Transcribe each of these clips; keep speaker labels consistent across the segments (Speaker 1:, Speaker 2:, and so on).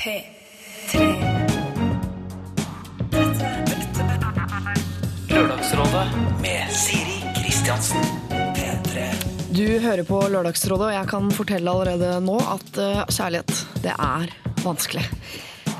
Speaker 1: P3.
Speaker 2: Lørdagsrådet med Siri Kristiansen. P3.
Speaker 3: Du hører på Lørdagsrådet, og jeg kan fortelle allerede nå at eh, kjærlighet, det er vanskelig.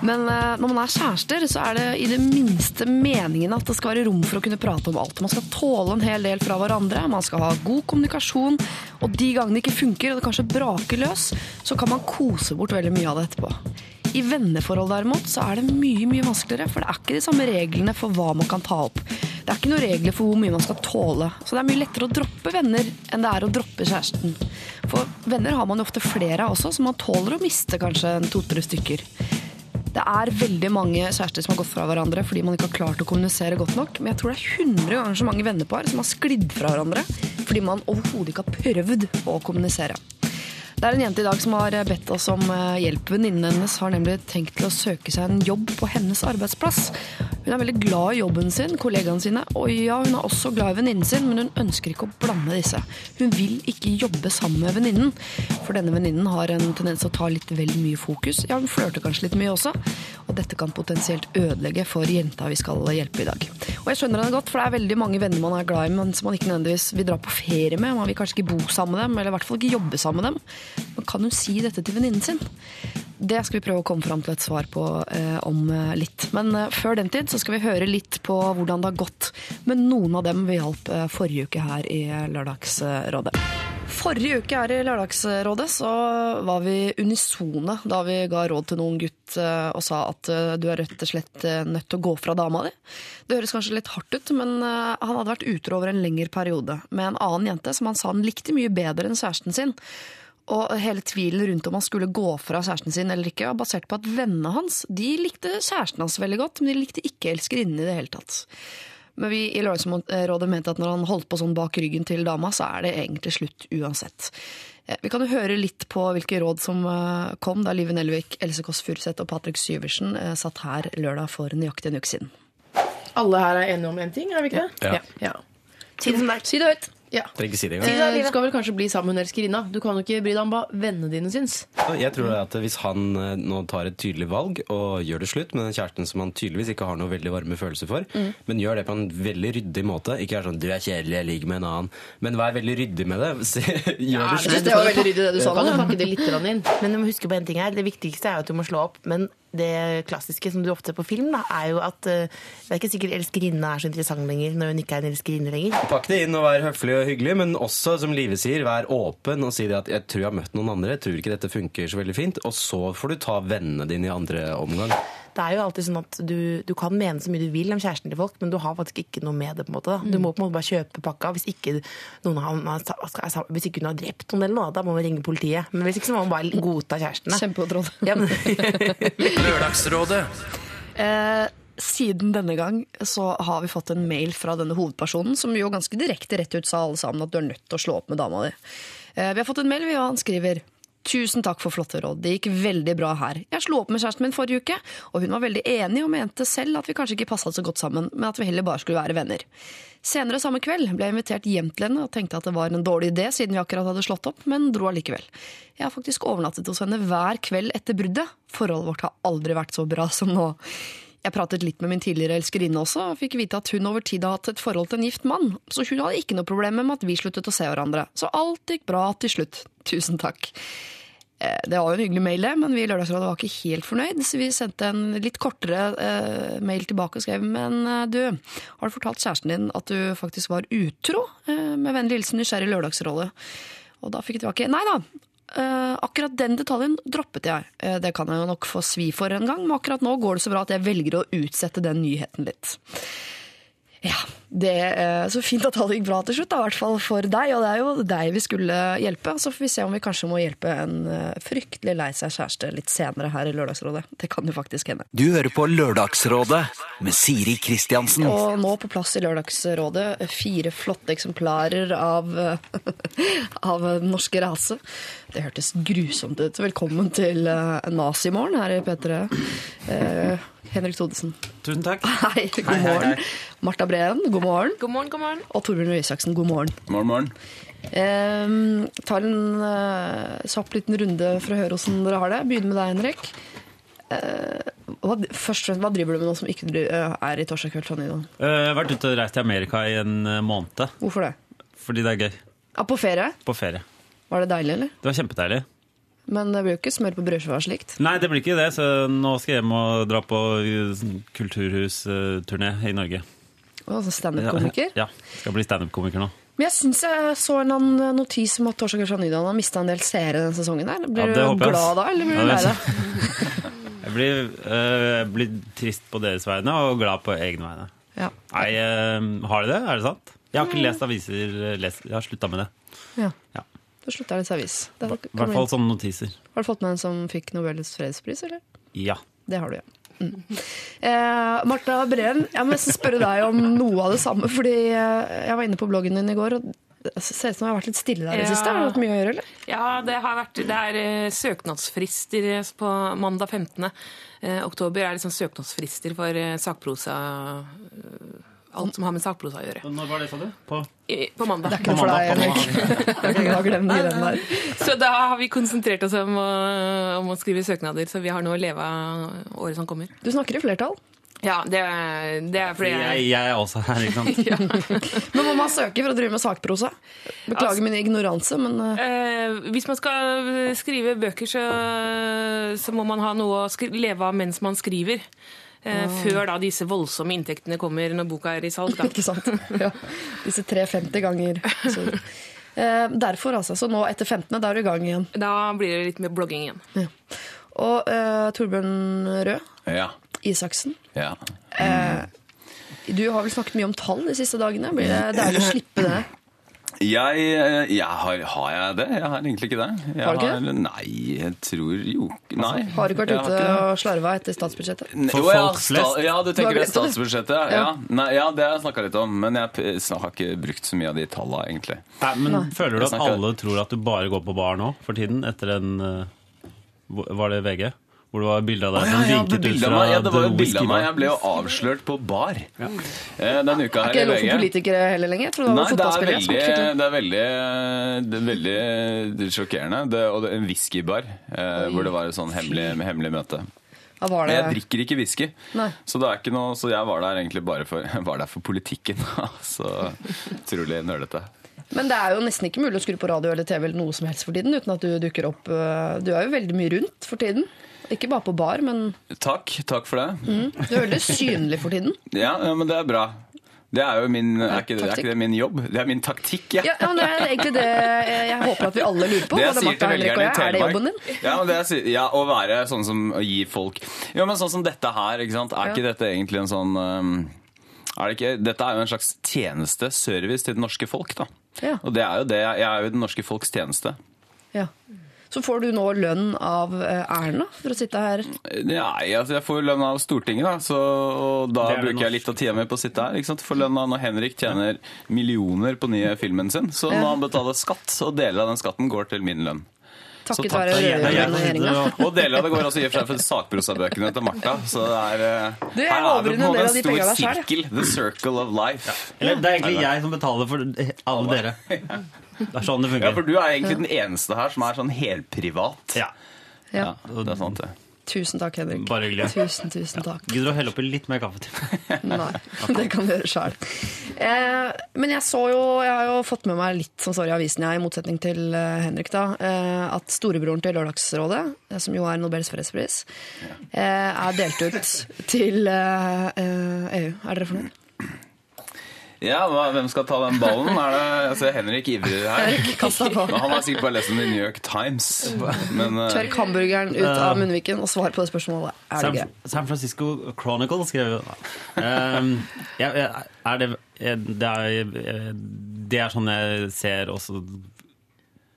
Speaker 3: Men eh, når man er kjærester, så er det i det minste meningen at det skal være rom for å kunne prate om alt. Man skal tåle en hel del fra hverandre, man skal ha god kommunikasjon, og de gangene det ikke funker, og det kanskje braker løs, så kan man kose bort veldig mye av det etterpå. I venneforhold derimot så er det mye mye vanskeligere, for det er ikke de samme reglene for hva man kan ta opp. Det er ikke noen regler for hvor mye man skal tåle. Så det er mye lettere å droppe venner enn det er å droppe kjæresten. For venner har man jo ofte flere av også, så man tåler å miste kanskje en to-tre stykker. Det er veldig mange kjærester som har gått fra hverandre fordi man ikke har klart å kommunisere godt nok. Men jeg tror det er 100 ganger så mange vennepar som har sklidd fra hverandre fordi man overhodet ikke har prøvd å kommunisere. Det er en jente i dag som har bedt oss om eh, hjelp. Venninnen hennes har nemlig tenkt til å søke seg en jobb på hennes arbeidsplass. Hun er veldig glad i jobben sin, kollegaene sine, og ja, hun er også glad i venninnen sin, men hun ønsker ikke å blande disse. Hun vil ikke jobbe sammen med venninnen, for denne venninnen har en tendens til å ta litt vel mye fokus. Ja, hun flørter kanskje litt mye også, og dette kan potensielt ødelegge for jenta vi skal hjelpe i dag. Og jeg skjønner henne godt, for det er veldig mange venner man er glad i, men som man ikke nødvendigvis vil dra på ferie med. Man vil kanskje ikke bo sammen med dem, eller i hvert fall ikke jobbe sammen med dem. Men kan hun si dette til venninnen sin? Det skal vi prøve å komme fram til et svar på eh, om eh, litt. Men eh, før den tid så skal vi høre litt på hvordan det har gått med noen av dem vi hjalp eh, forrige uke her i Lørdagsrådet. Forrige uke her i Lørdagsrådet så var vi unisone da vi ga råd til noen gutt eh, og sa at eh, du er rett og slett nødt til å gå fra dama di. Det høres kanskje litt hardt ut, men han hadde vært utro over en lengre periode med en annen jente som han sa han likte mye bedre enn kjæresten sin. Og hele tvilen rundt om han skulle gå fra kjæresten sin eller ikke, var basert på at vennene hans de likte kjæresten hans veldig godt, men de likte ikke elskerinnen i det hele tatt. Men vi i Lørdagsrådet mente at når han holdt på sånn bak ryggen til dama, så er det egentlig slutt uansett. Eh, Vi kan jo høre litt på hvilke råd som eh, kom da Live Nelvik, Else Kåss Furuseth og Patrick Syversen eh, satt her lørdag for nøyaktig en uke siden.
Speaker 4: Alle her er enige om én ting, er vi ikke det?
Speaker 5: Ja.
Speaker 4: ja. ja. er. Si det høyt. Ja.
Speaker 5: Trenger ikke si det engang.
Speaker 4: Eh, du skal vel kanskje bli sammen med hun elskerinna. Du kan jo ikke bry deg om hva vennene dine syns.
Speaker 5: Jeg tror at Hvis han eh, nå tar et tydelig valg og gjør det slutt med den kjæresten som han tydeligvis ikke har noe veldig varme følelser for,
Speaker 4: Mm.
Speaker 5: men gjør det på en veldig ryddig måte Ikke er sånn 'du er kjedelig, jeg ligger med en annen', men vær veldig ryddig med det. Se- Gjør det slutt.
Speaker 4: det var veldig ryddig det du sa. Kan du pakke det litt inn?
Speaker 6: Men du må huske på en ting her. Det viktigste er at du må slå opp. Men det klassiske som du ofte ser på film, da, er jo at eh, det er ikke sikkert elskerinne er så interessant lenger når hun ikke er en elskerinne lenger.
Speaker 5: Pakk det inn og vær høflig og hyggelig, men også, som Live sier, vær åpen og si det at 'jeg tror jeg har møtt noen andre', jeg tror ikke dette funker så veldig fint, og så får du ta vennene dine i andre omgang.
Speaker 6: Det er jo alltid sånn at du, du kan mene så mye du vil om kjæresten til folk, men du har faktisk ikke noe med det. på en måte. Da. Du må på en måte bare kjøpe pakka. Hvis ikke, noen har, har- hvis ikke hun har drept noen, eller noe, da må man ringe politiet. Men hvis ikke så må man bare godta kjærestene.
Speaker 3: Kjempegodt råd.
Speaker 6: Ja,
Speaker 2: Lørdagsrådet.
Speaker 3: Eh, siden denne gang så har vi fått en mail fra denne hovedpersonen, som jo ganske direkte rett ut sa alle sammen at du er nødt til å slå opp med dama di. Eh, vi har fått en mail, og han skriver Tusen takk for flotte råd, det gikk veldig bra her. Jeg slo opp med kjæresten min forrige uke, og hun var veldig enig og mente selv at vi kanskje ikke passet så godt sammen, men at vi heller bare skulle være venner. Senere samme kveld ble jeg invitert hjem til henne og tenkte at det var en dårlig idé siden vi akkurat hadde slått opp, men dro allikevel. Jeg har faktisk overnattet hos henne hver kveld etter bruddet. Forholdet vårt har aldri vært så bra som nå. Jeg pratet litt med min tidligere elskerinne også, og fikk vite at hun over tid har hatt et forhold til en gift mann, så hun hadde ikke noe problem med at vi sluttet å se hverandre. Så alt gikk bra til slutt. Tusen takk. Eh, Det var jo en hyggelig mail, men vi i Lørdagsrådet var ikke helt fornøyd, så vi sendte en litt kortere eh, mail tilbake og skrev Men eh, du, har du fortalt kjæresten din at du faktisk var utro? Med vennlig hilsen nysgjerrig Lørdagsrådet. Og da fikk jeg tilbake Nei da. Eh, akkurat den detaljen droppet jeg. Uh, det kan jeg jo nok få svi for en gang, men akkurat nå går det så bra at jeg velger å utsette den nyheten litt. Ja, det er Så fint at alt gikk bra til slutt, da, i hvert fall for deg. Og det er jo deg vi skulle hjelpe. Så får vi se om vi kanskje må hjelpe en eh, fryktelig lei seg kjæreste litt senere her i Lørdagsrådet. Det kan jo faktisk hende.
Speaker 2: Du hører på Lørdagsrådet med Siri Kristiansen.
Speaker 3: Og nå på plass i Lørdagsrådet fire flotte eksemplarer av, av norske rase. Det hørtes grusomt ut. Velkommen til uh, Nazimorgen her i P3. Eh, Henrik Thodesen.
Speaker 7: Tusen takk.
Speaker 3: Hei, god morgen. Marta Breen, god morgen.
Speaker 6: god morgen, god morgen.
Speaker 3: Og Torbjørn Røe Isaksen, god morgen.
Speaker 7: Morgen, morgen.
Speaker 3: Eh, tar en eh, kjapp liten runde for å høre hvordan dere har det. Begynner med deg, Henrik. hva, først og fremst, hva driver du med nå som ikke øh, er i Torsdag kveld fra Nydalen?
Speaker 1: Eh, Jeg har vært ute og reist til Amerika i en eh, måned.
Speaker 3: Hvorfor det?
Speaker 1: Fordi det er gøy.
Speaker 3: Ja, på ferie?
Speaker 1: På ferie.
Speaker 3: Var det deilig, eller?
Speaker 1: Det var kjempedeilig.
Speaker 3: Men det blir jo ikke smør på brødskiva og slikt.
Speaker 1: Nei, det blir ikke det, så nå skal jeg hjem og dra på eh, kulturhusturné i Norge.
Speaker 3: Og så Standup-komiker.
Speaker 1: Ja, skal bli standup-komiker nå.
Speaker 3: Men jeg syns jeg så en notis om at Torsdag fra Nydalen har mista en del seere denne sesongen. her. Blir
Speaker 1: Ja,
Speaker 3: du
Speaker 1: jeg,
Speaker 3: glad da, eller blir du lei deg?
Speaker 1: Jeg blir, eh, blir trist på deres vegne og glad på egne vegne.
Speaker 3: Ja.
Speaker 1: Nei, eh, har de det? Er det sant? Jeg har ikke lest aviser. Lest, jeg har slutta med det.
Speaker 3: ja.
Speaker 1: Ja.
Speaker 3: Da slutta jeg å lese avis.
Speaker 1: I hvert fall sånne notiser.
Speaker 3: Har du fått med en som fikk Nobels fredspris, eller?
Speaker 1: Ja.
Speaker 3: Det har du, ja. Mm. Eh, Marta Breen, jeg må nesten spørre deg om noe av det samme. Fordi eh, jeg var inne på bloggen din i går, og det ser ut som det har vært litt stille der i det
Speaker 7: Ja.
Speaker 3: siste. Har du hatt mye å gjøre, eller?
Speaker 7: Ja, det har vært Det er eh, søknadsfrister på mandag 15. oktober. oktober er liksom søknadsfrister for eh, sakprosa eh, Alt som har med sakprosa å gjøre.
Speaker 1: Når var det, sa du? På
Speaker 7: I, på mandag.
Speaker 3: Det er ikke noe for deg, Henrik.
Speaker 7: Så da har vi konsentrert oss om å, om å skrive søknader, så vi har noe å leve av året som kommer.
Speaker 3: Du snakker i flertall.
Speaker 7: Ja, det, er- det er fordi
Speaker 1: jeg,
Speaker 7: jeg
Speaker 1: er også her, ikke sant?
Speaker 3: Men må man søke for å drive med sakprosa? Beklager min ignoranse, men eh,
Speaker 7: Eh, hvis man skal skrive bøker, så, så må man ha noe å skri leve av mens man skriver. Eh, Før da disse voldsomme inntektene kommer når boka er i salg. Da.
Speaker 3: Ikke sant? Ja. Disse 350 ganger. Så, eh, derfor, altså. Så nå etter 15., da er du i gang igjen.
Speaker 7: da blir det litt mer blogging igjen.
Speaker 3: Ja. Og eh, Torbjørn Røe
Speaker 8: Ja.
Speaker 3: Isaksen.
Speaker 8: ja.
Speaker 3: Du har vel snakket mye om tall de siste dagene. Blir det deilig å slippe det?
Speaker 8: Jeg, eh, jeg har, har jeg det? Jeg har egentlig ikke det. Jeg
Speaker 3: Har du ikke det?
Speaker 8: Nei, jeg tror jo Nei.
Speaker 3: Har du ikke vært ute
Speaker 8: ikke det.
Speaker 3: og slarva etter statsbudsjettet?
Speaker 1: For
Speaker 8: jo, ja,
Speaker 1: folk flest?
Speaker 8: Ja, du tenker det
Speaker 3: er det?
Speaker 8: statsbudsjettet? Ja.
Speaker 3: Ja.
Speaker 8: Ja. Nei, ja, det har jeg snakka litt om. Men jeg har ikke brukt så mye av de tallene, egentlig.
Speaker 1: Nei, men Føler du at alle tror at du bare går på bar nå for tiden? Etter en eh, Var det VG? Hvor det var bilde av deg som vinket ut fra.
Speaker 8: Ja, det var jo bilde av meg. Jeg ble jo avslørt på bar ja. denne uka
Speaker 3: Er
Speaker 8: her
Speaker 3: ikke det
Speaker 8: i
Speaker 3: lov for politikere heller lenger? Jeg
Speaker 8: Nei, det er veldig, det er veldig, det er veldig sjokkerende. Det, og det er en whiskybar eh, hvor det var et sånn hemmelig, hemmelig møte.
Speaker 3: Men var det
Speaker 8: Jeg drikker ikke whisky, så, det er ikke noe, så jeg var der egentlig bare for, var der for politikken. så utrolig nølete.
Speaker 3: Men det er jo nesten ikke mulig å skru på radio eller TV eller noe som helst for tiden uten at du dukker opp. Du er jo veldig mye rundt for tiden. Ikke bare på bar, men
Speaker 8: Takk, takk for det.
Speaker 3: du er veldig synlig for tiden.
Speaker 8: Ja, men det er bra. Det er jo min, er ikke, det- er ikke det min jobb? Det er min taktikk, ja.
Speaker 3: Ja, ja, Det er egentlig det jeg håper at vi alle lurer på.
Speaker 8: Det jeg sier til velgerne i Telemark ja, men det jeg ja, Å være sånn som å gi folk Jo, men sånn som dette her, ikke sant? Er ikke dette egentlig en sånn um, er det ikke, Dette er jo en slags tjeneste, service til det norske folk, da.
Speaker 3: Ja.
Speaker 8: Og det er jo det. Jeg er jo i det norske folks tjeneste.
Speaker 3: Ja. Så får du nå lønn av eh, Erna for å sitte her.
Speaker 8: Nei, altså jeg får lønn av Stortinget, da, så, og da
Speaker 1: er
Speaker 8: bruker jeg litt av tida mi på å sitte her. ikke sant? Får lønn av når Henrik tjener millioner på nye filmen sin, så må han betale skatt, og deler av den skatten går til min lønn. Så
Speaker 3: Takket være
Speaker 1: Det er det er
Speaker 3: rød-grønne regjeringa.
Speaker 1: og-
Speaker 8: deler av det går altså i og for seg for sakprosabøkene til Martha. Så det er, eh,
Speaker 3: Du,
Speaker 8: her er det på
Speaker 3: en de
Speaker 8: stor
Speaker 3: jeg.
Speaker 8: sirkel. The circle of life.
Speaker 1: Eller det er egentlig jeg som betaler for alle dere. Det er sånn det
Speaker 8: Ja, for du er egentlig den eneste her som er sånn helprivat.
Speaker 1: Ja.
Speaker 3: Ja.
Speaker 8: Ja, det er sant, det.
Speaker 3: Tusen takk, Henrik.
Speaker 1: Bare hyggelig.
Speaker 3: Tusen, tusen takk.
Speaker 1: Gidder du å helle oppi litt mer kaffe til meg?
Speaker 3: Nei, det kan du gjøre sjøl. Eh, men jeg så jo, jeg har jo fått med meg litt som står i avisen, jeg, i motsetning til eh, Henrik, da, eh, at storebroren til Lørdagsrådet, eh, som jo er Nobels fredspris, eh, er delt ut til eh, eh, EU. Er dere fornøyd?
Speaker 8: Ja, hva, Hvem skal ta den ballen? Er det, jeg ser Henrik ivrer her. Han har sikkert bare lest om The New York Times. Men uh,
Speaker 3: Tørk hamburgeren ut av munnviken og svar på det spørsmålet. Er det
Speaker 1: San,
Speaker 3: gøy?
Speaker 1: San Francisco Chronicle skrev um, ja, er det, er- det, er, det er sånn jeg ser også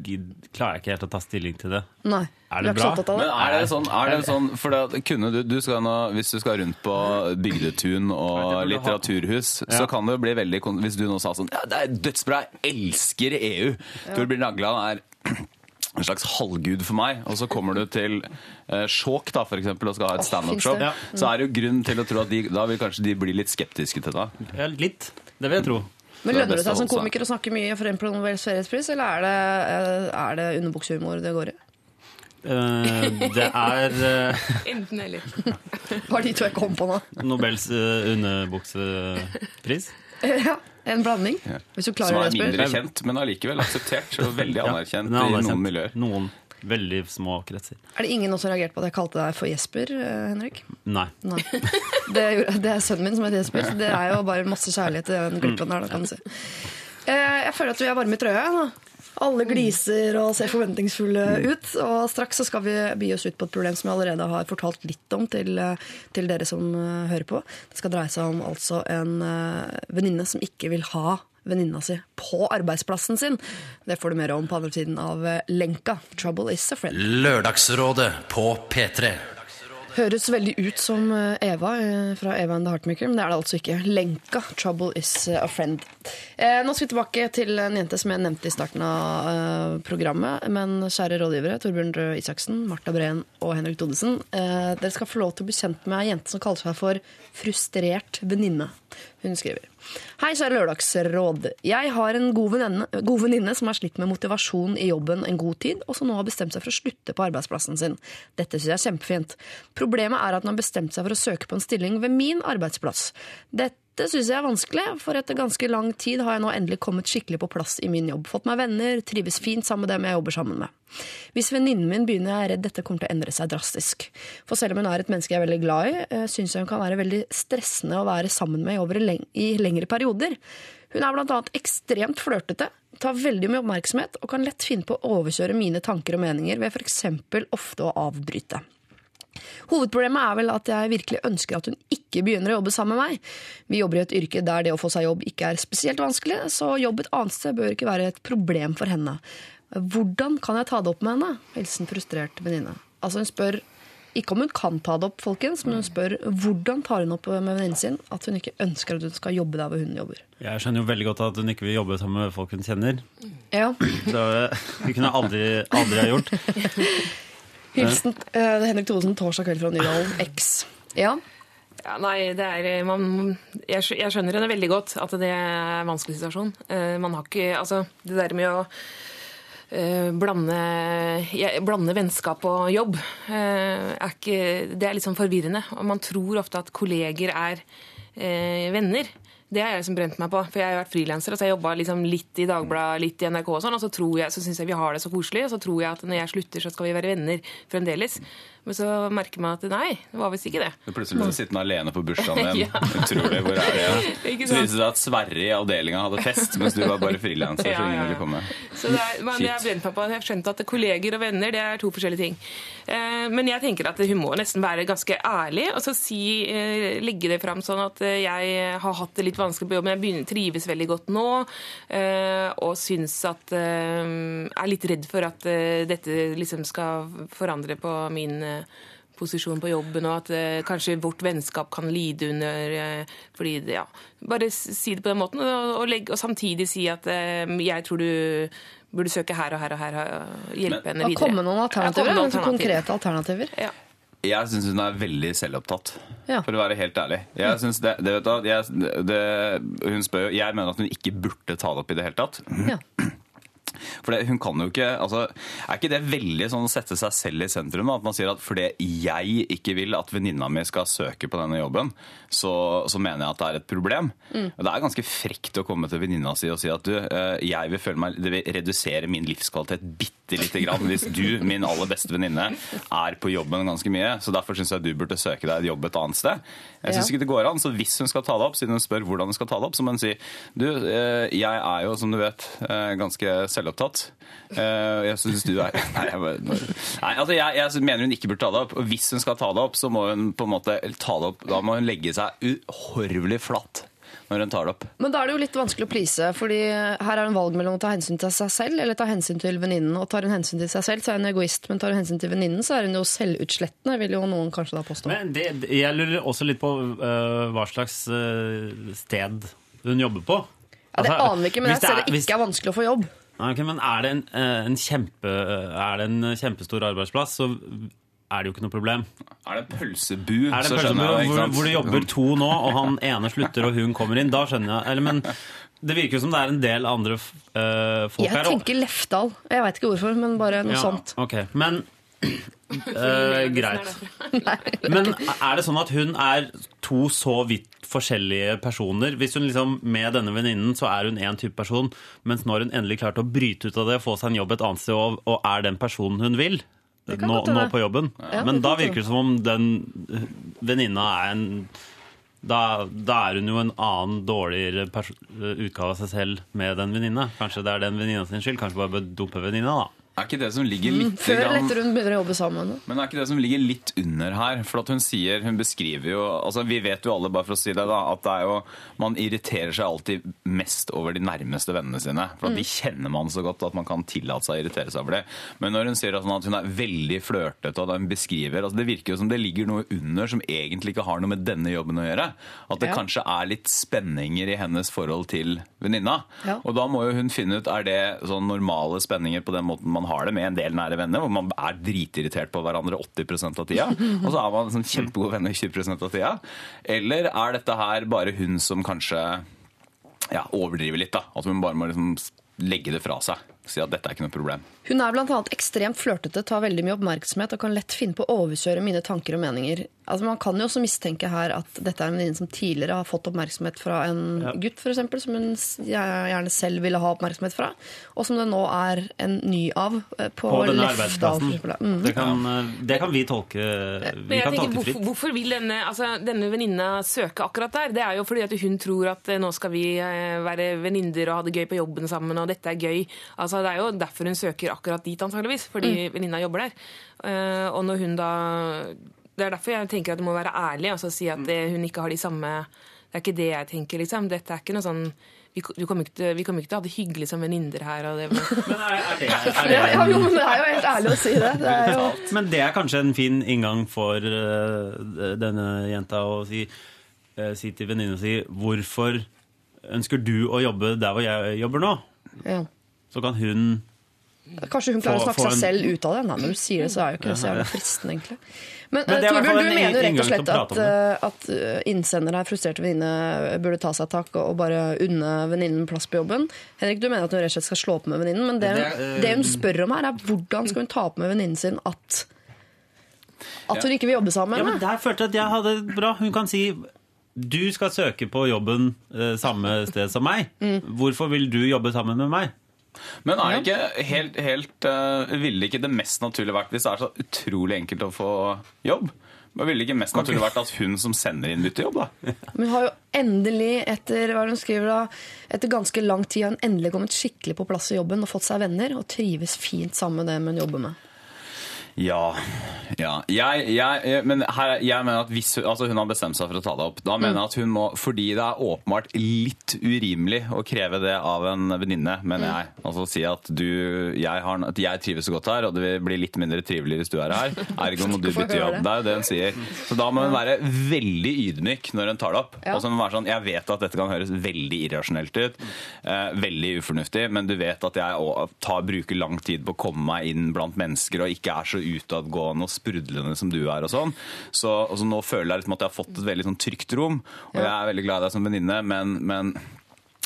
Speaker 1: Klarer jeg ikke helt å ta stilling til det.
Speaker 3: Nei.
Speaker 1: Er det bra?
Speaker 3: det?
Speaker 8: Men er det sånn, er det sånn for det, kunne du, du skal nå, Hvis du skal rundt på bygdetun og litteraturhus,
Speaker 1: ja.
Speaker 8: så kan det bli veldig Hvis du nå sa sånn Ja, det er dødsbra, jeg elsker EU! Torbjørn Nagland er en slags halvgud for meg. Og så kommer du til eh, Skjåk da, for eksempel, og skal ha et standup-show.
Speaker 1: Ja.
Speaker 8: Så er det jo grunn til å tro at de, da vil kanskje de bli litt skeptiske til deg.
Speaker 1: Ja, litt. Det vil jeg tro.
Speaker 3: Men
Speaker 8: er
Speaker 3: Lønner det seg som komiker å snakke mye for eksempel om Nobels feriepris, eller er det, eh, er det underbuksehumor det går i?
Speaker 1: Uh, det er uh,
Speaker 7: Enten eller.
Speaker 3: Var de to jeg kom på nå.
Speaker 1: Nobels uh, underbuksepris.
Speaker 3: Ja, en blanding. Hvis du klarer Som
Speaker 8: er
Speaker 3: det,
Speaker 8: mindre kjent, men allikevel akseptert og veldig
Speaker 1: Ja,
Speaker 8: anerkjent
Speaker 1: er
Speaker 8: i noen miljøer.
Speaker 1: Noen veldig små kretser.
Speaker 3: Er det ingen som har reagert på at jeg kalte deg for Jesper, eh, Henrik?
Speaker 1: Nei.
Speaker 3: Nei. Det, det er sønnen min som heter Jesper. så Det er jo bare masse kjærlighet til den glippen her, da, kan du si. Eh, Jeg føler at vi er varme i trøya. Da. Alle gliser og ser forventningsfulle ut. Og straks så skal vi by oss ut på et problem som jeg allerede har fortalt litt om til, eh, til dere som hører på. Det skal dreie seg om altså en venninne som ikke vil ha venninna si på arbeidsplassen sin. Det får du mer om på andre siden av eh, lenka. Trouble is a friend.
Speaker 9: Lørdagsrådet på P3.
Speaker 3: Høres veldig ut som eh, Eva eh, fra Eva and the Heartmaker, men det er det altså ikke. Lenka, 'Trouble Is a Friend'. Eh, nå skal vi tilbake til en jente som jeg nevnte i starten av eh, programmet. Men kjære rådgivere, Torbjørn Røe Isaksen, Marta Breen og Henrik Thodesen. Eh, dere skal få lov til å bli kjent med ei jente som kaller seg for Frustrert venninne. Hun skriver Hei, kjære Lørdagsråd. Jeg har en god venninne, som har slitt med motivasjon i jobben en god tid, og som nå har bestemt seg for å slutte på arbeidsplassen sin. Dette synes jeg er kjempefint. Problemet er at hun har bestemt seg for å søke på en stilling ved min arbeidsplass. Dette synes jeg er vanskelig, for etter ganske lang tid har jeg nå endelig kommet skikkelig på plass i min jobb. Fått meg venner, trives fint sammen med dem jeg jobber sammen med. Hvis venninnen min begynner, jeg er jeg redd dette kommer til å endre seg drastisk. For selv om hun er et menneske jeg er veldig glad i, eh, syns jeg hun kan være veldig stressende å være sammen med over i lengre perioder. Hun er blant annet ekstremt flørtete, tar veldig mye oppmerksomhet og kan lett finne på å overkjøre mine tanker og meninger ved f.eks. ofte å avbryte. Hovedproblemet er vel at jeg virkelig ønsker at hun ikke begynner å jobbe sammen med meg. Vi jobber i et yrke der det å få seg jobb ikke er spesielt vanskelig, så jobb et annet sted bør ikke være et problem for henne. Hvordan kan jeg ta det opp med henne? Hilsen frustrert venninne. Altså Hun spør ikke om hun kan ta det opp, folkens, men hun spør hvordan tar hun opp med venninnen sin at hun ikke ønsker at hun skal jobbe der hvor hun jobber.
Speaker 1: Jeg skjønner jo veldig godt at hun ikke vil jobbe sammen med folk hun kjenner.
Speaker 3: Ja.
Speaker 1: Så eh, det kunne jeg aldri, aldri ha gjort.
Speaker 3: Hilsen uh, Henrik Thodesen torsdag kveld fra Nydalen X. Ja.
Speaker 7: Ja, nei, det er eh, man, jeg, jeg skjønner henne veldig godt, at det er en vanskelig situasjon. Uh, man har ikke Altså, det der med å eh, blande, jeg, blande vennskap og jobb eh, er ikke Det er litt sånn forvirrende. Og man tror ofte at kolleger er eh, venner. Det har jeg liksom brent meg på, for jeg har vært frilanser. Altså jeg jobba liksom litt i Dagbladet, litt i NRK og sånn, og så tror jeg, så syns jeg vi har det så koselig, og så tror jeg at når jeg slutter, så skal vi være venner fremdeles. Men så merker man at nei, det var visst ikke det.
Speaker 8: Du Plutselig ble sittende alene på bursdagen din.
Speaker 7: Ja.
Speaker 8: Utrolig. Hvor er det?
Speaker 7: Ikke
Speaker 8: Så viste det at Sverre i avdelinga hadde fest, mens du var bare frilanser,
Speaker 7: Ja, ja, ja.
Speaker 8: komme.
Speaker 7: Så det er, men jeg har jeg skjønt at kolleger og venner det er to forskjellige ting. Eh, men jeg tenker at hun må nesten være ganske ærlig og så si, eh, legge det fram sånn at eh, jeg har hatt det litt vanskelig på jobb, men jeg begynner, trives veldig godt nå. Eh, og syns at Er litt redd for at dette liksom skal forandre på min posisjon på jobben, og at eh, kanskje vårt vennskap kan lide under eh, fordi det, ja, Bare si det på den måten, og, og, legge, og samtidig si at eh, jeg tror du burde søke her og her og her og hjelpe henne videre.
Speaker 3: komme noen
Speaker 7: Ja,
Speaker 3: alternativer.
Speaker 7: komme med
Speaker 3: altså
Speaker 7: alternativer.
Speaker 3: Konkrete alternativer.
Speaker 7: Ja.
Speaker 8: Jeg syns hun er veldig selvopptatt,
Speaker 3: Ja.
Speaker 8: for å være helt ærlig. Jeg synes det, det, vet du, jeg, det, hun spør jo, jeg mener at hun ikke burde ta det opp i det hele tatt.
Speaker 3: Ja.
Speaker 8: For det, hun kan jo ikke, altså, Er ikke det veldig sånn å sette seg selv i sentrum? da? At man sier at fordi jeg ikke vil at venninna mi skal søke på denne jobben, så, så mener jeg at det er et problem. Og Det er ganske frekt å komme til venninna si og si at du, eh, jeg vil føle meg, det vil redusere min livskvalitet bitte lite grann hvis du, min aller beste venninne, er på jobben ganske mye. Så derfor syns jeg du burde søke deg et jobb et annet sted. Jeg syns
Speaker 3: Ja.
Speaker 8: ikke det går an. Så hvis hun skal ta det opp, siden hun spør hvordan hun skal ta det opp, så må hun si du, eh, jeg er jo, som du vet, ganske ganske selvopptatt. Eh, Jeg syns du er Nei, jeg, bare- nei altså jeg, jeg mener hun ikke burde ta det opp. Og hvis hun skal ta det opp, så må hun på en måte ta det opp Da må hun legge seg uhorvelig flatt når hun tar det opp.
Speaker 3: Men da er det jo litt vanskelig å please, fordi her er det en valg mellom å ta hensyn til seg selv eller ta hensyn til venninnen. Og tar hun hensyn til seg selv, så er hun egoist, men tar hun hensyn til venninnen, så er hun jo selvutslettende, vil jo noen kanskje da påstå.
Speaker 1: Men det, jeg lurer også litt på uh, hva slags uh, sted hun jobber på.
Speaker 3: Ja, det
Speaker 1: Altså,
Speaker 3: aner vi ikke, men jeg ser
Speaker 1: er-
Speaker 3: det
Speaker 1: hvis-
Speaker 3: ikke er vanskelig å få jobb.
Speaker 1: Nei, ok, men er det en, øh, en kjempe, er det en kjempestor arbeidsplass, så er det jo ikke noe problem.
Speaker 8: Er det pølsebu,
Speaker 1: Er det
Speaker 8: så skjønner jeg
Speaker 1: hvor, hvor det jobber to nå, og han ene slutter og hun kommer inn, da skjønner jeg. Eller, men det virker jo som det er en del andre uh, folk
Speaker 3: Jeg
Speaker 1: her. Jeg
Speaker 3: tenker Lefdal. Jeg veit ikke hvorfor, men bare noe
Speaker 1: Ja,
Speaker 3: sånt.
Speaker 1: Okay. Men Eh, greit. Men er det sånn at hun er to så vidt forskjellige personer? Hvis hun liksom med denne venninnen så er hun én type person, mens nå har hun endelig klart å bryte ut av det, få seg en jobb et annet sted og, og er den personen hun vil? Nå, nå på jobben.
Speaker 3: Ja,
Speaker 1: Men da virker det som om den venninna er en da, da er hun jo en annen dårligere utgave av seg selv med den venninna. Kanskje det er den venninna sin skyld. Kanskje bare bør dumpe venninna, da.
Speaker 8: Er ikke det som ligger litt
Speaker 3: Før eller etter hun begynner å jobbe sammen.
Speaker 8: Men er ikke det som ligger litt under her? For at hun sier, hun beskriver jo altså Vi vet jo alle, bare for å si det, da, at det er jo Man irriterer seg alltid mest over de nærmeste vennene sine. For at de kjenner man så godt at man kan tillate seg å irritere seg over det. Men når hun sier at hun er veldig flørtete, og hun beskriver altså Det virker jo som det ligger noe under som egentlig ikke har noe med denne jobben å gjøre. At det
Speaker 3: Ja.
Speaker 8: kanskje er litt spenninger i hennes forhold til venninna.
Speaker 3: Ja.
Speaker 8: Og da må jo hun finne ut er det sånn normale spenninger på den måten man har det med en del nære venner, hvor man er dritirritert på hverandre 80% av tida, og så er man sånn kjempegode venner 20% av tida. Eller er dette her bare hun som kanskje ja, overdriver litt, da? At hun bare må liksom legge det fra seg. Si at dette er ikke noe problem.
Speaker 3: Hun er bl.a. ekstremt flørtete, tar veldig mye oppmerksomhet og kan lett finne på å overkjøre mine tanker og meninger. Altså, man kan jo også mistenke her at dette er en venninne som tidligere har fått oppmerksomhet fra en
Speaker 1: Ja.
Speaker 3: gutt, for eksempel, som hun gjerne selv ville ha oppmerksomhet fra, og som det nå er en ny av eh, på,
Speaker 1: På denne arbeidsplassen.
Speaker 3: Mm.
Speaker 1: Det kan, eh, det kan vi tolke Vi kan
Speaker 7: tenker,
Speaker 1: tolke fritt.
Speaker 7: hvorfor vil denne, altså, denne venninna søke akkurat der? Det er jo fordi at hun tror at eh, nå skal vi være venninner og ha det gøy på jobben sammen, og dette er gøy. Altså, det er jo derfor hun søker akkurat dit, antageligvis. Fordi venninna jobber der. Eh, og når hun da Det er derfor jeg tenker at du må være ærlig, altså si at det, hun ikke har de samme Det er ikke det jeg tenker, liksom. Dette er ikke noe sånn vi, du kommer ikke vi kommer ikke til å ha det hyggelig som venninner her. Og det,
Speaker 1: Men er, er det, er det
Speaker 3: Ja, jo, men det er jo helt ærlig å si det. det er jo...
Speaker 1: Men det er kanskje en fin inngang for uh, denne jenta å si, uh, si til venninna si Hvorfor ønsker du å jobbe der hvor jeg jobber nå?
Speaker 3: Ja.
Speaker 1: Så kan hun
Speaker 3: Kanskje hun klarer å snakke seg
Speaker 1: en-
Speaker 3: selv ut av det. Nei, når du sier det, så er jo ikke det så jævlig fristende, egentlig. Men,
Speaker 1: Men
Speaker 3: eh, Torbjørn, du mener jo rett og slett at, eh, at eh, innsender her, frustrerte venninne, burde ta seg tak og bare unne venninnen plass på jobben. Henrik, du mener at hun rett og slett skal slå opp med venninnen, men det,
Speaker 1: Det er,
Speaker 3: det hun spør om her, er hvordan skal hun ta opp med venninnen sin at at hun ikke vil jobbe sammen
Speaker 1: Ja,
Speaker 3: med
Speaker 1: men
Speaker 3: henne?
Speaker 1: Der følte jeg at jeg hadde det bra. Hun kan si du skal søke på jobben samme sted som meg.
Speaker 3: Mm.
Speaker 1: Hvorfor vil du jobbe sammen med meg?
Speaker 8: Men er det ikke helt, helt uh, Ville ikke det mest naturlig vært hvis det er så utrolig enkelt å få jobb? Men Ville ikke mest naturlig vært at hun som sender inn bytter jobb, da?
Speaker 3: Men hun har jo endelig, etter hva hun skriver da, etter ganske lang tid, har hun endelig kommet skikkelig på plass i jobben og fått seg venner og trives fint sammen med det hun jobber med.
Speaker 8: Ja. ja. Jeg, jeg, men her, jeg mener at hvis hun, altså hun har bestemt seg for å ta det opp, da mener jeg at hun må Fordi det er åpenbart litt urimelig å kreve det av en venninne, mener jeg. Altså si at du jeg, har, at jeg trives så godt her, og det vil bli litt mindre trivelig hvis du er her. Ergo må du bytte jobb.
Speaker 3: det.
Speaker 8: Det er jo det hun sier. Så da må hun være veldig ydmyk når hun tar det opp.
Speaker 3: Ja.
Speaker 8: Og så må hun være sånn, Jeg vet at dette kan høres veldig irrasjonelt ut, eh, veldig ufornuftig, men du vet at jeg tar, bruker lang tid på å komme meg inn blant mennesker og ikke er så utadgående og sprudlende som du er og sånn. Så og nå føler jeg liksom at jeg har fått et veldig sånn trygt rom, og jeg er veldig glad i deg som venninne, men, men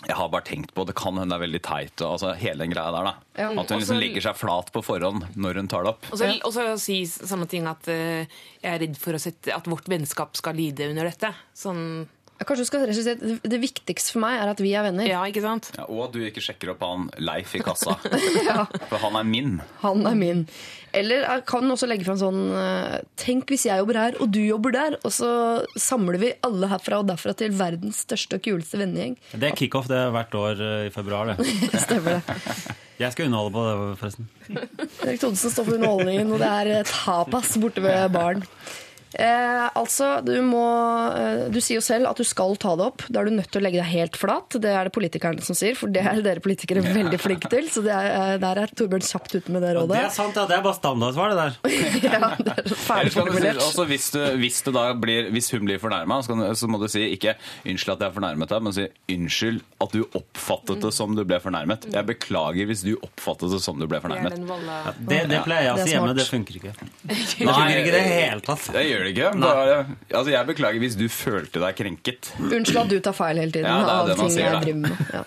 Speaker 8: jeg har bare tenkt på, Det kan hende det er veldig teit. Og, altså, hele den greia der da.
Speaker 3: Ja.
Speaker 8: At hun liksom
Speaker 7: Også-
Speaker 8: legger seg flat på forhånd når hun tar det opp.
Speaker 7: Og så og så si sånne ting at uh, jeg er redd for å sette, at vårt vennskap skal lide under dette. Sånn,
Speaker 3: Kanskje du skal si at det viktigste for meg er at vi er venner.
Speaker 7: ja, ikke sant?
Speaker 8: Ja, og at du ikke sjekker opp han Leif i kassa. For han er min.
Speaker 3: Han er min. Eller jeg kan også legge fram sånn eh, Tenk hvis jeg jobber her, og du jobber der, og så samler vi alle herfra og derfra til verdens største og kuleste vennegjeng.
Speaker 1: Det er kickoff det er hvert år eh, i februar. det.
Speaker 3: Stemmer det.
Speaker 1: Jeg skal underholde på det, forresten.
Speaker 3: Erik Thodesen står for underholdningen, og det er eh, tapas borte ved baren. Eh, altså, du må eh, Du sier jo selv at du skal ta det opp. Da er du nødt til å legge deg helt flat. Det er det politikerne som sier, for det er dere politikere veldig flinke til. Så det er, eh, der er Torbjørn kjapt ute med det rådet.
Speaker 1: det er sant, ja. Det er bare standardsvar, det der.
Speaker 3: ja, det er ferdig
Speaker 8: du si,
Speaker 3: formulert.
Speaker 8: også hvis, du, hvis, blir, hvis hun blir fornærma, så, så må du si ikke 'unnskyld at jeg fornærmet deg', men si 'unnskyld at du oppfattet det som du ble fornærmet'. Jeg beklager hvis du oppfattet det som du ble fornærmet.
Speaker 1: Det, det pleier jeg å si hjemme, det funker ikke. Det funker ikke i det hele tatt.
Speaker 8: Det gjør gjør det ikke. Bare, altså, jeg beklager hvis du følte deg krenket.
Speaker 3: Unnskyld at du tar feil hele tiden
Speaker 8: Ja, det er
Speaker 3: av
Speaker 8: det man
Speaker 3: ting jeg driver med. Ja.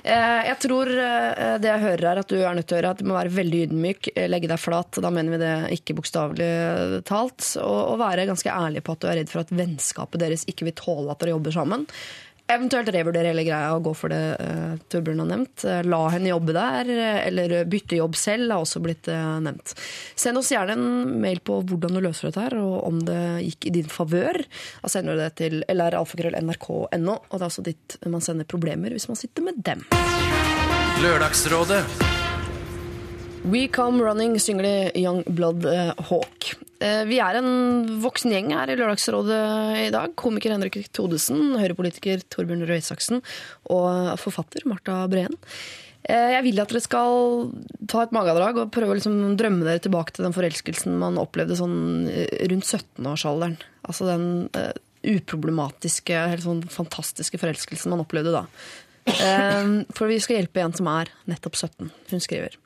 Speaker 3: Eh, Jeg tror eh, det jeg hører er at du er nødt til å gjøre at du må være veldig ydmyk, eh, legge deg flat, da mener vi det ikke bokstavelig talt, og, og være ganske ærlig på at du er redd for at vennskapet deres ikke vil tåle at dere jobber sammen. Eventuelt revurdere hele greia og gå for det uh, Torbjørn har nevnt. Eh, La henne jobbe der, eller bytte jobb selv, har også blitt uh, nevnt. Send oss gjerne en mail på hvordan du løser dette her, og om det gikk i din favør. Da sender du det til lralfakrøll.nrk.no, og det er altså dit man sender problemer hvis man sitter med dem.
Speaker 9: Lørdagsrådet
Speaker 3: We Come Running synger de Young Blood Hawk. Eh, vi er en voksen gjeng her i Lørdagsrådet i dag. Komiker Henrik Todesen, høyrepolitiker Torbjørn Røe Isaksen og forfatter Marta Breen. Eh, jeg vil at dere skal ta et magedrag og prøve å liksom drømme dere tilbake til den forelskelsen man opplevde sånn eh, rundt 17-årsalderen. Altså den uproblematiske, helt sånn fantastiske forelskelsen man opplevde da. For vi skal hjelpe en som er nettopp 17. Hun skriver.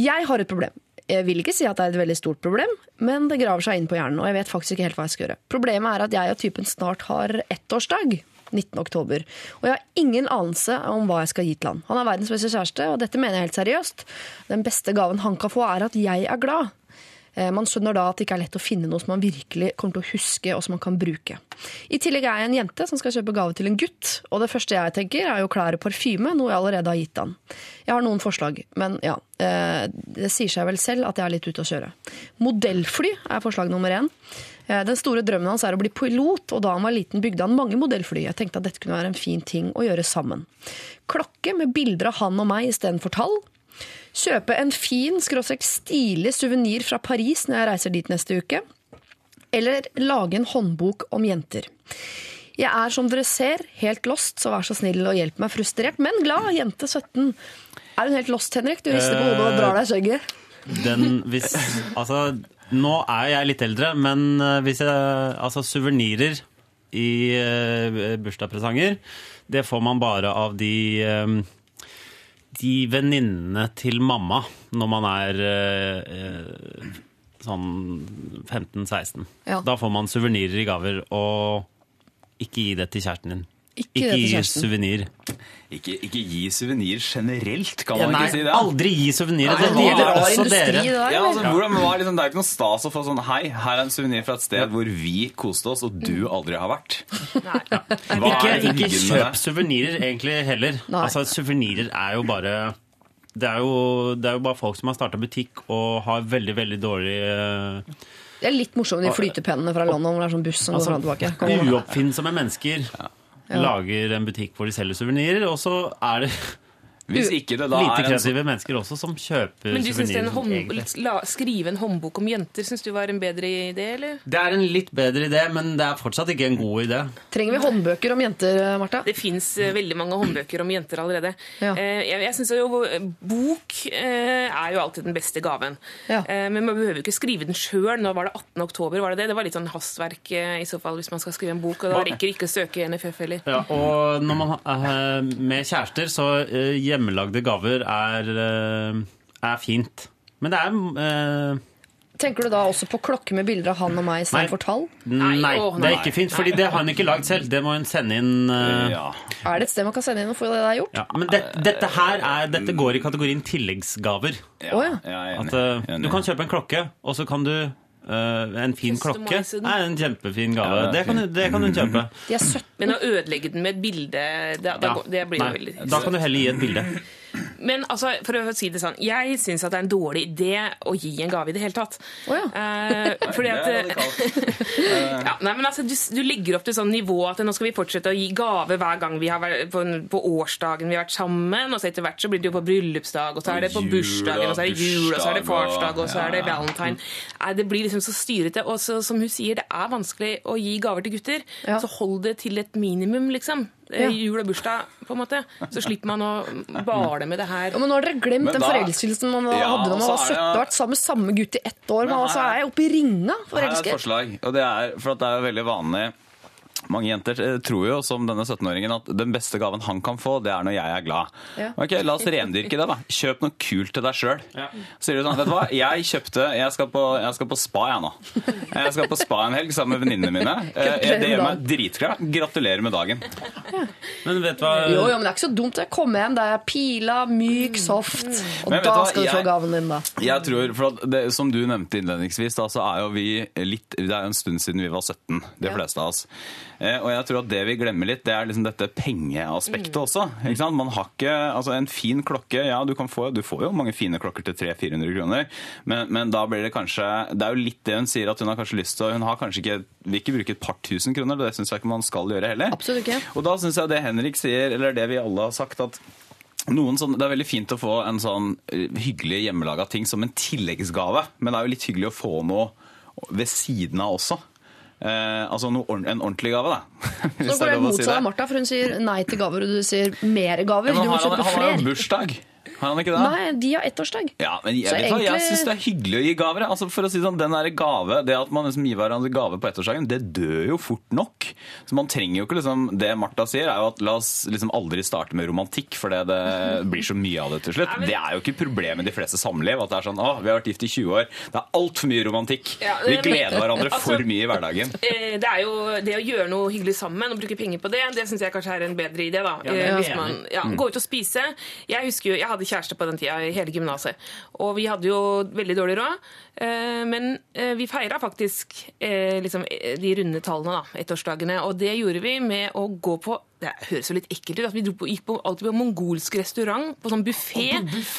Speaker 3: Jeg har et problem. Jeg vil ikke si at det er et veldig stort problem, men det graver seg inn på hjernen, og jeg vet faktisk ikke helt hva jeg skal gjøre. Problemet er at jeg og typen snart har ettårsdag. 19. oktober. Og jeg har ingen anelse om hva jeg skal gi til han. Han er verdens beste kjæreste, og dette mener jeg helt seriøst. Den beste gaven han kan få, er at jeg er glad. Eh, Man skjønner da at det ikke er lett å finne noe som man virkelig kommer til å huske og som man kan bruke. I tillegg er jeg en jente som skal kjøpe gave til en gutt, og det første jeg tenker er jo klær og parfyme, noe jeg allerede har gitt han. Jeg har noen forslag, men ja, eh, det sier seg vel selv at jeg er litt ute å kjøre. Modellfly er forslag nummer én. Eh, Den store drømmen hans er å bli pilot, og da han var liten bygde han mange modellfly. Jeg tenkte at dette kunne være en fin ting å gjøre sammen. Klokke med bilder av han og meg istedenfor tall. Kjøpe en fin, skråstrek stilig suvenir fra Paris når jeg reiser dit neste uke. Eller lage en håndbok om jenter. Jeg er som dere ser helt lost, så vær så snill og hjelp meg. Frustrert, men glad. Jente 17. Er hun helt lost, Henrik? Du rister på hodet og drar deg i skjegget.
Speaker 1: Den, hvis, altså, nå er jeg litt eldre, men eh, hvis jeg Altså, suvenirer i uh, bursdagspresanger, det får man bare av de eh, de venninnene til mamma når man er eh, sånn 15-16.
Speaker 3: Ja.
Speaker 1: Da får man suvenirer i gaver, og ikke gi det til kjæresten din.
Speaker 3: Ikke gi
Speaker 1: gi suvenir.
Speaker 8: Ikke, ikke gi suvenir generelt, kan man
Speaker 1: Nei,
Speaker 8: ikke si det?
Speaker 1: aldri gi
Speaker 3: suvenir.
Speaker 1: Det
Speaker 3: det
Speaker 1: gjelder også dere.
Speaker 8: Ja, altså, hvordan, hva er liksom, det er ikke noe stas å få sånn Hei, her er en suvenir fra et sted hvor vi koste oss, og du aldri har vært. Hva
Speaker 1: Ikke,
Speaker 8: er
Speaker 1: ikke kjøp suvenirer egentlig heller.
Speaker 3: Nei.
Speaker 1: Altså, Suvenirer er jo bare det er, jo, det er jo bare folk som har starta butikk og har veldig veldig dårlig uh,
Speaker 3: Det er litt morsomt med de flytepennene fra London hvor det er sånn buss som går
Speaker 1: altså,
Speaker 3: fram og tilbake.
Speaker 1: Uoppfinnsomme mennesker lager en butikk hvor de selger suvenirer, og så er det
Speaker 8: Hvis ikke det da
Speaker 1: lite
Speaker 8: er en sånn
Speaker 1: kreative mennesker også som kjøper
Speaker 7: Men du synes en hånd, la, skrive en håndbok om jenter synes du var en bedre idé, eller?
Speaker 1: Det er en litt bedre idé, men det er fortsatt ikke en god idé.
Speaker 3: Trenger vi håndbøker om jenter, Marta?
Speaker 7: Det fins veldig mange håndbøker om jenter allerede.
Speaker 3: Ja.
Speaker 7: Eh, jeg jeg synes jo eh, Bok eh, er jo alltid den beste gaven.
Speaker 3: Ja.
Speaker 7: Eh, men man behøver jo ikke skrive den sjøl. Nå var det 18. oktober, var det det? Det var litt sånn hastverk eh, i så fall hvis man skal skrive en bok. Og da rekker ikke å søke NFF heller.
Speaker 1: Ja, og når man er med kjærester, så eh, hjemmelagde gaver er, eh, er fint. Men det er eh,
Speaker 3: Tenker du da også på klokke med bilder av han og meg istedenfor tall?
Speaker 1: Nei,
Speaker 7: Nei,
Speaker 1: det er ikke fint, fordi det har hun ikke lagd selv. Det må hun sende inn. Uh...
Speaker 8: Ja.
Speaker 3: Er det et sted man kan sende inn og få det der gjort?
Speaker 1: ja. Men det, dette her er, dette går i kategorien tilleggsgaver.
Speaker 8: Ja,
Speaker 3: Å, ja.
Speaker 8: jeg er enig.
Speaker 1: At, eh, du kan kjøpe en klokke, og så kan du En fin klokke
Speaker 7: Nei,
Speaker 1: er en kjempefin gave.
Speaker 8: Ja, det
Speaker 1: det, kan du, det kan hun kjøpe.
Speaker 3: De er 17.
Speaker 7: Men å ødelegge den med et bilde, det, da,
Speaker 1: Ja.
Speaker 7: går- det blir jo
Speaker 1: Nei,
Speaker 7: veldig
Speaker 1: Da kan du heller gi et bilde.
Speaker 7: Men altså, for å si det sånn, jeg syns at det er en dårlig idé å gi en gave i det hele tatt.
Speaker 3: Oh, ja.
Speaker 7: Eh, fordi at
Speaker 8: Det er radikalt.
Speaker 7: ja, nei, men altså, du, du legger opp til sånn nivå at nå skal vi fortsette å gi gave hver gang vi har vært på, på årsdagen vi har vært sammen. Og så etter hvert så blir det jo på bryllupsdag, og så er det på bursdagen, og så er det jul, og så er det farsdag, og så er det valentine. Nei, det blir liksom så styrete. Og så, som hun sier, det er vanskelig å gi gaver til gutter.
Speaker 3: Ja.
Speaker 7: Så hold det til et minimum, liksom. Eh,
Speaker 3: Ja.
Speaker 7: Jul og bursdag, på en måte. Så slipper man å bale med det her.
Speaker 3: Ja, men nå har dere glemt
Speaker 8: Men
Speaker 3: den forelskelsen man
Speaker 8: Ja,
Speaker 3: hadde da man var
Speaker 8: er
Speaker 3: 17
Speaker 8: det-
Speaker 3: og vært sammen med samme gutt i ett år. Men
Speaker 8: Men
Speaker 3: altså er jeg oppe i ringa
Speaker 8: Her er et forslag, og det er for at det er veldig vanlig Mange jenter eh, tror jo, som denne 17-åringen, at den beste gaven han kan få, det er når jeg er glad.
Speaker 4: Ja.
Speaker 8: Ok, La oss rendyrke det, da. Kjøp noe kult til deg sjøl.
Speaker 1: Ja.
Speaker 8: Sier du sånn, vet du hva, jeg kjøpte Jeg skal på, jeg skal på spa, jeg nå. Jeg skal på spa en helg sammen med venninnene mine. Eh, Det gjør meg dritglad. Gratulerer med dagen.
Speaker 1: Men vet du hva
Speaker 3: Jo, jo, men det er ikke så dumt. Jeg kommer igjen, det er pila, myk, soft. Og
Speaker 8: Men
Speaker 3: da skal du få gaven din, da.
Speaker 8: Jeg tror, for at det, Som du nevnte innledningsvis, da, så er jo vi litt Det er jo en stund siden vi var 17, de fleste av oss. Eh, og jeg tror at det vi glemmer litt, det er liksom dette pengeaspektet også. Ikke sant? Man har ikke Altså, en fin klokke Ja, du kan få Du får jo mange fine klokker til 300-400 kroner, men, men da blir det kanskje Det er jo litt det hun sier, at hun har kanskje lyst til Hun har kanskje ikke vil ikke bruke et par tusen kroner, det syns jeg ikke man skal gjøre heller.
Speaker 3: Absolutt ikke.
Speaker 8: Og da syns jeg det Henrik sier, eller det vi alle har sagt, at noen sånn, det er veldig fint å få en sånn eh, hyggelig hjemmelaga ting som en tilleggsgave, men det er jo litt hyggelig å få noe ved siden av også. Eh, altså noe, en ordentlig gave, da. Hvis
Speaker 3: Så går det motsatt av Martha, for hun sier nei til gaver, og du sier mer gaver.
Speaker 8: Ja, men
Speaker 3: Du må
Speaker 8: kjøpe han, han har jo bursdag. Har han ikke det?
Speaker 3: Nei, de har ettårsdag.
Speaker 8: Ja, men jeg,
Speaker 3: Så
Speaker 8: vet hva, jeg syns det er hyggelig å gi gaver. Altså, for å si sånn, den der gave, Det at man liksom gir hverandre gave på ettårsdagen, det dør jo fort nok. Så man trenger jo ikke liksom, Det Martha sier, er jo at la oss liksom aldri starte med romantikk, for det, det blir så mye av det til slutt. Det er jo ikke problemet i de fleste samliv. At det er sånn å, vi har vært gift i 20 år, det er altfor mye romantikk.
Speaker 7: Ja,
Speaker 8: Vi gleder hverandre
Speaker 7: Altså-
Speaker 8: for mye i hverdagen.
Speaker 7: Eh, Det er jo det å gjøre noe hyggelig sammen og bruke penger på det, det syns jeg kanskje er en bedre idé. da.
Speaker 1: Ja,
Speaker 7: Eh, man, ja, Gå ut og spise. Jeg husker jo, jeg hadde kjæreste på den tida i hele gymnaset. Og vi hadde jo veldig dårlig råd. eh, Men eh, vi feira faktisk eh, liksom, de runde tallene, da, ettårsdagene. Og det gjorde vi med å gå på det høres jo litt ekkelt ut. at Vi på, gikk på, alltid på mongolsk restaurant, på sånn buffé,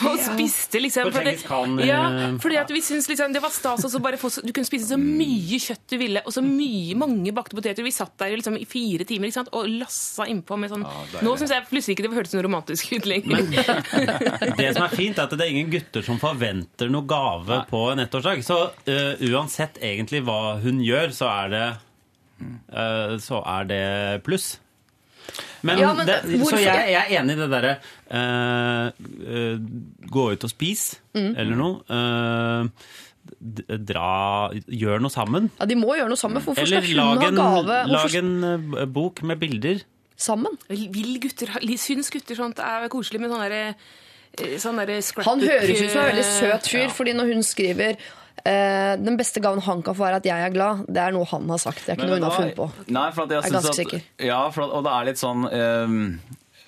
Speaker 7: og spiste liksom
Speaker 1: På Khan, eh,
Speaker 7: Ja, fordi at vi syntes liksom, det var stas å bare få Du kunne spise så mye kjøtt du ville, og så mye, mange bakte poteter. Vi satt der liksom i fire timer sant? og lassa innpå med sånn Nå syns jeg plutselig ikke det hørtes noe romantisk ut lenger.
Speaker 1: Det som er fint, er at det er ingen gutter som forventer noe gave på en ettårsdag. Så uh, uansett egentlig hva hun gjør, så er det uh, Så er det pluss. Men,
Speaker 3: Ja, men
Speaker 1: det, så jeg, jeg er enig i det derre uh, uh, Gå ut og spis,
Speaker 3: Mm.
Speaker 1: eller noe. Uh, dra Gjør noe sammen.
Speaker 3: Ja, De må gjøre noe sammen. Hvorfor
Speaker 1: Eller
Speaker 3: skal hun
Speaker 1: en,
Speaker 3: ha
Speaker 1: en,
Speaker 3: gave
Speaker 1: lag en bok med bilder.
Speaker 3: sammen?
Speaker 7: Vil gutter Syns gutter sånt er koselig med sånn derre Sånn der
Speaker 3: Han høres ut som en veldig søt fyr,
Speaker 7: Ja.
Speaker 3: fordi når hun skriver den beste gaven han kan få, er at jeg er glad. Det er noe han har sagt. Det er ikke noe hun har funnet på.
Speaker 8: Nei, for at jeg
Speaker 3: Jeg er ganske
Speaker 8: at,
Speaker 3: sikker.
Speaker 8: Ja, for at, og det er litt sånn ehm,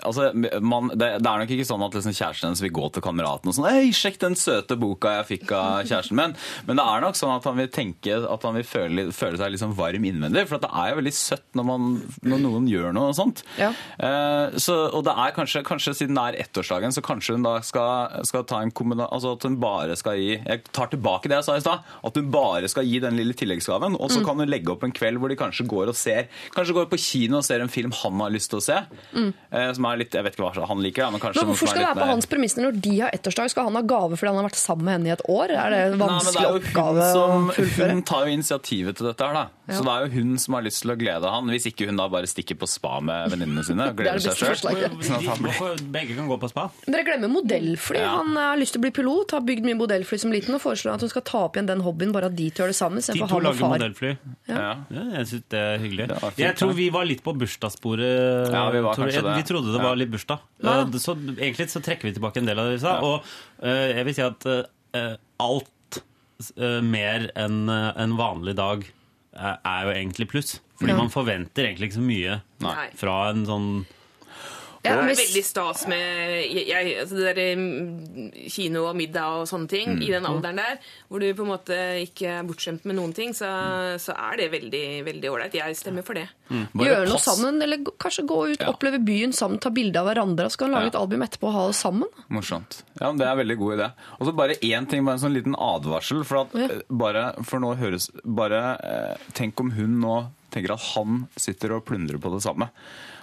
Speaker 8: Altså, man, det, det er nok ikke sånn at liksom kjæresten hennes vil gå til kameraten og sånn Hei, sjekk den søte boka jeg fikk av kjæresten min. Men det er nok sånn at han vil tenke At han vil føle, føle seg liksom varm innvendig. For at det er jo veldig søtt når, man, når noen gjør noe og sånt.
Speaker 3: Ja.
Speaker 8: Eh, så, og det er kanskje, kanskje siden det er ettårsdagen, så kanskje hun da skal, skal ta en kommunal, Altså at hun bare skal gi Jeg tar tilbake det jeg sa i stad. At hun bare skal gi den lille tilleggsgaven. Og så kan hun legge opp en kveld hvor de kanskje går og ser Kanskje går på kino og ser en film han har lyst til å se. eh, som er litt Jeg vet ikke hva han liker, da, men kanskje
Speaker 3: Men Hvorfor skal det være på hans premisser når de har ettårsdag? Skal han ha gave fordi han har vært sammen med henne i et år? Er det en
Speaker 8: Nei,
Speaker 3: vanskelig
Speaker 8: det er
Speaker 3: oppgave
Speaker 8: som,
Speaker 3: å fullføre?
Speaker 8: hun tar jo initiativet til dette her, da. Så det er jo hun som har lyst til å glede han, hvis ikke hun da bare stikker på spa med venninnene sine og
Speaker 3: er
Speaker 8: gleder seg sjøl. Sånn
Speaker 1: begge kan gå på spa?
Speaker 3: Dere glemmer modellfly.
Speaker 8: Ja.
Speaker 3: Han har lyst til å bli pilot, har bygd mye modellfly som liten og foreslår at hun skal ta opp igjen den hobbyen, bare at de to gjør det sammen.
Speaker 1: De to
Speaker 3: han
Speaker 1: lager
Speaker 3: far.
Speaker 1: modellfly.
Speaker 8: ja.
Speaker 1: Ja, jeg synes det er hyggelig.
Speaker 8: Det fint,
Speaker 1: jeg tror vi var litt på bursdagssporet.
Speaker 8: Ja, vi var
Speaker 1: tror jeg.
Speaker 8: det.
Speaker 1: Vi trodde det
Speaker 8: Ja.
Speaker 1: var litt bursdag.
Speaker 3: Ja.
Speaker 1: Så egentlig så trekker vi tilbake en del av det vi sa. Og uh, jeg vil si at uh, alt uh, mer enn en vanlig dag er jo egentlig pluss. Fordi man forventer egentlig ikke så mye
Speaker 7: Nei.
Speaker 1: fra en sånn
Speaker 3: Ja,
Speaker 7: Det er veldig stas med jeg, altså det der, mm, kino og middag og sånne ting
Speaker 8: Mm.
Speaker 7: i den alderen der, hvor du på en måte ikke er bortskjemt med noen ting, så, så er det veldig veldig ålreit. Jeg stemmer for det.
Speaker 8: Mm.
Speaker 3: Gjøre noe sammen, eller kanskje gå ut, oppleve byen sammen, ta bilde av hverandre, og så kan lage
Speaker 8: Ja.
Speaker 3: et album etterpå og ha det sammen.
Speaker 8: Morsomt. Ja, Det er en veldig god idé. Og så bare én ting, bare en sånn liten advarsel. For, at,
Speaker 3: Ja.
Speaker 8: eh, bare, for nå høres Bare eh, tenk om hun nå tenker at han sitter og plundrer på det samme.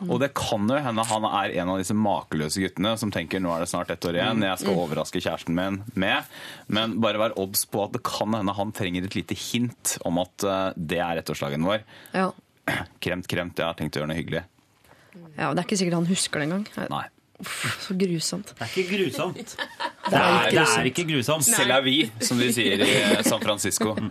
Speaker 8: Og det kan jo hende han er en av disse makeløse guttene som tenker nå er det snart ett år igjen, jeg skal overraske kjæresten min med. Men bare vær obs på at det kan hende han trenger et lite hint om at eh, det er ettårsdagen vår.
Speaker 3: Ja.
Speaker 8: Kremt, kremt, jeg har tenkt å gjøre noe hyggelig.
Speaker 3: ja, Det er ikke sikkert han husker det engang.
Speaker 8: Nei.
Speaker 3: Uff, så grusomt.
Speaker 1: Det er ikke grusomt. Det
Speaker 3: er
Speaker 1: er, det er ikke grusomt.
Speaker 8: Selv er vi, som de sier i eh, San Francisco.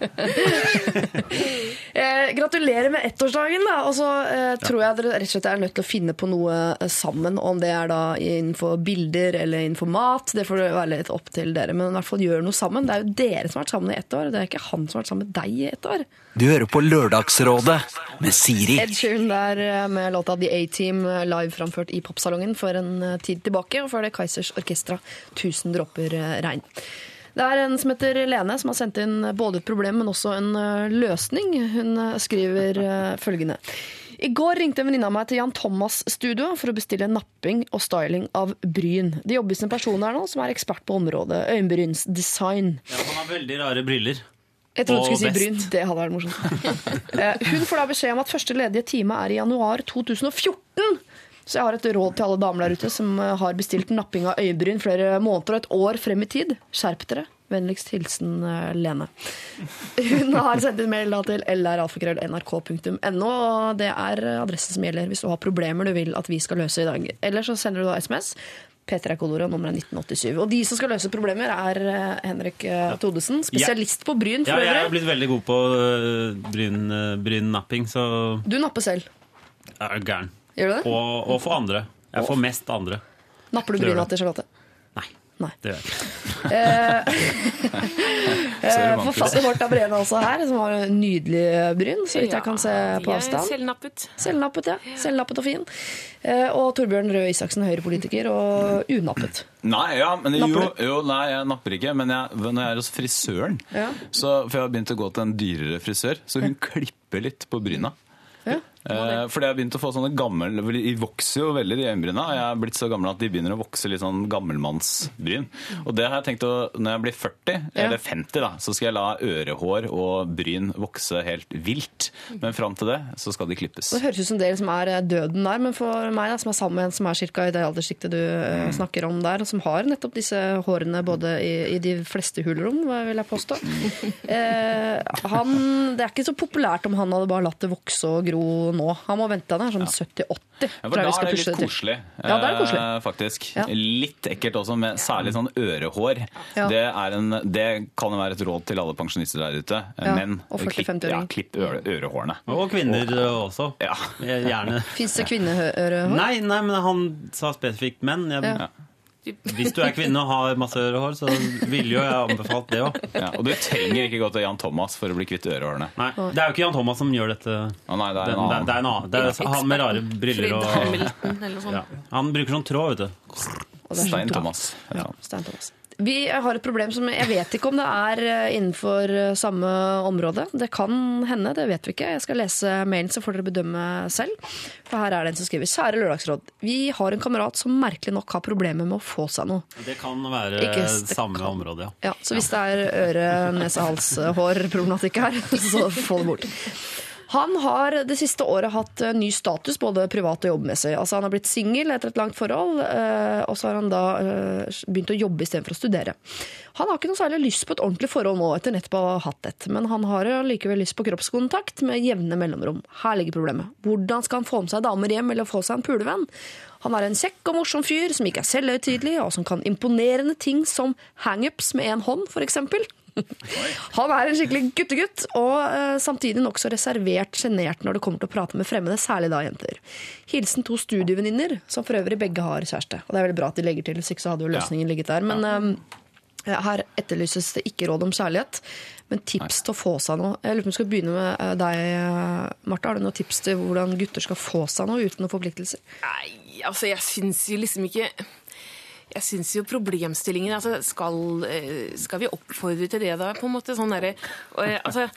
Speaker 3: Eh, gratulerer med ettårsdagen, da. Og så eh, tror jeg dere rett og slett er nødt til å finne på noe eh, sammen. Om det er da innenfor bilder eller innenfor mat. Det får være litt opp til dere. Men i hvert fall gjør noe sammen. Det er jo dere som har vært sammen i ett år. Det er ikke han som har vært sammen med deg i ett år.
Speaker 2: Du hører på Lørdagsrådet med Siri.
Speaker 3: Ed Sheeran der eh, med låta The A-Team eh, live framført i popsalongen for en eh, tid tilbake. Og før det Kaizers Orkestra 1000 dråper regn. Det er en som heter Lene, som har sendt inn både et problem, men også en løsning. Hun skriver følgende. I går ringte en venninne av meg til Jan Thomas studio for å bestille napping og styling av bryn. Det jobbes en person her nå som er ekspert på området øyenbrynsdesign.
Speaker 1: Ja, han har veldig rare briller.
Speaker 3: Jeg trodde du skulle si brynt. Det hadde vært morsomt. Eh, Hun får da beskjed om at første ledige time er i januar 2014. Så jeg har et råd til alle damer der ute som eh, har bestilt napping av øyebryn flere måneder og et år frem i tid. Skjerp dere. Vennligst hilsen eh, Lene. Hun har sendt en mail til lralfakrøll.nrk.no. og Det er adressen som gjelder hvis du har problemer du vil at vi skal løse i dag. Eller så sender du da SMS. P3 Coloro, nummeret er 1987. Og de som skal løse problemer, er eh, Henrik Todesen, Thodesen, spesialist på bryn
Speaker 1: Ja, jeg er blitt veldig god på bryn, øh, brynnapping, så
Speaker 3: Du napper selv.
Speaker 1: jeg er gæren.
Speaker 3: Gjør du det?
Speaker 1: Og, og for andre. Jeg får mest andre.
Speaker 3: Napper du bryna til Charlotte?
Speaker 1: Nei. Det gjør jeg ikke.
Speaker 3: Forfatter Morta Brena også her, som har en nydelig bryn, så vidt jeg kan se på avstand.
Speaker 7: Selvnappet.
Speaker 3: Selvnappet, ja. Selvnappet og fin. Eh, Og Torbjørn Røe Isaksen, Høyre-politiker, og unappet.
Speaker 8: Nei, ja, men jo, jo, nei, jeg napper ikke. Men jeg, når jeg er hos frisøren
Speaker 3: Ja.
Speaker 8: så, For jeg har begynt å gå til en dyrere frisør, så hun klipper litt på bryna. Eh, fordi jeg har begynt å få sånne gammel De vokser jo veldig, de øyenbryna. og Jeg er blitt så gammel at de begynner å vokse litt sånn gammelmannsbryn. Og det har jeg tenkt å Når jeg blir 40,
Speaker 3: Ja.
Speaker 8: eller 50, da, så skal jeg la ørehår og bryn vokse helt vilt. Men fram til det så skal de klippes.
Speaker 3: Det høres ut som det som er eh, døden der, men for meg da, som er sammen med en som er cirka i det alderssjiktet du mm. snakker om der, og som har nettopp disse hårene både i, i de fleste hulrom, vil jeg påstå. Eh, han, det er ikke så populært om han hadde bare latt det vokse og gro nå. Han må vente, han er sånn 70-80.
Speaker 8: Ja, for da er det litt koselig,
Speaker 3: Ja, det er det koselig.
Speaker 8: eh, faktisk.
Speaker 3: Ja.
Speaker 8: Litt ekkelt også, med særlig sånn ørehår.
Speaker 3: Ja.
Speaker 8: Det, er en, det kan jo være et råd til alle pensjonister der ute.
Speaker 3: Ja,
Speaker 8: Men klipp, ja, klipp øre, ørehårene.
Speaker 1: Og kvinner øh, også.
Speaker 8: Ja.
Speaker 1: Gjerne.
Speaker 3: Fins det kvinneørehår?
Speaker 1: Nei, nei, men han sa spesifikt menn. Jeg,
Speaker 3: Ja.
Speaker 1: Hvis du er kvinne og har masse ørehår, så ville jo jeg anbefalt det òg.
Speaker 8: Ja, og du trenger ikke gå til Jan Thomas for å bli kvitt ørehårene.
Speaker 1: Nei, det er jo ikke Jan Thomas som gjør dette.
Speaker 8: Å nei, det
Speaker 1: Det,
Speaker 8: er en
Speaker 1: det,
Speaker 8: annen.
Speaker 1: det er en annen. Det er han med rare briller og
Speaker 7: Hamilton eller noe
Speaker 1: ja. Han bruker sånn tråd, vet du.
Speaker 3: Og det er
Speaker 8: Stein
Speaker 3: sånn-
Speaker 8: Thomas. Ja.
Speaker 3: Stein Thomas. Vi har et problem som jeg vet ikke om det er eh, innenfor eh, samme område. Det kan hende, det vet vi ikke. Jeg skal lese mailen, så får dere bedømme selv. For her er det en som skriver Kjære Lørdagsråd. Vi har en kamerat som merkelig nok har problemer med å få seg noe.
Speaker 1: Det kan være
Speaker 3: Ikke det
Speaker 1: samme område, ja.
Speaker 3: Ja, Så hvis det er øre-, nese-, hals-, hår-problematikk her, så få det bort. Han har det siste året hatt eh, ny status, både privat og jobbmessig. Altså Han har blitt singel etter et langt forhold, eh, og så har han da eh, begynt å jobbe istedenfor å studere. Han har ikke noe særlig lyst på et ordentlig forhold nå, etter nettopp å ha hatt et, men han har likevel lyst på kroppskontakt med jevne mellomrom. Her ligger problemet. Hvordan skal han få med seg damer hjem, eller få seg en pulevenn? Han er en kjekk og morsom fyr som ikke er selvhøytidelig, og som kan imponerende ting som hangups med én hånd, f.eks. Han er en skikkelig guttegutt, og eh, samtidig nokså reservert, sjenert når det kommer til å prate med fremmede, særlig da jenter. Hilsen to studievenninner, som for øvrig begge har kjæreste. Og det er veldig bra at de legger til, hvis ikke så hadde jo løsningen ligget der. Men um, her etterlyses det ikke råd om kjærlighet, men tips til å få seg noe. Jeg lurer på om vi skal begynne med eh, deg, Martha. Har du noen tips til hvordan gutter skal få seg noe uten noen forpliktelser?
Speaker 7: Nei, altså jeg syns jo liksom ikke jeg syns jo problemstillingen altså skal, eh, skal vi oppfordre til det, da? på en måte sånn derre eh, altså,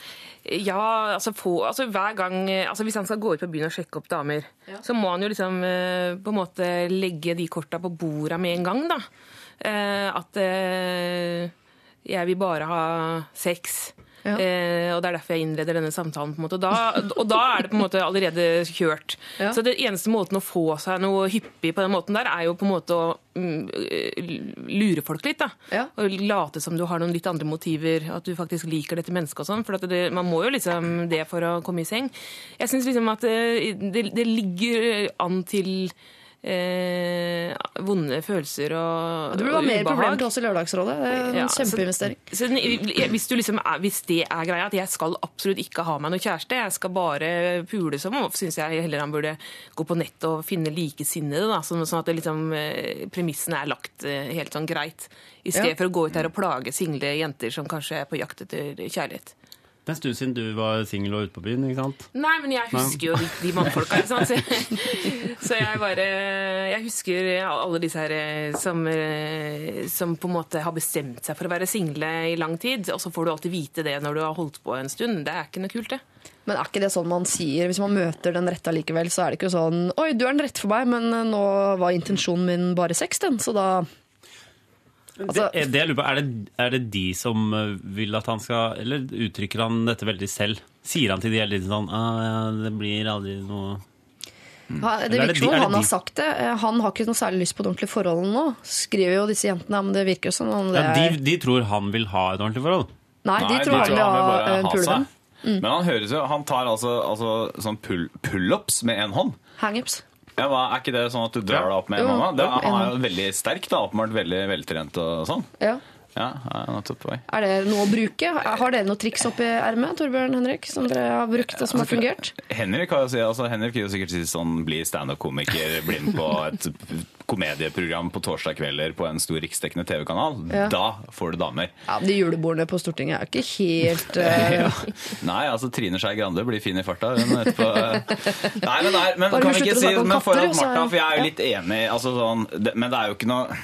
Speaker 7: Ja, altså, på, altså hver gang eh, altså Hvis han skal gå ut på byen og sjekke opp damer, så må han jo liksom på en måte legge de korta på borda med en gang, da. At jeg vil bare ha sex.
Speaker 3: Ja.
Speaker 7: Eh, og Det er derfor jeg innleder denne samtalen. på en måte. Og da, og da er det på en måte allerede kjørt.
Speaker 3: Ja.
Speaker 7: Så det eneste måten å få seg noe hyppig på den måten der, er jo på en måte å mm, eh, lure folk litt. da.
Speaker 3: Ja.
Speaker 7: Og late som du har noen litt andre motiver, at du faktisk liker dette mennesket og sånn. For at det, man må jo liksom det for å komme i seng. Jeg syns liksom at det, det, det ligger an til eh, vonde følelser og
Speaker 3: Det burde være mer problem til oss i Lørdagsrådet. Det er en
Speaker 7: Ja,
Speaker 3: kjempeinvestering.
Speaker 7: Så så, hvis, du liksom er, hvis det er greia, at jeg skal absolutt ikke ha meg noe kjæreste, jeg skal bare pule som om, syns jeg heller han burde gå på nett og finne likesinnede. Da, sånn, sånn at det liksom, eh, premissene er lagt eh, helt sånn greit. I stedet
Speaker 3: Ja.
Speaker 7: for å gå ut her og plage single jenter som kanskje er på jakt etter kjærlighet.
Speaker 1: Det er en stund siden du var singel og ute på byen, ikke sant?
Speaker 7: Nei, men jeg husker jo de, de mannfolka, ikke sant. Så, så jeg bare Jeg husker alle disse her eh, som, eh, som på en måte har bestemt seg for å være single i lang tid, og så får du alltid vite det når du har holdt på en stund. Det er ikke noe kult, det.
Speaker 3: Men er ikke det sånn man sier hvis man møter den rette likevel? så er det ikke sånn Oi, du er den rette for meg, men eh, nå var intensjonen min bare sex, den, så da Altså-
Speaker 1: det, er, det, lurer på, er, det, er det de som eh, vil at han skal Eller uttrykker han dette veldig selv? Sier han til de hele tiden sånn ah, ja, Det blir aldri noe
Speaker 3: Ha- Det
Speaker 1: er
Speaker 3: virker som
Speaker 1: de-
Speaker 3: han har sagt det. Eh, Han har ikke noe særlig lyst på et ordentlig forhold nå. Skriver jo disse jentene, men det virker jo som om det
Speaker 1: ja,
Speaker 3: er
Speaker 1: de, de tror han vil ha et ordentlig forhold.
Speaker 3: Nei, de tror han vil ha en
Speaker 8: ha
Speaker 3: pulevenn.
Speaker 8: seg. Men han høres jo Han tar altså, altså sånn pull- pull-ups med én hånd.
Speaker 3: Hangups.
Speaker 8: Ja, hva, er ikke det sånn at du drar deg opp med en
Speaker 3: Jo,
Speaker 8: hånd? Det,
Speaker 3: er,
Speaker 8: han er jo veldig sterk, da. Åpenbart veldig veltrent og sånn.
Speaker 3: Ja.
Speaker 8: Ja, nettopp.
Speaker 3: Er det noe å bruke? Har dere noe triks oppi ermet, Torbjørn Henrik, som dere har brukt og som har fungert?
Speaker 8: Henrik har jo si, altså Henrik vil jo sikkert si sånn bli standup-komiker, bli med på et komedieprogram på torsdag kvelder på en stor riksdekkende TV-kanal.
Speaker 3: Ja.
Speaker 8: Da får du damer.
Speaker 3: Ja, De julebordene på Stortinget er ikke helt uh...
Speaker 8: Ja. Nei, altså Trine Skei Grande blir fin i farta. Hun etterpå. Nei, men, nei, men kan
Speaker 3: vi
Speaker 8: ikke si men for
Speaker 3: katter,
Speaker 8: at
Speaker 3: så er-
Speaker 8: Martha, for jeg er jo litt enig altså, sånn, det, Men det er jo ikke noe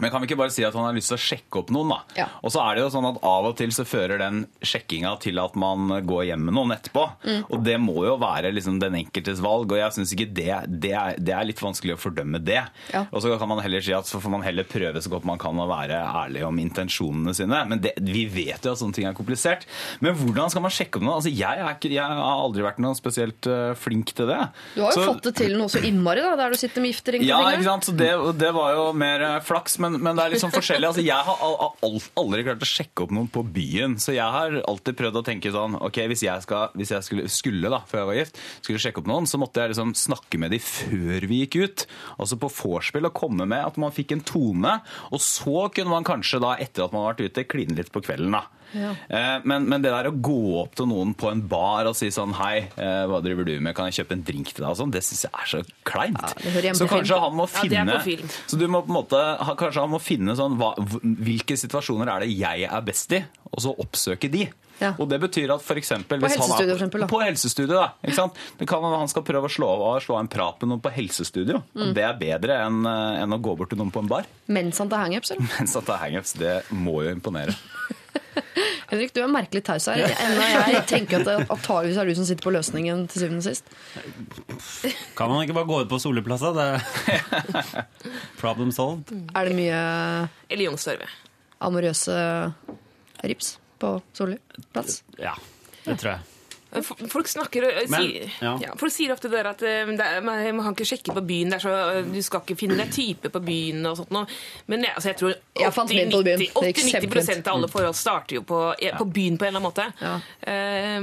Speaker 8: men kan vi ikke bare si at han har lyst til å sjekke opp noen, da?
Speaker 3: Ja.
Speaker 8: Og så er det jo sånn at av og til så fører den sjekkinga til at man går hjem med noen etterpå.
Speaker 3: Mm.
Speaker 8: Og det må jo være liksom den enkeltes valg, og jeg syns ikke det, det, er, det er litt vanskelig å fordømme det.
Speaker 3: Ja.
Speaker 8: Og så kan man heller si at så får man heller prøve så godt man kan å være ærlig om intensjonene sine. Men det, vi vet jo at sånne ting er komplisert. Men hvordan skal man sjekke opp noe? Altså, jeg, er ikke, jeg har aldri vært noe spesielt eh, flink til det.
Speaker 3: Du har jo
Speaker 8: Så-
Speaker 3: fått det til noe så innmari, da, der du sitter med giftering på
Speaker 8: ja, ikke sant? Så det, det var jo mer eh, flaks, men, men det er liksom forskjellig. Altså, jeg har al al aldri klart å sjekke opp noen på byen, så jeg har alltid prøvd å tenke sånn Ok, hvis jeg, skal, hvis jeg skulle, skulle, da, før jeg var gift, skulle sjekke opp noen, så måtte jeg liksom snakke med de før vi gikk ut. Altså på vorspiel, og komme med at man fikk en tone, og så kunne man kanskje da, etter at man har vært ute, kline litt på kvelden, da. Eh, Men, men det der å gå opp til noen på en bar og si sånn Hei, eh, hva driver du med? Kan jeg kjøpe en drink til deg? Og sånn, det syns jeg er så kleint.
Speaker 3: Ja,
Speaker 8: så kanskje han må
Speaker 7: Ja,
Speaker 8: finne
Speaker 7: ja.
Speaker 8: Så du må på en måte Kanskje han må finne sånn hva, Hvilke situasjoner er det jeg er best i? Og så oppsøke de.
Speaker 3: Ja.
Speaker 8: Og det betyr at for eksempel,
Speaker 3: På helsestudio, for eksempel, da.
Speaker 8: På helsestudio, da. Ikke sant? Det kan han skal prøve å slå, av- slå en prat med noen på helsestudio.
Speaker 3: Mm.
Speaker 8: Det er bedre enn, eh, enn å gå bort til noen på en bar.
Speaker 3: Mens han tar hangups, eller?
Speaker 8: Mens han er hangups, det må jo imponere.
Speaker 3: Henrik, du er merkelig taus her. Enda jeg tenker at det er du som sitter på løsningen til syvende og sist.
Speaker 1: Kan man ikke bare gå ut på Soleplaza? Det er problem solved.
Speaker 3: Er det mye
Speaker 7: Eller Youngstorget.
Speaker 3: amorøse rips på Solli plass?
Speaker 1: Ja, det tror jeg.
Speaker 7: Folk snakker og
Speaker 1: Men,
Speaker 7: sier,
Speaker 1: ja.
Speaker 7: ja. folk sier ofte det der at eh, det er, man, man kan ikke sjekke på byen. Det er så, eh, du skal ikke finne deg type på byen og sånt noe. Men altså, jeg tror
Speaker 3: Jeg fant min på byen. Det gikk
Speaker 7: 80-90
Speaker 3: kjempefint.
Speaker 7: av alle forhold starter jo på, eh, på byen på en eller annen måte.
Speaker 3: Ja.
Speaker 7: Eh,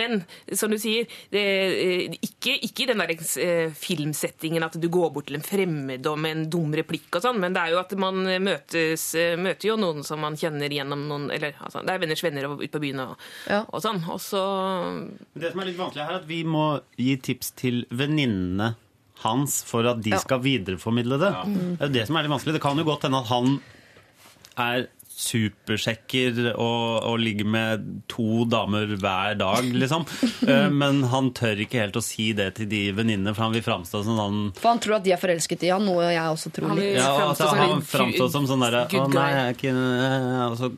Speaker 7: men som du sier, det, eh, ikke, ikke i den der eh, filmsettingen at du går bort til en fremmed og med en dum replikk og sånn, men det er jo at man møtes, eh, møter jo noen som man kjenner gjennom noen Eller altså, det er venners venner ute på byen og,
Speaker 3: Ja.
Speaker 7: og sånn. Og så
Speaker 1: Det som er litt vanskelig her, er at vi må gi tips til venninnene hans for at de
Speaker 3: Ja.
Speaker 1: skal videreformidle det. Det er det som er litt vanskelig. Det kan jo godt hende at han er supersjekker og, og ligger med to damer hver dag, liksom. Eh, Men han tør ikke helt å si det til de venninnene, for han vil framstå som han
Speaker 3: For han tror at de er forelsket i han, noe jeg også tror litt.
Speaker 7: vil-
Speaker 1: ja, altså,
Speaker 7: som
Speaker 1: han framstår som sånn derre Å nei, jeg er ikke Og så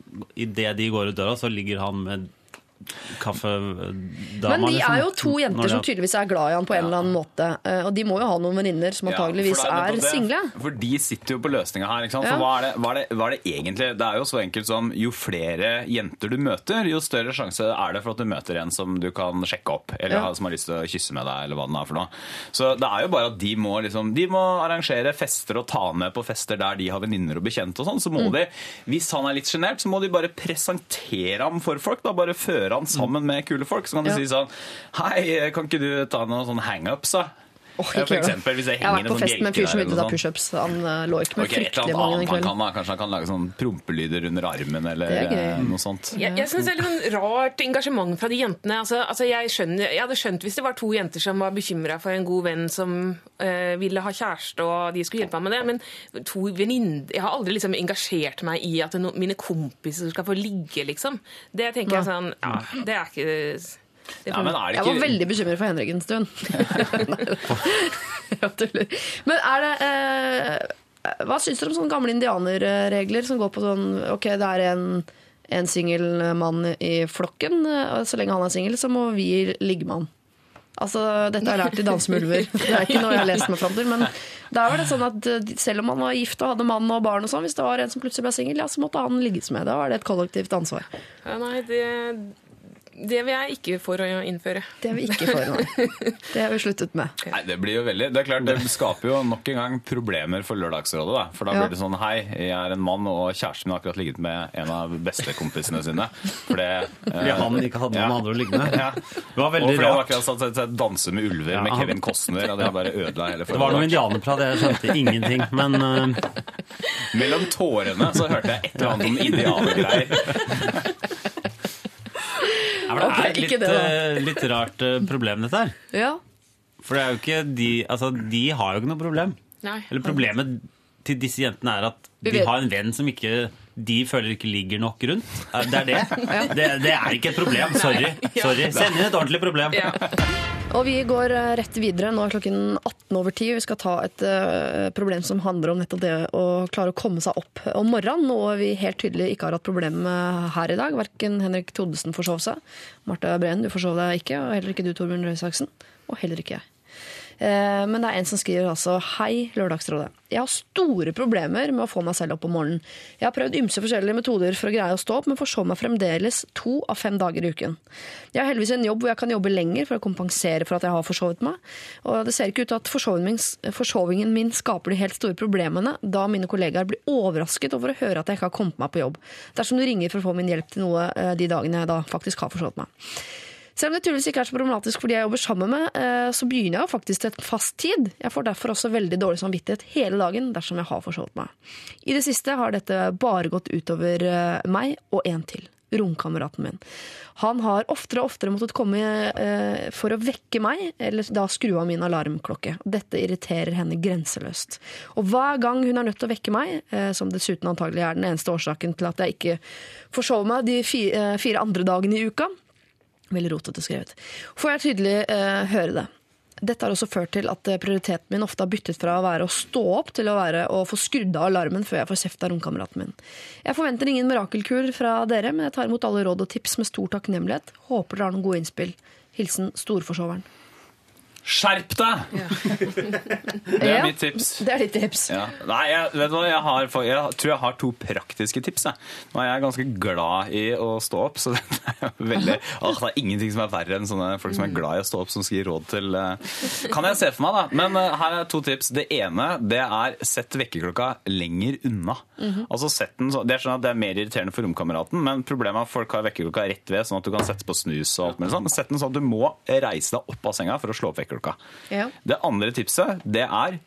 Speaker 1: idet de går ut døra, så ligger han med kaffedama.
Speaker 3: Men de
Speaker 1: liksom.
Speaker 3: er jo to jenter som tydeligvis er glad i han på en eller annen måte. eh, Og de må jo ha noen venninner som antageligvis
Speaker 8: Ja,
Speaker 3: er,
Speaker 8: er
Speaker 3: single.
Speaker 8: For de sitter jo på løsninga her. ikke sant?
Speaker 3: Ja.
Speaker 8: For hva er, det, hva, er det, hva er det egentlig? Det er jo så enkelt som jo flere jenter du møter, jo større sjanse er det for at du møter en som du kan sjekke opp, eller
Speaker 3: Ja.
Speaker 8: som har lyst til å kysse med deg, eller hva det er for noe. Så det er jo bare at de må, liksom, de må arrangere fester og ta med på fester der de har venninner og bekjente og sånn. Så må de, hvis han er litt sjenert, så må de bare presentere ham for folk. da, Bare føre han sammen med kule folk. Så kan
Speaker 3: Ja.
Speaker 8: si sånn Hei, kan ikke du ta noen sånne hangups, da? Ja, For eksempel hvis jeg,
Speaker 3: Jeg har vært på
Speaker 8: sånn
Speaker 3: fest med en fyr som begynte å ta
Speaker 8: sånt.
Speaker 3: pushups. Han eh, lå ikke med
Speaker 8: okay,
Speaker 3: fryktelig mange den kvelden.
Speaker 8: kan, da. Kanskje han kan lage sånn prompelyder under armen eller
Speaker 3: er
Speaker 8: eh, noe sånt.
Speaker 7: Jeg, jeg synes det er litt sånn rart engasjement fra de jentene. Altså, altså jeg, skjønner, jeg hadde skjønt hvis det var to jenter som var bekymra for en god venn som eh, ville ha kjæreste, og de skulle hjelpe ham med det. Men to venninner Jeg har aldri liksom engasjert meg i at no, mine kompiser skal få ligge, liksom. Det tenker jeg sånn Ja, det er ikke det
Speaker 8: Ja, men er det
Speaker 3: Jeg var veldig bekymret for Henrik en stund. Jeg tuller. Men er det eh, Hva syns dere om sånne gamle indianerregler som går på sånn Ok, det er en, en singel mann i flokken. og Så lenge han er singel, så må vi ligge med han. Altså, Dette har jeg lært i Danse med ulver. Det er ikke noe jeg har lest meg fram til. Men der var det sånn at eh, selv om han var gift og hadde mann og barn, og sånn, hvis det var en som plutselig ble singel, ja, så måtte han ligges med. Da var det et kollektivt ansvar.
Speaker 7: Ja, nei, det, det vil jeg ikke for å innføre.
Speaker 3: Det er vi ikke for, nei. Det har vi sluttet med.
Speaker 8: Nei, Det blir jo veldig, det er klart, det skaper jo nok en gang problemer for Lørdagsrådet. da. For da blir det sånn Hei, jeg er en mann, og kjæresten min har akkurat ligget med en av bestekompisene sine. Fordi eh,
Speaker 1: Fordi han ikke hadde noen andre å ligge med.
Speaker 8: Ja.
Speaker 1: Det var veldig
Speaker 8: Og
Speaker 1: veldig
Speaker 8: fordi han akkurat satt seg til danse med ulver
Speaker 1: Ja,
Speaker 8: med Kevin Costner, og det bare ødela hele
Speaker 1: Det var noe
Speaker 8: forholdet.
Speaker 1: indianerprat, jeg skjønte ingenting. Men uh...
Speaker 8: Mellom tårene så hørte jeg et eller annet om indianergreier.
Speaker 1: ja, men det er litt,
Speaker 3: det
Speaker 1: eh, litt rart eh, problem, dette her.
Speaker 3: Ja,
Speaker 1: For det er jo ikke de Altså, de har jo ikke noe problem.
Speaker 7: Nei.
Speaker 1: Eller problemet til disse jentene er at
Speaker 3: Vi
Speaker 1: de
Speaker 3: vet-
Speaker 1: har en venn som ikke de føler ikke ligger nok rundt. Det er det. Det, det er ikke et problem. Sorry. Sorry. Send inn et ordentlig problem.
Speaker 7: Ja.
Speaker 3: Og vi går eh, rett videre. Nå er klokken 18 over 10. Vi skal ta et eh, problem som handler om nettopp det å klare å komme seg opp om morgenen. Noe vi helt tydelig ikke har hatt problem med her i dag. Verken Henrik Thodesen forsov seg, Marte Breen, du forsov deg ikke, og heller ikke du, Torbjørn Røe Isaksen. Og heller ikke jeg. Eh, Men det er en som skriver altså Hei, Lørdagsrådet. Jeg har store problemer med å få meg selv opp om morgenen. Jeg har prøvd ymse forskjellige metoder for å greie å stå opp, men forsov meg fremdeles to av fem dager i uken. Jeg har heldigvis en jobb hvor jeg kan jobbe lenger for å kompensere for at jeg har forsovet meg. Og det ser ikke ut til at forsovingen min, forsovingen min skaper de helt store problemene, da mine kollegaer blir overrasket over å høre at jeg ikke har kommet meg på jobb. Dersom du ringer for å få min hjelp til noe eh, de dagene jeg da faktisk har forsovet meg. Selv om det tydeligvis ikke er så problematisk for de jeg jobber sammen med, eh, så begynner jeg jo faktisk til et fast tid. Jeg får derfor også veldig dårlig samvittighet hele dagen dersom jeg har forsovet meg. I det siste har dette bare gått utover eh, meg og en til. Romkameraten min. Han har oftere og oftere måttet komme eh, for å vekke meg, eller da skru av min alarmklokke. Dette irriterer henne grenseløst. Og hver gang hun er nødt til å vekke meg, som dessuten antagelig er den eneste årsaken til at jeg ikke forsover meg de fi- fire andre dagene i uka, Veldig rotete skrevet. Får jeg tydelig eh, høre det. Dette har også ført til at eh, prioriteten min ofte har byttet fra å være å stå opp til å være å få skrudd av alarmen før jeg får kjeft av romkameraten min. Jeg forventer ingen mirakelkur fra dere, men jeg tar imot alle råd og tips med stor takknemlighet. Håper dere har noen gode innspill. Hilsen storforsoveren.
Speaker 8: Skjerp deg! Det er mitt tips.
Speaker 3: Det er ditt tips.
Speaker 8: Ja. Nei, jeg, vet du hva, jeg, har, jeg tror jeg har to praktiske tips. Jeg. Nå er jeg ganske glad i å stå opp, så det er, veldig, Åh, det er ingenting som er verre enn sånne folk som er glad i å stå opp, som skal gi råd til eh, Kan jeg se for meg, da. Men eh, her er to tips. Det ene det er sett vekkerklokka lenger unna. Altså sett den så, Det er sånn det er mer irriterende for romkameraten, men problemet er at folk har vekkerklokka rett ved, sånn at du kan sette på snus og alt mulig sånn. Sett den sånn at du må reise deg opp av senga for å slå opp vekkerklokka.
Speaker 3: Ja.
Speaker 8: Det andre tipset, det er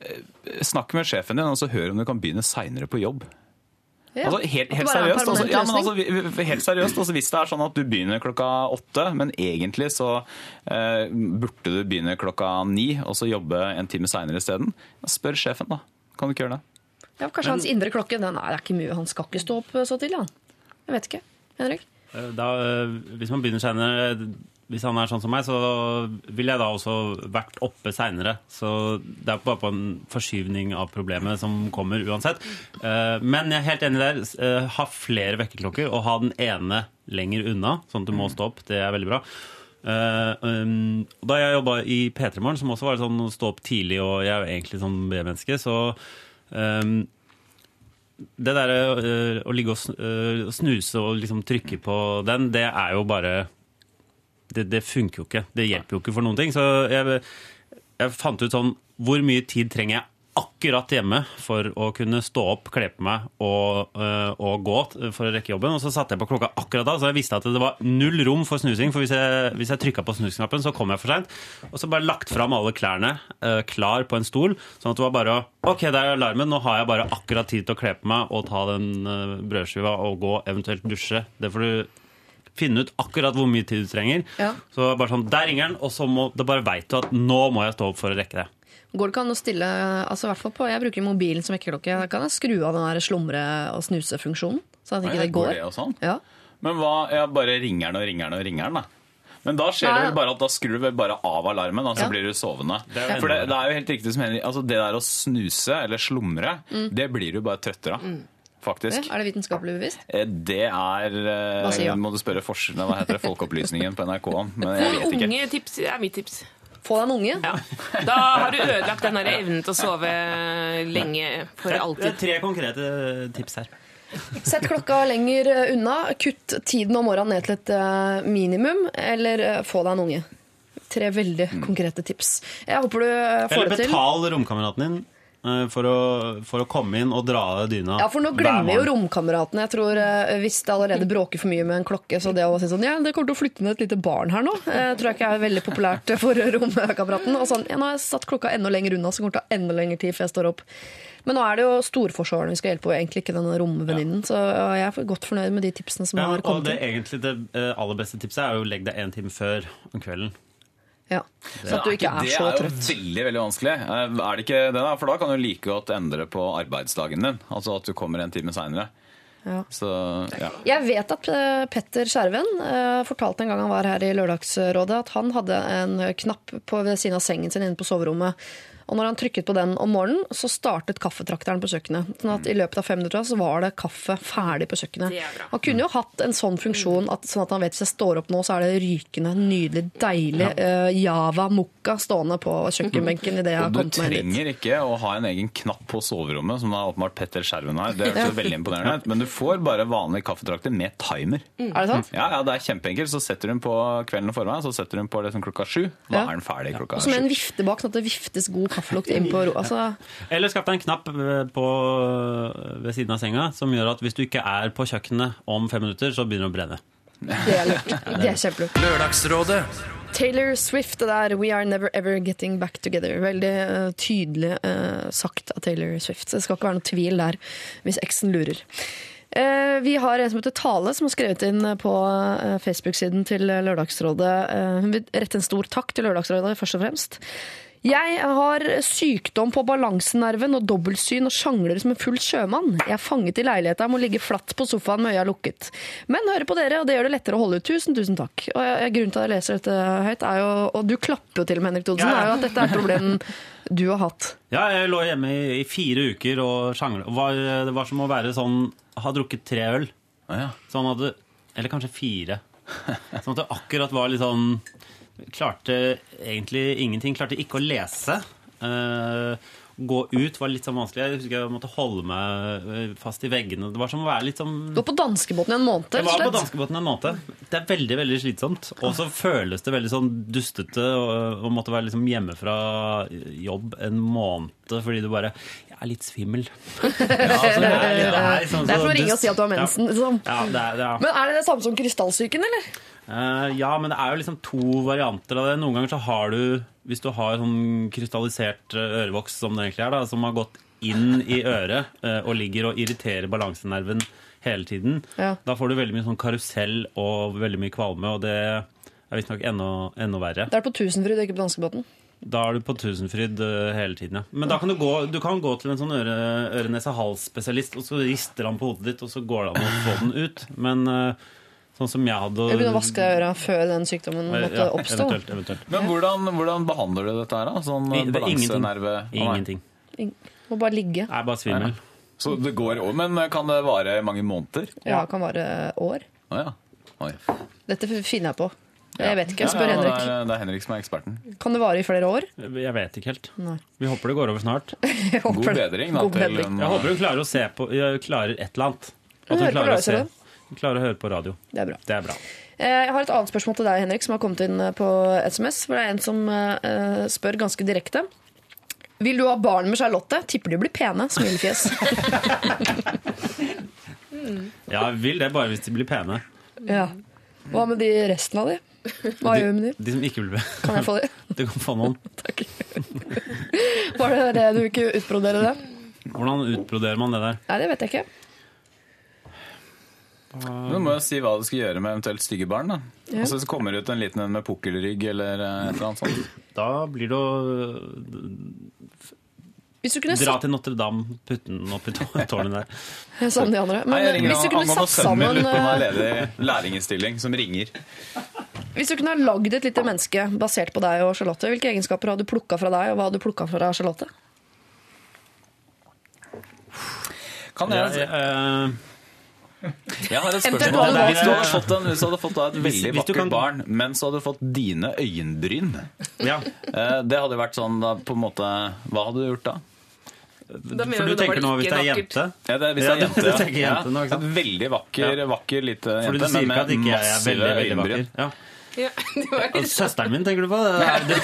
Speaker 8: eh, Snakk med sjefen din og så hør om du kan begynne seinere på jobb.
Speaker 3: Ja.
Speaker 8: Altså, helt, helt
Speaker 3: er
Speaker 8: seriøst, altså, ja, men altså, helt seriøst altså, Hvis det er sånn at du begynner klokka åtte, men egentlig så eh, burde du begynne klokka ni og så jobbe en time seinere isteden, spør sjefen, da. Kan du ikke gjøre det?
Speaker 3: Ja, kanskje hans indre klokke den er, er ikke mye, Han skal ikke stå opp så tidlig, han. Jeg vet ikke. Henrik?
Speaker 1: Eh, Da, eh, hvis man begynner senere Hvis han er sånn som meg, så vil jeg da også vært oppe seinere. Så det er bare på en forskyvning av problemet som kommer uansett. Eh, Men jeg er helt enig der. Eh, Ha flere vekkerklokker og ha den ene lenger unna, sånn at du må stå opp. Det er veldig bra. Eh, um, da jeg jobba i P3 Morgen, som også var sånn å stå opp tidlig, og jeg er jo egentlig sånn B-menneske, så um, det der øh, å ligge og snuse og liksom trykke på den, det er jo bare det, det funker jo ikke. Det hjelper jo ikke for noen ting. Så jeg, jeg fant ut sånn Hvor mye tid trenger jeg akkurat hjemme for å kunne stå opp, kle på meg og, øh, og gå for å rekke jobben. Og så satte jeg på klokka akkurat da, så jeg visste at det var null rom for snusing. For hvis jeg, hvis jeg trykka på snusknappen, så kom jeg for seint. Og så bare lagt fram alle klærne øh, klar på en stol, sånn at det var bare å Ok, det er alarmen, nå har jeg bare akkurat tid til å kle på meg og ta den øh, brødskiva og gå, eventuelt dusje. Det får du finne ut akkurat hvor mye tid du trenger.
Speaker 3: Ja.
Speaker 1: Så bare sånn, der ringer den, og så må, da bare veit du at nå må jeg stå opp for å rekke det.
Speaker 3: Går det ikke an å stille altså i hvert fall på, Jeg bruker mobilen som vekkerklokke. Kan jeg skru av den der slumre- og snusefunksjonen? Så at ikke
Speaker 8: Ja,
Speaker 3: det
Speaker 8: går
Speaker 3: går?
Speaker 8: det sånn?
Speaker 3: Ja.
Speaker 8: Men hva, ja, bare ringer den og ringer den og ringer den, da. Men da skjer det vel bare at da skrur du vel bare av alarmen, og så
Speaker 3: Ja.
Speaker 8: blir du sovende.
Speaker 1: er
Speaker 8: For det, det er jo helt riktig som Henrik altså Det der å snuse eller slumre, det blir du bare trøttere av. Faktisk.
Speaker 3: Ja, Er det vitenskapelig bevisst?
Speaker 8: Eh, Det er eh,
Speaker 3: Hva sier du?
Speaker 8: Må du spørre forskerne, hva heter det, Folkeopplysningen på NRK om. Men jeg vet ikke.
Speaker 7: Unge tips er mitt tips.
Speaker 3: Få deg en unge.
Speaker 7: Da har du ødelagt den der evnen til å sove lenge for
Speaker 1: Det er tre konkrete tips her.
Speaker 3: Sett klokka lenger eh, unna. Kutt tiden om morgenen ned til et minimum, eller få deg en unge. Tre veldig konkrete tips. Jeg håper du får det til.
Speaker 1: Eller betal romkameraten din for å, for å komme inn og dra dyna.
Speaker 3: Ja, for nå glemmer jo romkameratene. Jeg tror eh, Hvis det allerede bråker for mye med en klokke, så det å si sånn Ja, det kommer til å flytte ned et lite barn her nå, jeg tror jeg ikke er veldig populært for romkameraten. Og sånn Ja, nå har jeg satt klokka enda lenger unna, så det kommer til å ta enda lengre tid før jeg står opp. Men nå er det jo storforsvareren vi skal hjelpe, og egentlig ikke denne romvenninnen. Så jeg er godt fornøyd med de tipsene som
Speaker 1: Ja,
Speaker 3: har
Speaker 1: og
Speaker 3: kommet
Speaker 1: det
Speaker 3: inn.
Speaker 1: egentlig det eh, aller beste tipset er jo å legge deg en time før om kvelden.
Speaker 3: Ja. Så at du ikke er så trøtt.
Speaker 8: det er jo veldig veldig vanskelig. Eh, Er det ikke det da? For da kan du like godt endre på arbeidsdagen din. Altså at du kommer en time seinere.
Speaker 3: Ja.
Speaker 8: Så ja.
Speaker 3: Jeg vet at eh, Petter Skjerven eh, fortalte en gang han var her i Lørdagsrådet, at han hadde en knapp på, ved siden av sengen sin inne på soverommet. Og når han trykket på den om morgenen, så startet kaffetrakteren på kjøkkenet. Sånn at I løpet av fem minutter så var det kaffe ferdig på kjøkkenet.
Speaker 7: Det er.
Speaker 3: Han kunne jo hatt en sånn funksjon at, sånn at han vet hvis jeg står opp nå, så er det rykende, nydelig, deilig uh, Java mukka stående på kjøkkenbenken idet jeg har
Speaker 8: du
Speaker 3: kommet meg dit.
Speaker 8: trenger ikke å ha en egen knapp på soverommet, som da åpenbart Petter Skjerven har. Det er veldig imponerende. Men du får bare vanlig kaffetrakter med timer.
Speaker 3: Er det sant?
Speaker 8: Ja, ja, det er kjempeenkelt. Så setter hun på kvelden og formiddagen, så setter hun på liksom klokka sju. Da
Speaker 3: Ja.
Speaker 8: er den ferdig klokka
Speaker 3: Og så med en vifte bak, sånn at det viftes god kaffelukt inn på ro. Altså,
Speaker 1: Eller skaff deg en knapp eh, på, ved siden av senga som gjør at hvis du ikke er på kjøkkenet om fem minutter, så begynner det å brenne.
Speaker 3: det er lurt. Det er kjempelurt.
Speaker 9: Lørdagsrådet.
Speaker 3: Taylor Swift, det der We Are Never Ever Getting Back Together. Veldig uh, tydelig uh, sagt av Taylor Swift. Så det skal ikke være noe tvil der, hvis eksen lurer. Eh, vi har en som heter Tale, som har skrevet inn på eh, Facebook-siden til Lørdagsrådet. Eh, hun vil rette en stor takk til Lørdagsrådet, først og fremst. Jeg har sykdom på balansenerven og dobbeltsyn og sjangler som en full sjømann. Jeg er fanget i leiligheta, må ligge flatt på sofaen med øya lukket. Men hører på dere, og det gjør det lettere å holde ut. Tusen, tusen takk. Og jeg, grunnen til at jeg leser dette høyt, er jo Og du klapper jo til med Henrik Thodesen,
Speaker 1: Ja.
Speaker 3: er jo at dette er et problem du har hatt.
Speaker 1: Ja, jeg lå hjemme i, i fire uker og sjangla. Det var som å være sånn Ha drukket tre øl.
Speaker 8: Ja, ja.
Speaker 1: Sånn at du Eller kanskje fire. Sånn at det akkurat var litt sånn Klarte egentlig ingenting. Klarte ikke å lese. Eh, gå ut var litt sånn vanskelig. Jeg husker jeg måtte holde meg eh, fast i veggene. Det var som å være litt sånn
Speaker 3: Du var på danskebåten i en måned,
Speaker 1: Jeg var på danskebåten en måned. Det er veldig veldig slitsomt. Og så føles det veldig sånn dustete å måtte være liksom hjemme fra jobb en måned fordi du bare Jeg er litt svimmel. Ja, altså, det, er, det, er sånn,
Speaker 3: Det er for å ringe og si at du har mensen. Liksom.
Speaker 1: Ja, det er, ja.
Speaker 3: Men er det det samme som krystallsyken, eller?
Speaker 1: Eh, ja, men det er jo liksom to varianter av det. Noen ganger så har du Hvis du har sånn krystallisert eh, ørevoks, som det egentlig er, da, som har gått inn i øret eh, og ligger og irriterer balansenerven hele tiden,
Speaker 3: Ja.
Speaker 1: da får du veldig mye sånn karusell og veldig mye kvalme, og det er visstnok enda, enda verre.
Speaker 3: Det er på Tusenfryd, ikke på danskebåten.
Speaker 1: Da er du på Tusenfryd eh, hele tiden, ja. Men da kan du gå, du kan gå til en sånn øre, øre-nese-hals-spesialist, og så rister han på hodet ditt, og så går det an å få den ut. Men eh, sånn som jeg hadde
Speaker 3: Eller begynte å vaske øra før den sykdommen måtte
Speaker 1: ja,
Speaker 3: oppstå.
Speaker 1: Eventuelt, eventuelt.
Speaker 8: Men hvordan, hvordan behandler du dette her, da? Sånn
Speaker 1: det er ingenting.
Speaker 8: balansenerve?
Speaker 1: Ingenting.
Speaker 3: Må bare ligge.
Speaker 1: Jeg er bare svimmel.
Speaker 8: Så det går over, Men kan det vare mange måneder?
Speaker 3: Ja, det kan vare år.
Speaker 8: Å ja. Oi.
Speaker 3: Dette finner jeg på. Jeg vet ikke, jeg spør
Speaker 8: Ja, ja,
Speaker 3: Henrik.
Speaker 8: Det er, det er Henrik som er eksperten.
Speaker 3: Kan det vare i flere år?
Speaker 1: Jeg vet ikke helt.
Speaker 3: Nei.
Speaker 1: Vi håper det går over snart.
Speaker 8: God bedring da,
Speaker 3: God
Speaker 8: til
Speaker 3: bedring.
Speaker 8: en,
Speaker 1: Jeg håper hun klarer å se på jeg klarer et eller annet. At
Speaker 3: Hun
Speaker 1: klarer å se hun klarer å høre på radio.
Speaker 3: Det er bra.
Speaker 1: Det er bra.
Speaker 3: Eh, Jeg har et annet spørsmål til deg, Henrik, som har kommet inn eh, på SMS. For det er en som eh, spør ganske direkte. Vil du ha barn med Charlotte? Tipper de blir pene. Smilefjes.
Speaker 1: Ja, jeg vil det bare hvis de blir pene.
Speaker 3: Ja. Hva med de resten av de? Hva gjør vi med de?
Speaker 1: De som ikke blir pene.
Speaker 3: Kan jeg få de?
Speaker 1: Du kan få noen.
Speaker 3: Var det det du ikke utbroderer det?
Speaker 1: Hvordan utbroderer man det der?
Speaker 3: Nei, det vet jeg ikke.
Speaker 8: Du må jo si hva du skal gjøre med eventuelt stygge barn. da.
Speaker 3: Ja.
Speaker 8: Og så kommer det ut en liten en med pukkelrygg eller eh, et eller annet sånt.
Speaker 1: Da blir det å
Speaker 3: Hvis du kunne
Speaker 1: dra til Notre-Dame, putte den opp i tå- tårnet der.
Speaker 3: sammen de andre.
Speaker 8: Nei,
Speaker 3: Men
Speaker 8: jeg
Speaker 3: eh,
Speaker 8: ringer
Speaker 3: hvis du kunne satt sammen eh,
Speaker 8: lærlingestilling, som ringer.
Speaker 3: Hvis du kunne ha lagd et lite menneske basert på deg og Charlotte, hvilke egenskaper hadde du plukka fra deg, og hva hadde du plukka fra Charlotte?
Speaker 8: Kan
Speaker 1: Ja,
Speaker 8: jeg,
Speaker 1: eh,
Speaker 8: jeg har et spørsmål. Hvis du hadde fått, en, hvis du hadde fått da et veldig vakkert
Speaker 1: kan-
Speaker 8: barn, men så hadde du fått dine øyenbryn
Speaker 1: ja.
Speaker 8: Eh, Det hadde vært sånn da, på en måte Hva hadde du gjort da?
Speaker 7: Da
Speaker 1: For
Speaker 7: du
Speaker 1: tenker nå hvis det er jente?
Speaker 8: Ja, det er, hvis det er jente, ja.
Speaker 1: jente nå, ikke sant?
Speaker 8: Veldig vakker, vakker lite jente, men med
Speaker 1: er
Speaker 8: massive øyenbryn.
Speaker 1: Ja.
Speaker 7: Ja, det var
Speaker 1: Og Søsteren min, tenker du på? Det er, det.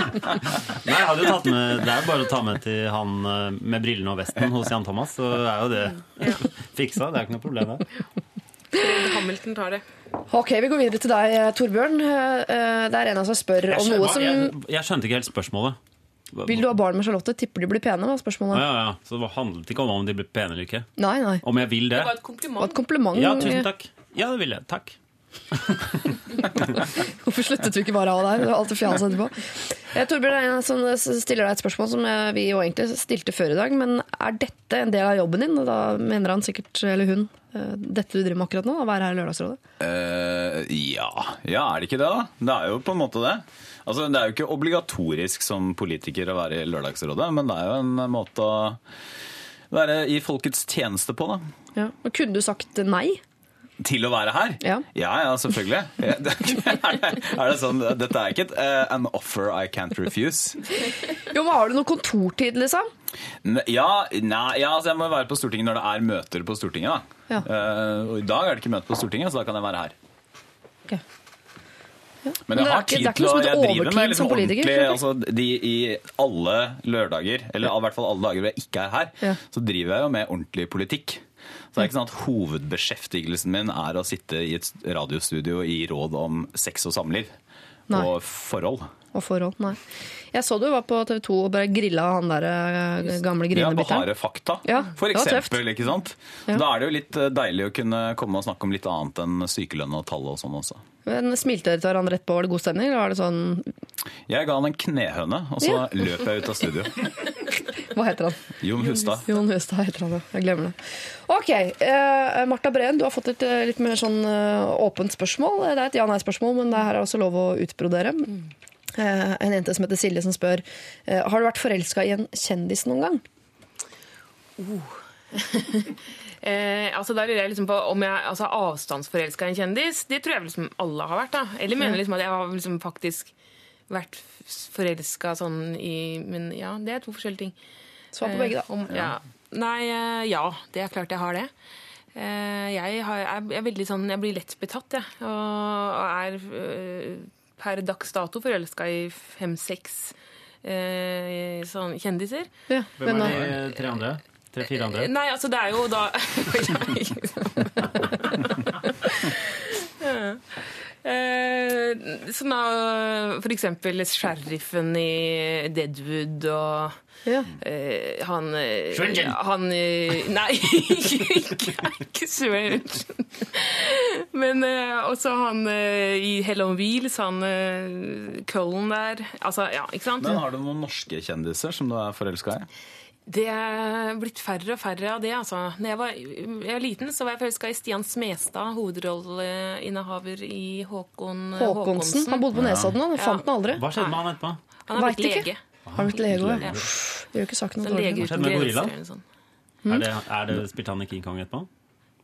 Speaker 1: Nei, jeg hadde jo tatt med Det er bare å ta med til han eh, med brillene og vesten hos Jan Thomas, så er jo det fiksa. Det er ikke noe problem, det.
Speaker 7: Hamilton tar det.
Speaker 3: Ok, Vi går videre til deg, eh, Torbjørn. Eh, Det er en av oss som spør om noe som
Speaker 1: jeg, jeg skjønte ikke helt spørsmålet.
Speaker 3: Vil du ha barn med Charlotte? Tipper de blir pene? var spørsmålet.
Speaker 1: ja, ja. Så det handlet ikke om om de blir pene eller ikke.
Speaker 3: Nei, nei.
Speaker 1: Om jeg vil det?
Speaker 7: Det var et
Speaker 3: Det var
Speaker 7: kompliment.
Speaker 3: et kompliment.
Speaker 1: Ja, tusen takk. Ja, det vil jeg. Takk.
Speaker 3: Hvorfor sluttet du ikke bare av der? Det var alltid fjas etterpå. Eh, Torbjørn som stiller deg et spørsmål som eh, vi jo egentlig stilte før i dag. Men er dette en del av jobben din? Og da mener han sikkert, eller hun, eh, dette du driver med akkurat nå? Å være her i Lørdagsrådet?
Speaker 8: Uh, ja. ja, er det ikke det, da? Det er jo på en måte det. Altså, Det er jo ikke obligatorisk som politiker å være i Lørdagsrådet, men det er jo en måte å være i folkets tjeneste på, da.
Speaker 3: Ja. Kunne du sagt nei?
Speaker 8: Til å være her?
Speaker 3: Ja.
Speaker 8: ja, ja, selvfølgelig. Er det, er det sånn, Dette er ikke et uh, an offer I can't refuse.
Speaker 3: Jo, men Har du noe kontortid, liksom?
Speaker 8: Ja, nei, ja altså jeg må være på Stortinget når det er møter på Stortinget. da.
Speaker 3: Ja.
Speaker 8: Uh, og I dag er det ikke møte på Stortinget, så da kan jeg være her.
Speaker 3: Ok.
Speaker 8: Men
Speaker 3: Men
Speaker 8: jeg har tid til å
Speaker 3: heter
Speaker 8: Jeg driver med liksom ordentlig altså, de, I alle lørdager, eller i hvert fall alle dager hvor jeg ikke er her,
Speaker 3: Ja.
Speaker 8: så driver jeg jo med ordentlig politikk. Så det er ikke sånn at Hovedbeskjeftigelsen min er å sitte i et radiostudio og gi råd om sex og samliv.
Speaker 3: Nei.
Speaker 8: Og forhold.
Speaker 3: Og forhold? Nei. Jeg så du var på TV 2 og bare grilla han der gamle grinebiteren.
Speaker 8: Ja, på harde fakta,
Speaker 3: Ja,
Speaker 8: for eksempel. Ikke sant?
Speaker 3: Ja.
Speaker 8: Da er det jo litt eh, deilig å kunne komme og snakke om litt annet enn sykelønn og tall og sånn også.
Speaker 3: Men Smilte dere til hverandre rett på? Var det god stemning? Eller var det sånn
Speaker 8: Jeg ga han en knehøne, og så
Speaker 3: Ja.
Speaker 8: løp jeg ut av studio.
Speaker 3: Hva heter han?
Speaker 8: Jon Hustad.
Speaker 3: Jon Hustad heter han, ja. Jeg glemmer det. Ok, eh, Marta Breen, du har fått et eh, litt mer sånn eh, åpent spørsmål. Det er et ja-nei-spørsmål, men det her er også lov å utbrodere. Eh, en jente som heter Silje som spør eh, Har du vært forelska i en kjendis noen gang?
Speaker 7: Eh, altså der lurer jeg liksom på om jeg altså avstandsforelska i en kjendis. Det tror jeg liksom alle har vært. da. Eller mener liksom at jeg har liksom faktisk vært forelska sånn i Men ja, det er to forskjellige ting.
Speaker 3: Svar på begge, da.
Speaker 7: Eh, om, ja. Nei, eh, ja. Det er klart jeg har det. Eh, jeg, har, jeg er veldig sånn Jeg blir lett betatt, jeg. Og, og er per dags dato forelska i fem-seks eh, sånn kjendiser.
Speaker 3: Ja,
Speaker 1: Hvem er de tre andre? Tre-fire andre?
Speaker 7: Nei, altså det er jo da Eh, Sånn da, for eksempel sheriffen i Deadwood og
Speaker 3: Ja.
Speaker 7: eh, han eh, Han eh, Nei, ikke, ikke Schwingen. Men eh, også han eh, i Hell on Wheels, han eh, Cullen der. Altså, ja, ikke sant?
Speaker 8: Men har du noen norske kjendiser som du er forelska i?
Speaker 7: Det er blitt færre og færre av det. altså. Når jeg var, jeg var liten, så var jeg forelska i Stian Smestad, hovedrolleinnehaver i Håkon
Speaker 3: Håkonsen. Han bodde på Nesodden, han.
Speaker 7: Ja.
Speaker 3: fant den aldri.
Speaker 1: Hva skjedde med han etterpå?
Speaker 7: Han har blitt lege.
Speaker 3: Har han blitt lege?
Speaker 7: Ja.
Speaker 3: Vi har ikke sagt noe dårlig.
Speaker 7: Hva
Speaker 1: skjedde med gorillaen?
Speaker 7: Sånn.
Speaker 3: Mm.
Speaker 1: Er det, er det Spilte han i King Kong etterpå?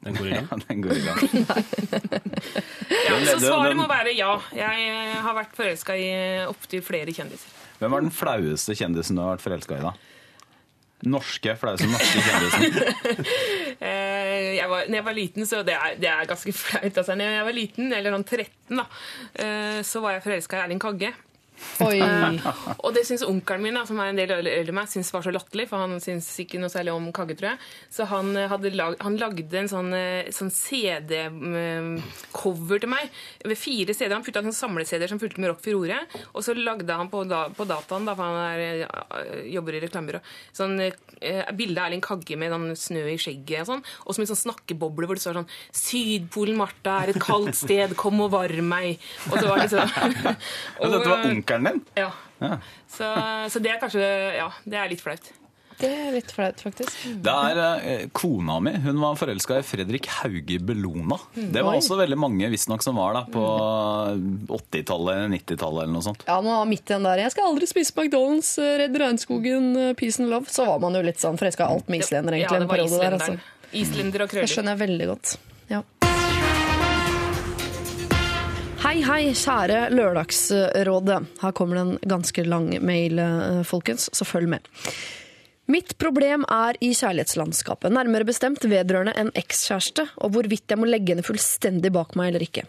Speaker 1: Den gorillaen?
Speaker 8: Ja, den gorillaen.
Speaker 7: Ja, så svaret må være ja. Jeg eh, har vært forelska i opptil flere kjendiser.
Speaker 8: Hvem var den flaueste kjendisen du har vært forelska i, da? Norske, flaueste norske kjendisen.
Speaker 7: Eh, Jeg var, når jeg var liten, så det er, det er ganske flaut. Altså. Når jeg var liten, eller sånn 13, da, eh, så var jeg forelska i Erling Kagge.
Speaker 4: Oi.
Speaker 7: Og det syns onkelen min, da, som er en del eldre enn meg, syns var så latterlig, for han syns ikke noe særlig om kagge, tror jeg. Så han, eh, hadde lag, han lagde en sånn, eh, sånn CD-cover til meg ved fire CD-er. Han putta sånn samle-CD-er som fulgte med Rock Furore, og så lagde han på, da, på dataen, da, for han er, eh, jobber i reklamebyrå, sånn eh, bilde av Erling Kagge med sånn snø i skjegget og sånn, og som en sånn snakkeboble hvor det står sånn 'Sydpolen, Martha, er et kaldt sted, kom og varm meg'. Og så var det sånn
Speaker 8: og, dette var onkelen din?
Speaker 7: ja. Så, så det er kanskje Ja, det er litt flaut.
Speaker 4: Det er litt flaut, faktisk.
Speaker 8: Det er eh, Kona mi hun var forelska i Fredrik Hauge Bellona. Det var
Speaker 4: Oi.
Speaker 8: også veldig mange visstnok som var der på 80-tallet, 90-tallet eller noe sånt.
Speaker 3: Ja, man var midt i den der 'jeg skal aldri spise McDonald's, eh, redd regnskogen, eh, peace and love'. Så var man jo litt sånn forelska i alt med islender, egentlig.
Speaker 7: Ja, det
Speaker 3: en
Speaker 7: var
Speaker 3: der,
Speaker 7: islenderen.
Speaker 3: altså.
Speaker 7: Islender og
Speaker 3: Det skjønner jeg veldig godt. Hei, hei, kjære Lørdagsrådet. Her kommer det en ganske lang mail, eh, folkens, så følg med. Mitt problem er i kjærlighetslandskapet, nærmere bestemt vedrørende en ekskjæreste, og hvorvidt jeg må legge henne fullstendig bak meg eller ikke.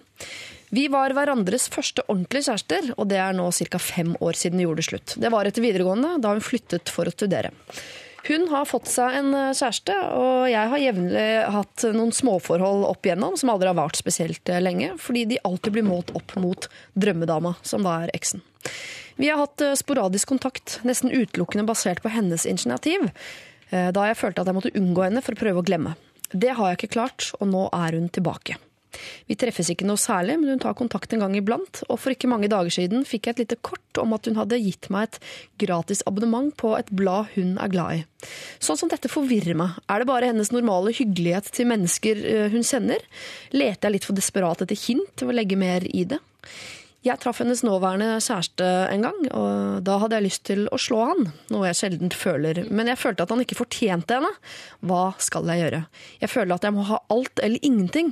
Speaker 3: Vi var hverandres første ordentlige kjærester, og det er nå ca. fem år siden vi gjorde det slutt. Det var etter videregående, da hun flyttet for å studere. Hun har fått seg en eh, kjæreste, og jeg har jevnlig hatt noen småforhold opp igjennom som aldri har vart spesielt eh, lenge, fordi de alltid blir målt opp mot drømmedama, som da er eksen. Vi har hatt eh, sporadisk kontakt, nesten utelukkende basert på hennes initiativ, da jeg følte at jeg måtte unngå henne for å prøve å glemme. Det har jeg ikke klart, og nå er hun tilbake. Vi treffes ikke noe særlig, men hun tar kontakt en gang iblant, og for ikke mange dager siden fikk jeg et lite kort om at hun hadde gitt meg et gratis abonnement på et blad hun er glad i. Sånn som dette forvirrer meg. Er det bare hennes normale hyggelighet til mennesker eh, hun kjenner? Leter jeg litt for desperat etter hint til å legge mer i det? Jeg traff hennes nåværende kjæreste en gang, og da hadde jeg lyst til å slå han, noe jeg sjelden føler. Men jeg følte at han ikke fortjente henne. Hva skal jeg gjøre? Jeg føler at jeg må ha alt eller ingenting.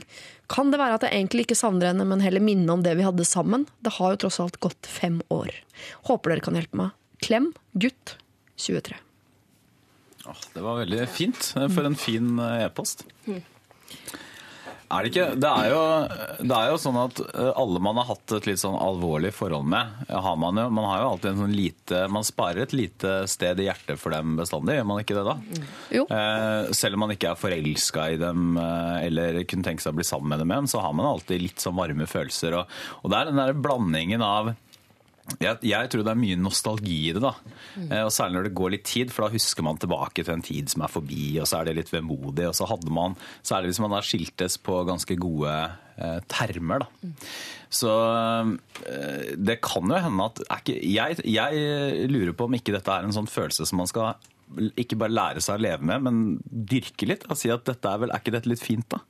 Speaker 3: Kan det være at jeg egentlig ikke savner henne, men heller minne om det vi hadde sammen? Det har jo tross alt gått fem år. Håper dere kan hjelpe meg. Klem gutt 23.
Speaker 8: Åh, det var veldig fint. For en fin eh, e-post. Er det ikke det er, jo, det er jo sånn at eh, alle man har hatt et litt sånn alvorlig forhold med, har man jo Man har jo alltid en sånn lite Man sparer et lite sted i hjertet for dem bestandig, gjør man ikke det da?
Speaker 3: Jo.
Speaker 8: Eh, selv om man ikke er forelska i dem eh, eller kunne tenke seg å bli sammen med dem igjen, så har man alltid litt sånn varme følelser. Og, og det er den der blandingen av jeg, jeg tror det er mye nostalgi i det. da. Mm. og Særlig når det går litt tid, for da husker man tilbake til en tid som er forbi, og så er det litt vemodig. og så hadde man, Særlig hvis man har skiltes på ganske gode eh, termer. da. Så eh, det kan jo hende at ikke, jeg, jeg lurer på om ikke dette er en sånn følelse som man skal ikke bare lære seg å leve med, men dyrke litt. og Si at dette er vel, er ikke dette litt fint, da?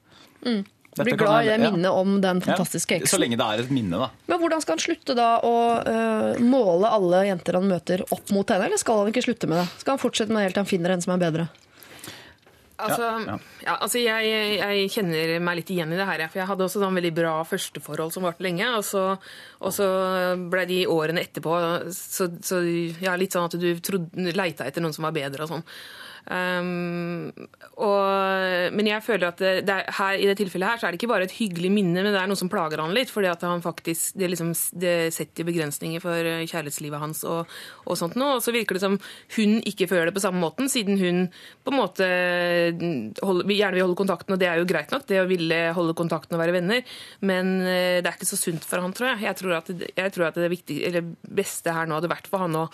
Speaker 8: Dette
Speaker 3: Blir glad i det minnet om den fantastiske eksen.
Speaker 8: Så lenge det er et minne, da.
Speaker 3: Men hvordan skal han slutte da å uh, måle alle jenter han møter opp mot henne, eller skal han ikke slutte med det? Skal han fortsette med det helt til han finner en som er bedre?
Speaker 7: Altså,
Speaker 8: Ja,
Speaker 7: ja,
Speaker 8: ja.
Speaker 7: altså jeg, jeg kjenner meg litt igjen i det her. For jeg hadde også sånn veldig bra førsteforhold som varte lenge. Og så, og så ble de årene etterpå så, så ja, litt sånn at du trodde, leita etter noen som var bedre og sånn. Um, og, men jeg føler at det, det er, her, i det tilfellet her så er det ikke bare et hyggelig minne, men det er noe som plager han litt. fordi at han faktisk, det, liksom, det setter begrensninger for eh, kjærlighetslivet hans. og, og sånt nå, og så virker det som hun ikke føler det på samme måten, siden hun på en måte holder, gjerne vil holde kontakten, og det er jo greit nok, det å ville holde kontakten og være venner, men eh, det er ikke så sunt for han, tror jeg. Jeg tror at, jeg tror at det viktig, beste her nå hadde vært for han å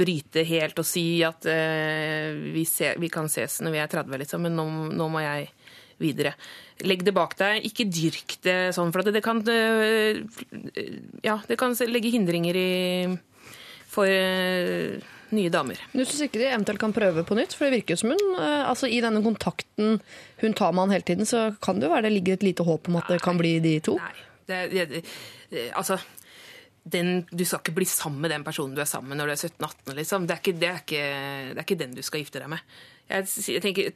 Speaker 7: bryte helt og si at uh, vi, ser, vi kan ses når vi er 30, liksom, men nå, nå må jeg videre. Legg det bak deg, ikke dyrk det sånn, for det, det kan eh, ja, det kan legge hindringer i, for eh, nye damer.
Speaker 3: Du syns ikke de eventuelt kan prøve på nytt? For det virker som hun øh, altså I denne kontakten hun tar med han hele tiden, så kan det jo være det ligger et lite håp om at det kan bli de to.
Speaker 7: Nei, det, det, det, altså den, du skal ikke bli sammen med den personen du er sammen med når du er 17-18. Liksom. Det, det, det er ikke den du skal gifte deg med. Jeg, jeg tenker,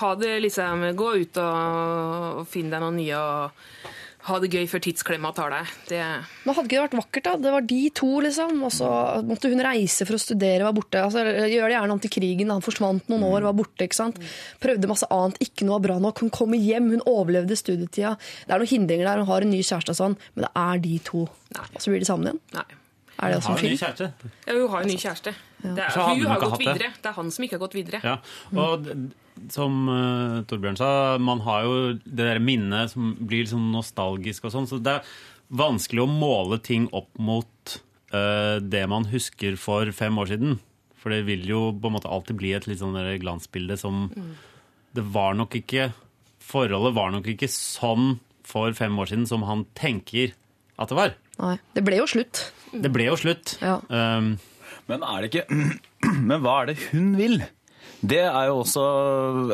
Speaker 7: ha det liksom, Gå ut og, og finn deg noen nye og ha det gøy før tidsklemma tar deg. Det,
Speaker 3: Men hadde ikke det vært vakkert, da? Det var de to, liksom. Og så måtte hun reise for å studere, var borte. Altså, gjør det gjerne om til krigen. Han forsvant noen år, var borte. ikke sant? Prøvde masse annet, ikke noe var bra nok. Hun kommer hjem, hun overlevde studietida. Det er noen hindringer der, hun har en ny kjæreste og sånn, men det er de to.
Speaker 7: Nei.
Speaker 3: Og så blir de sammen igjen.
Speaker 7: nei.
Speaker 3: Er det også
Speaker 1: Har jo ny kjæreste.
Speaker 7: Ja, hun har jo ny kjæreste. Det er, hun
Speaker 1: hun
Speaker 7: har gått
Speaker 1: videre. det.
Speaker 7: Det er han som ikke har gått videre.
Speaker 1: Ja, og mm. som uh, Torbjørn sa, man har jo det der minnet som blir sånn nostalgisk og sånn, så det er vanskelig å måle ting opp mot uh, det man husker for fem år siden. For det vil jo på en måte alltid bli et litt sånn glansbilde som Det var nok ikke Forholdet var nok ikke sånn for fem år siden som han tenker at det var.
Speaker 3: Nei. Det ble jo slutt.
Speaker 1: Det ble jo slutt.
Speaker 3: Ja.
Speaker 1: Um,
Speaker 8: Men er det ikke Men hva er det hun vil? Det er jo også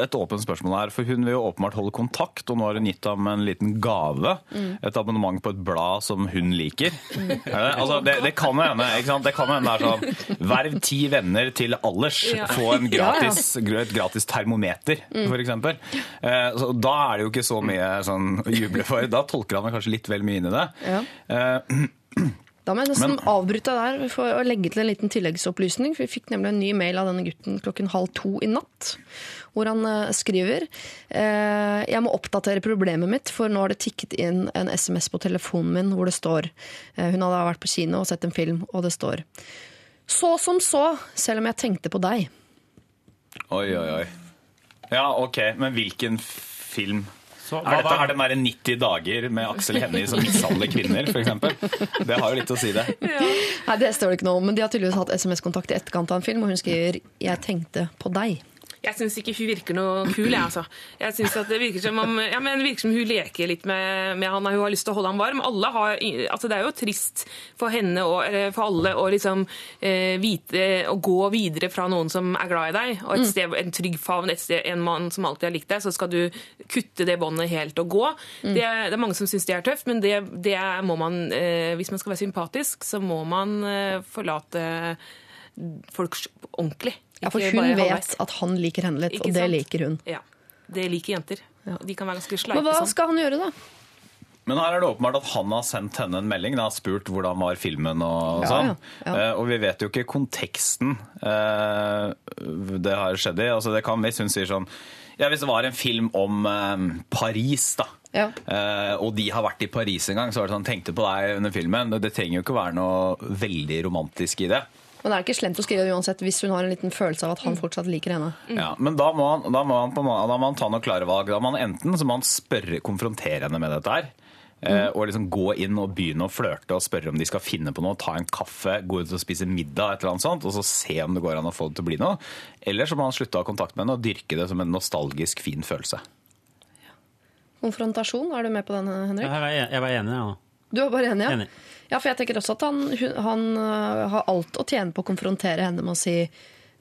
Speaker 8: et åpent spørsmål her, for hun vil jo åpenbart holde kontakt, og nå har hun gitt ham en liten gave. Et abonnement på et blad som hun liker. Mm. det? Altså, det, det kan jo hende ikke sant? Det kan hende det er sånn Verv ti venner til alders.
Speaker 7: Ja.
Speaker 8: Få en gratis, et gratis termometer, for eksempel. Eh, da er det jo ikke så mye sånn å juble for. Da tolker han kanskje litt vel mye inn i det.
Speaker 3: Ja.
Speaker 8: Eh,
Speaker 3: Da må jeg nesten
Speaker 8: Men-
Speaker 3: avbryte der for å legge til en liten tilleggsopplysning. For vi fikk nemlig en ny mail av denne gutten klokken halv to i natt. Hvor han eh, skriver eh, Jeg må oppdatere problemet mitt, for nå har det tikket inn en SMS på telefonen min hvor det står eh, Hun hadde vært på kino og sett en film, og det står Så som så, selv om jeg tenkte på deg.
Speaker 8: Oi, oi, oi. Ja, ok, men hvilken film?
Speaker 1: Så,
Speaker 8: Er dette er det mer 90 dager med Aksel Hennie som mishandler kvinner, f.eks.? Det har jo litt å si, det.
Speaker 3: Nei, det står det ikke noe om, men de har tydeligvis hatt SMS-kontakt i etterkant av en film, og hun skriver 'Jeg tenkte på deg'.
Speaker 7: Jeg syns ikke hun virker noe kul, jeg, altså. Jeg synes at det virker som om, ja, men det virker som hun leker litt med, med han, hun har lyst til å holde ham varm. Alle har, altså det er jo trist for henne og for alle å liksom eh, vite å gå videre fra noen som er glad i deg, og et sted, en trygg favn, et sted, en mann som alltid har likt deg, så skal du kutte det båndet helt og gå. Det, er- det er mange som syns det er tøft, men det, det må man, eh, hvis man skal være sympatisk, så må man eh, forlate folk ordentlig.
Speaker 3: Ja, for hun
Speaker 7: bare
Speaker 3: vet
Speaker 7: halvveis.
Speaker 3: at han liker henne litt,
Speaker 7: Ikke
Speaker 3: og det
Speaker 7: sant?
Speaker 3: liker hun.
Speaker 7: Ja, det liker jenter. De kan være ganske
Speaker 3: Men hva
Speaker 7: sånn.
Speaker 3: skal han gjøre, da?
Speaker 8: Men her er det åpenbart at han har sendt henne en melding. Han har spurt hvordan var filmen og
Speaker 3: Ja,
Speaker 8: sånn.
Speaker 3: ja, ja.
Speaker 8: Eh, Og vi vet jo ikke konteksten eh, det har skjedd i. Altså det kan, hvis hun sier sånn Ja, hvis det var en film om eh, Paris, da.
Speaker 3: Ja.
Speaker 8: eh, og de har vært i Paris en gang, så var det sånn Tenkte på deg under filmen. Det trenger jo ikke være noe veldig romantisk i det.
Speaker 3: Men det er ikke slemt å skrive det uansett hvis hun har en liten følelse av at han fortsatt liker henne.
Speaker 8: Ja, men da må, han, da, må han på, da må han ta noen klare valg. Da må han enten så må han spørre, konfrontere henne med dette her. Mm. Og liksom gå inn og begynne å flørte og spørre om de skal finne på noe. Ta en kaffe, gå ut og spise middag, et eller annet sånt, og så se om det går an å få det til å bli noe. Eller så må han slutte å ha kontakt med henne og dyrke det som en nostalgisk, fin følelse.
Speaker 3: Konfrontasjon, er du med på den, Henrik?
Speaker 1: jeg, var, jeg var enig, ja.
Speaker 3: Du er bare enig, ja?
Speaker 1: Enig.
Speaker 3: Ja, for jeg tenker også at han, hun- han øh, har alt å tjene på å konfrontere henne med å si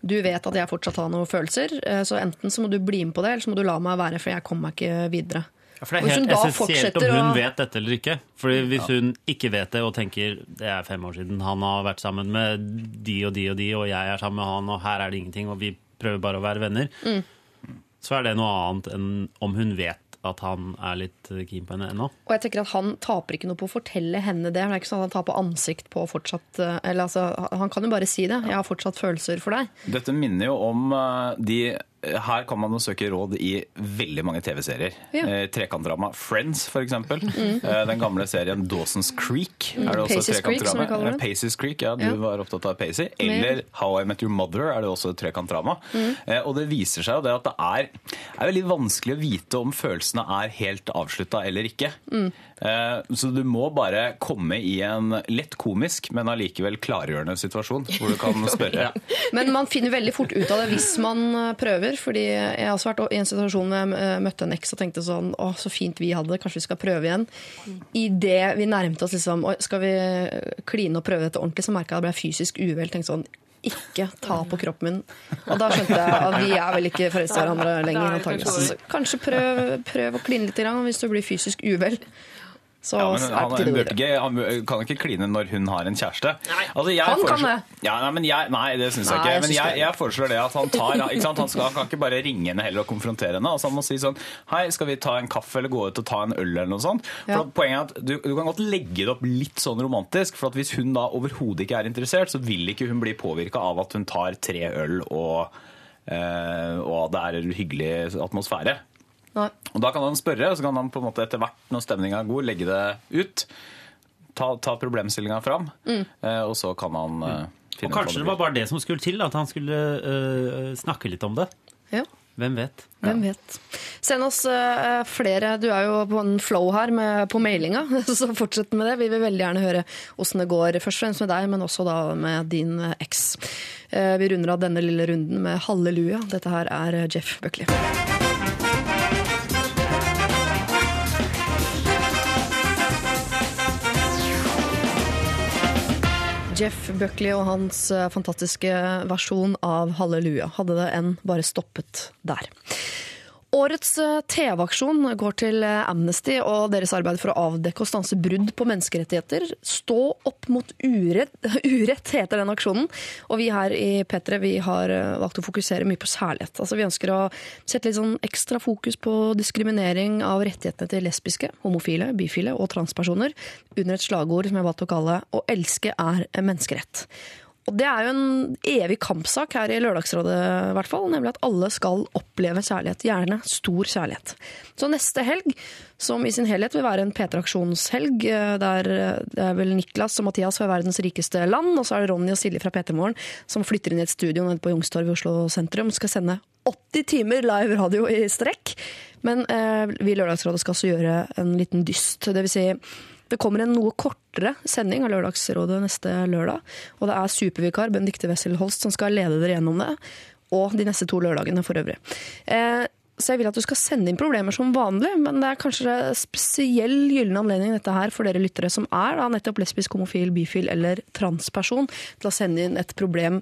Speaker 3: du vet at jeg fortsatt har noen følelser, øh, så enten så må du bli med på det, eller så må du la meg være, for jeg kommer meg ikke videre.
Speaker 1: Ja, For det er helt essensielt om hun
Speaker 3: å-
Speaker 1: vet dette eller ikke. Fordi Hvis hun ikke vet det og tenker det er fem år siden han har vært sammen med de og de og de, og jeg er sammen med han, og her er det ingenting, og vi prøver bare å være venner,
Speaker 3: Mm.
Speaker 1: så er det noe annet enn om hun vet at han er litt keen på henne ennå.
Speaker 3: Og jeg tenker at Han taper ikke noe på å fortelle henne det. Det er ikke sånn at Han taper ansikt på fortsatt øh, eller altså, Han kan jo bare si det. 'Jeg har fortsatt følelser for deg'.
Speaker 8: Dette minner jo om eh, de Her kan man jo søke råd i veldig mange TV-serier.
Speaker 3: Ja.
Speaker 8: Eh, Trekantdrama Friends, for eksempel. Eh, Den gamle serien Dawson's Creek. Er det også
Speaker 3: Paces Creek, som vi kaller det.
Speaker 8: Eh, Paces Creek, ja, du
Speaker 3: Ja.
Speaker 8: var opptatt av Pacey. Eller How I Met Your Mother er det også et trekantdrama. Eh, Og det viser seg jo det at det er, er veldig vanskelig å vite om følelsene er helt avslutta eller ikke. Eh, Så du må bare komme i en lett komisk, men allikevel klargjørende situasjon, hvor du kan spørre.
Speaker 3: Men man finner veldig fort ut av det hvis man øh, prøver. fordi jeg har også vært i en situasjon hvor jeg øh, møtte en eks og tenkte sånn Å, så fint vi hadde det, kanskje vi skal prøve igjen. Idet vi nærmet oss liksom «Oi, Skal vi kline og prøve dette ordentlig, så merka jeg at jeg ble fysisk uvel. Tenkte sånn ikke ta på kroppen min. Og da skjønte jeg at vi er vel ikke forelsket i hverandre lenger.
Speaker 7: Er kanskje
Speaker 3: Så kanskje prøv, prøv å kline litt hvis du blir fysisk uvel. Så
Speaker 8: Ja, men han,
Speaker 3: han,
Speaker 8: burde ikke, han kan ikke kline når hun har en kjæreste. Altså, jeg
Speaker 3: Han kan det.
Speaker 8: Ja, nei, men jeg, nei, det syns jeg ikke.
Speaker 3: jeg
Speaker 8: Men jeg, jeg foreslår det at han tar ikke sant? Han, skal, han kan ikke bare ringe henne heller og konfrontere henne. Altså, han må si sånn Hei, skal vi ta en kaffe eller gå ut og ta en øl eller noe sånt? For
Speaker 3: Ja.
Speaker 8: Poenget er at du, du kan godt legge det opp litt sånn romantisk. For at hvis hun da overhodet ikke er interessert, så vil ikke hun bli påvirka av at hun tar tre øl og, øh, og det er en hyggelig atmosfære.
Speaker 3: Nei.
Speaker 8: Og Da kan han spørre, og så kan han på en måte etter hvert når stemninga er god, legge det ut. ta, ta problemstillinga fram, mm. og så kan han mm.
Speaker 1: Og
Speaker 8: finne ut Og
Speaker 1: kanskje
Speaker 8: det
Speaker 1: det var bare det som skulle til, at han skulle uh, snakke litt om det.
Speaker 3: Ja.
Speaker 1: Hvem vet?
Speaker 3: Hvem vet. Send oss eh, flere. Du er jo på en flow her med, på mailinga, så fortsett med det. Vi vil veldig gjerne høre åssen det går, først og fremst med deg, men også da med din eh, eks. Eh, vi runder av denne lille runden med halleluja. Dette her er eh, Jeff Buckley. Jeff Buckley og hans eh, fantastiske versjon av Halleluja. Hadde det enn bare stoppet der. Årets eh, TV-aksjon går til eh, Amnesty og deres arbeid for å avdekke og stanse brudd på menneskerettigheter. Stå opp mot urett, urett heter den aksjonen. Og vi her i P3 vi har eh, valgt å fokusere mye på særlighet. Altså, vi ønsker å sette litt sånn ekstra fokus på diskriminering av rettighetene til lesbiske, homofile, bifile og transpersoner under et slagord som jeg valgte å kalle 'Å elske er menneskerett'. Og det er jo en evig kampsak her i Lørdagsrådet, i hvert fall, nemlig at alle skal oppleve kjærlighet. Gjerne stor kjærlighet. Så neste helg, som i sin helhet vil være en P3-aksjonshelg, eh, der eh, det er vel Niklas og Mathias fra verdens rikeste land, og så er det Ronny og Silje fra P3 Morgen som flytter inn i et studio nede på Youngstorget i Oslo sentrum, skal sende 80 timer live radio i strekk. Men eh, vi i Lørdagsrådet skal også gjøre en liten dyst. Det vil si, det kommer en noe kortere sending av Lørdagsrådet neste lørdag. Og det er supervikar Benedicte Wessel Holst som skal lede dere gjennom det. Og de neste to lørdagene for øvrig. Eh, så jeg vil at du skal sende inn problemer som vanlig, men det er kanskje spesiell gyllen anledning dette her for dere lyttere som er da nettopp lesbisk, homofil, bifil eller transperson, til å sende inn et problem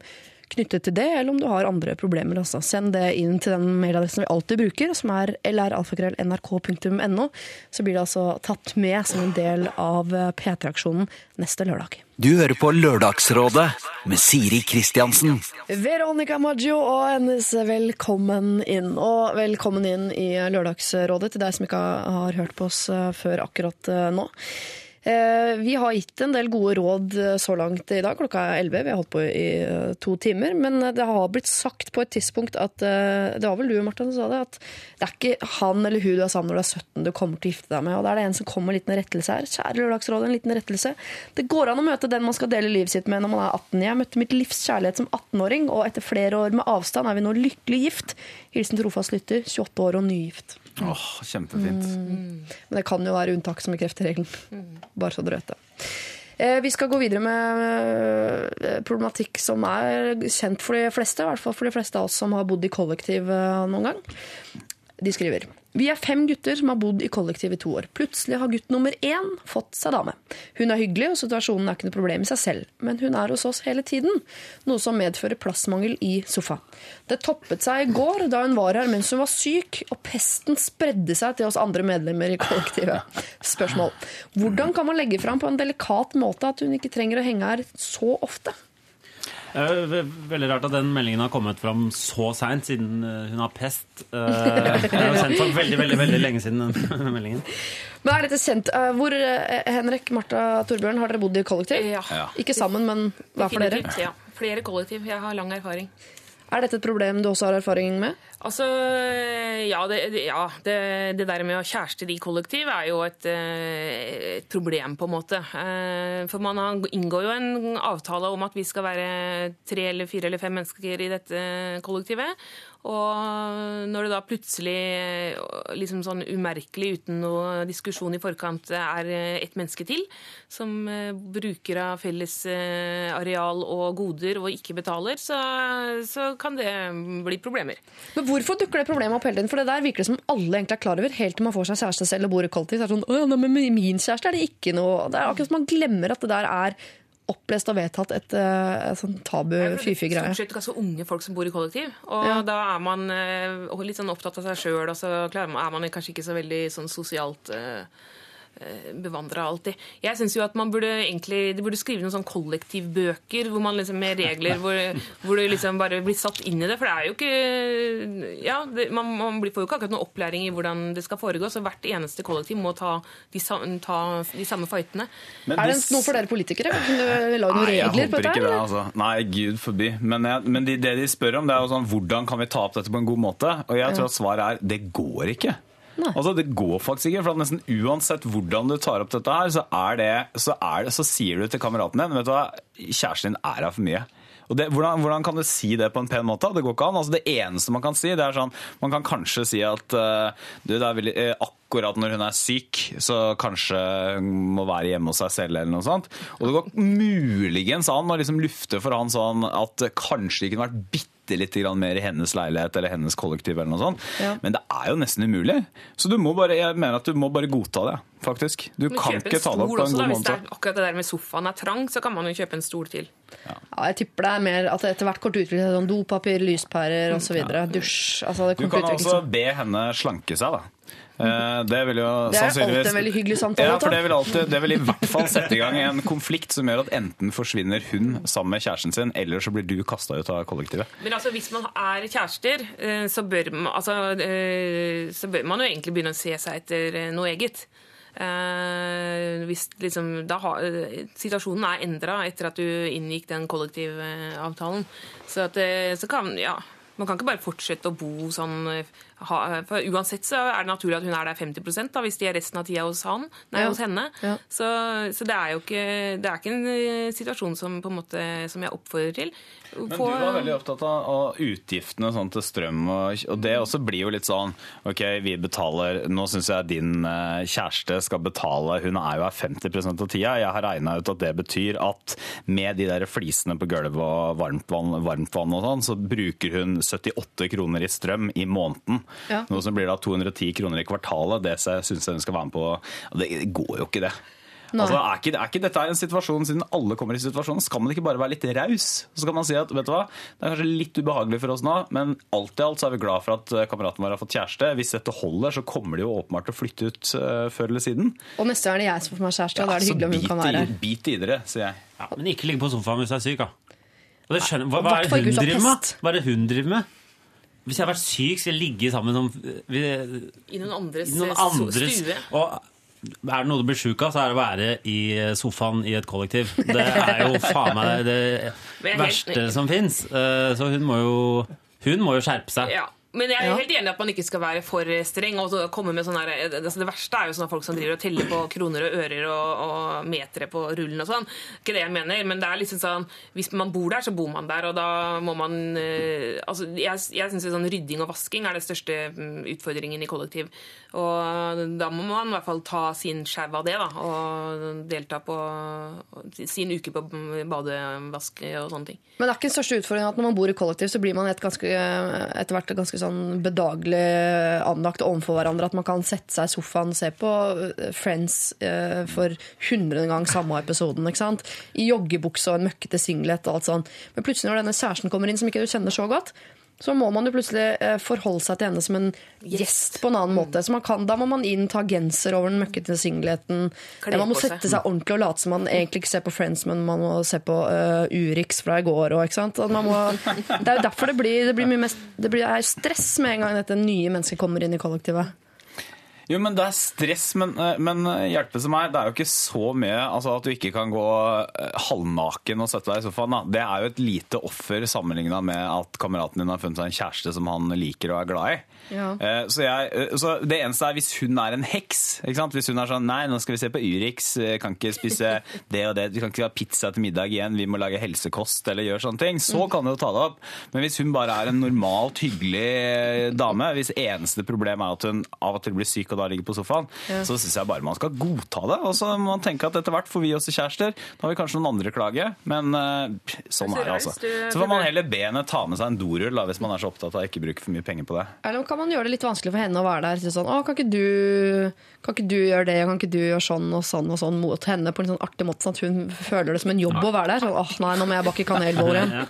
Speaker 3: knyttet til det, eller om du har andre problemer. Altså. Send det inn til den mailadressen vi alltid bruker, som er lralfakrøll.nrk.no. Så blir det altså tatt med som en del av P3-aksjonen neste lørdag.
Speaker 2: Du hører på Lørdagsrådet med Siri Kristiansen.
Speaker 3: Veronica Maggio og hennes Velkommen inn. Og velkommen inn i Lørdagsrådet til deg som ikke har hørt på oss eh, før akkurat eh, nå. Eh, Vi har gitt en del gode råd eh, så langt i dag. Klokka er 11. Vi har holdt på i eh, to timer. Men det har blitt sagt på et tidspunkt at Det var vel du, Martin, som sa det. At det er ikke han eller hun du er sammen når du er 17 du kommer til å gifte deg med. Og da er det en som kommer med en liten rettelse her. Kjære Lørdagsrådet, en liten rettelse. Det går an å møte den man skal dele livet sitt med når man er 18. Jeg møtte mitt livs kjærlighet som 18-åring, og etter flere år med avstand er vi nå lykkelig gift. Hilsen trofast lytter, 28 år og nygift.
Speaker 8: Åh, kjempefint.
Speaker 3: Men det kan jo være unntak som bekrefter regelen. Bare så dere vet det. Eh, Vi skal gå videre med eh, problematikk som er kjent for de fleste, i hvert fall for de fleste av oss som har bodd i kollektiv eh, noen gang. De skriver Vi er fem gutter som har bodd i kollektiv i to år. Plutselig har gutt nummer én fått seg dame. Hun er hyggelig, og situasjonen er ikke noe problem i seg selv, men hun er hos oss hele tiden, noe som medfører plassmangel i sofa. Det toppet seg i går da hun var her mens hun var syk, og pesten spredde seg til oss andre medlemmer i kollektivet. Spørsmål. Hvordan kan man legge fram på en delikat måte at hun ikke trenger å henge her så ofte?
Speaker 1: Eh, ve- Veldig rart at den meldingen har kommet fram så seint, siden eh, hun har pest. Det er har jo sendt for veldig veldig, veldig lenge siden den meldingen.
Speaker 3: Men er dette kjent? Eh, Hvor, eh, Henrik, Martha, Torbjørn, har dere bodd i kollektiv?
Speaker 7: Ja.
Speaker 8: Ja.
Speaker 3: Ikke sammen, men hva for dere?
Speaker 7: Ja. Flere kollektiv. Jeg har lang erfaring.
Speaker 3: Er dette et problem du også har erfaring med?
Speaker 7: Altså, ja, det, ja det, det der med å kjæreste i kollektiv er jo et, eh, et problem, på en måte. Eh, For man inngår jo en avtale om at vi skal være tre eller fire eller fem mennesker i dette kollektivet. Og når det da plutselig, eh, liksom sånn umerkelig, uten noe diskusjon i forkant, er ett menneske til som bruker av felles areal og goder og ikke betaler, så, så kan det bli problemer.
Speaker 3: Men hvorfor dukker det problemet opp hele tiden? For det der virker det som alle egentlig er klar over, helt til man får seg kjæreste selv og bor i kollektiv. Så er det sånn, «Å ja, men min kjæreste er det ikke noe Det er akkurat som man glemmer at det der er opplest og vedtatt et, eh, et sånn tabu fy-fy greie.
Speaker 7: Stort sett ganske unge folk som bor i kollektiv. Og
Speaker 3: Ja.
Speaker 7: da er man eh, litt sånn opptatt av seg sjøl, og så er man kanskje ikke så veldig sånn sosialt uh, bevandra alltid. Jeg syns jo at man burde egentlig de burde skrive noen sånn kollektivbøker hvor man liksom med regler hvor, hvor du liksom bare blir satt inn i det. For det er jo ikke Ja, det, man, man får jo ikke akkurat noe opplæring i hvordan det skal foregå, så hvert eneste kollektiv må ta de, ta de samme fightene.
Speaker 8: Men
Speaker 3: Er det noe for dere politikere? Kan du noen
Speaker 8: jeg
Speaker 3: regler på dette?
Speaker 8: ikke det. Altså. Nei, gud forby. Men, jeg, men de, det de spør om, det er jo sånn hvordan kan vi ta opp dette på en god måte? Og jeg tror at svaret er det går ikke. Altså, det går faktisk ikke, for nesten uansett hvordan du tar opp dette her, så, det, så, det, så sier du til kameraten din vet du hva, kjæresten din er her for mye. Det, hvordan, hvordan kan du si det på en pen måte? Det går ikke an. Altså, det eneste man kan si, det er sånn Man kan kanskje si at uh, du, det er veldig, uh, akkurat når hun er syk, så kanskje hun må være hjemme hos seg selv eller noe sånt. Og det går muligens an å liksom lufte for han sånn at kanskje det kunne vært bitte litt mer i hennes leilighet eller hennes kollektiv. eller noe sånt.
Speaker 3: Ja.
Speaker 8: Men det er jo nesten umulig. Så du må bare, jeg mener at du må bare godta det, faktisk. Du
Speaker 7: Men
Speaker 8: kan ikke ta det opp på en
Speaker 7: også,
Speaker 8: god
Speaker 7: Hvis det er akkurat det der med sofaen er trang, så kan man jo kjøpe en stol til.
Speaker 3: Ja, jeg tipper det er mer at det etter hvert kort utvikling sånn dopapir, lyspærer osv. Dusj. Altså, det
Speaker 8: Du kan altså be henne slanke seg, da. Eh, Det vil jo
Speaker 3: Det er alltid en veldig hyggelig samtale,
Speaker 8: Ja, for det vil, alltid, det vil i hvert fall sette i gang en konflikt som gjør at enten forsvinner hun sammen med kjæresten sin, eller så blir du kasta ut av kollektivet.
Speaker 7: Men altså, hvis man er kjærester, eh, så bør, man, altså, eh, så bør man jo egentlig begynne å se seg etter noe eget. Eh, hvis liksom, da ha, situasjonen er endra etter at du inngikk den kollektivavtalen. Så, at, så kan ja, man kan ikke bare fortsette å bo sånn ha, for Uansett så er det naturlig at hun er der 50% da, hvis de er resten av tida hos, han, nei,
Speaker 3: Ja.
Speaker 7: hos henne.
Speaker 3: Ja.
Speaker 7: Så, så det er jo ikke, det er ikke en eh, situasjon som, på en måte, som jeg oppfordrer til.
Speaker 8: Men
Speaker 7: På-
Speaker 8: du var veldig opptatt av, av utgiftene sånn til strøm, og, og det også blir jo litt sånn OK, vi betaler Nå syns jeg din eh, kjæreste skal betale Hun er jo her 50% av tida. Jeg har regna ut at det betyr at med de der flisene på gulvet og varmtvann varmt vann og sånn, så bruker hun 78 kroner i strøm i måneden.
Speaker 3: Ja.
Speaker 8: Noe som blir da 210 kroner i kvartalet. Det syns jeg hun skal være med på. Det går jo ikke, det. Altså, er, ikke, er ikke dette en situasjon, Siden alle kommer i situasjonen, skal man ikke bare være litt raus? Så kan man si at vet du hva, det er kanskje litt ubehagelig for oss nå, men alt i alt så er vi glad for at eh, kameraten vår har fått kjæreste. Hvis dette holder, så kommer de jo åpenbart til å flytte ut uh, før eller siden.
Speaker 3: Og neste gang er det jeg som får meg kjæreste, og da er det hyggelig om hun
Speaker 8: bit
Speaker 3: kan være her.
Speaker 8: Bit i dere, sier jeg.
Speaker 1: Ja, men ikke ligge på sofaen hvis du er syk, da. Og det skjønner, hva, hva er det? Hva er det hun driver med? Hvis jeg har vært syk, skal jeg ligge sammen som vi,
Speaker 7: I noen andres,
Speaker 1: i noen
Speaker 7: eh,
Speaker 1: andres
Speaker 7: stue.
Speaker 1: Og er det noe du blir sjuk av, så er det å være i sofaen i et kollektiv. Det er jo faen meg det
Speaker 7: er
Speaker 1: verste som fins. Så hun må jo Hun må jo skjerpe seg.
Speaker 7: Ja. Men jeg er helt enig i at man ikke skal være for streng. og komme med sånne her, altså Det verste er jo sånne folk som driver og teller på kroner og ører og, og metere på rullen og sånn. Ikke det jeg mener, men det er liksom sånn hvis man bor der, så bor man der, og da må man eh, altså Jeg, jeg syns sånn rydding og vasking er det største mm, utfordringen i kollektiv. Og da må man i hvert fall ta sin sjau av det, da, og delta på sin uke på badevask og sånne ting.
Speaker 3: Men det er ikke den største utfordringen at når man bor i kollektiv, så blir man et ganske, etter hvert ganske sånn bedagelig anlagt overfor hverandre. At man kan sette seg i sofaen og se på eh, Friends eh, for hundrede gang samme episoden. ikke sant? I joggebukse og en møkkete singlet og alt sånn. Men plutselig når denne kjæresten kommer inn, som ikke du kjenner så godt, så må man jo plutselig eh, forholde seg til henne som en gjest på en annen måte. Så man kan, da må man inn, ta genser over den møkkete singleten. Man må sette seg ordentlig og late som man egentlig ikke ser på Friends, men man må se på uh, Urix fra i går. òg. det er jo derfor det blir, det blir mye mest, det blir, er stress med en gang dette nye mennesket kommer inn i kollektivet.
Speaker 8: Jo, men Det er stress, men, eh, men hjelpe som meg, det er jo ikke så mye altså at du ikke kan gå eh, halvnaken og sette deg i sofaen. Da. Det er jo et lite offer sammenligna med at kameraten din har funnet seg en kjæreste som han liker og er glad i.
Speaker 3: Ja.
Speaker 8: Eh, Så, jeg, eh, så Det eneste er hvis hun er en heks. Hvis hun er sånn Nei, nå skal vi se på Urix, eh, kan ikke spise det og det, vi kan ikke ha pizza til middag igjen, vi må lage helsekost eller gjøre sånne ting. Så kan du jo ta det opp. Men hvis hun bare er en normalt hyggelig dame, hvis eneste problem er at hun av og til blir syk og da ligger på sofaen, så syns jeg bare man skal godta det. Og så må man tenke at etter hvert får vi også kjærester. Da har vi kanskje noen andre klage, men sånn er det altså. Så får man heller be henne ta med seg en dorull da, hvis man er så opptatt av å ikke bruke for mye penger på det.
Speaker 3: Eller kan man gjøre det litt vanskelig for henne å være der? Sånn, å, kan, ikke du, kan ikke du gjøre det, kan ikke du gjøre sånn og sånn og sånn mot henne på en sånn artig måte, sånn at hun føler det som en jobb å være der? Sånn, åh nei, nå må jeg bakke kanelboller igjen.
Speaker 1: Ja.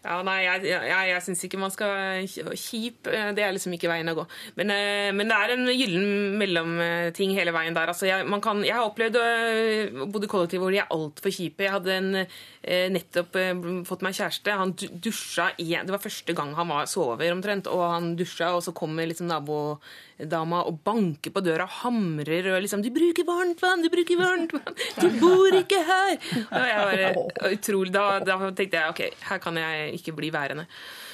Speaker 7: Ja, nei, jeg, jeg, jeg syns ikke man skal Kjip, eh, det er liksom ikke veien å gå. Men, eh, men det er en gyllen mellomting hele veien der. Altså, jeg, man kan, jeg har opplevd å bo i kollektiv hvor de er altfor kjipe. Jeg hadde en, eh, nettopp eh, fått meg kjæreste. Han dusja i Det var første gang han var sover omtrent, og han dusja, og så kommer liksom nabodama og banker på døra og hamrer og liksom 'Du bruker varmt vann! Du bruker varmt vann! Du bor ikke her!' Og jeg bare, utrolig, da, da tenkte jeg ok, her kan jeg ikke bli værende.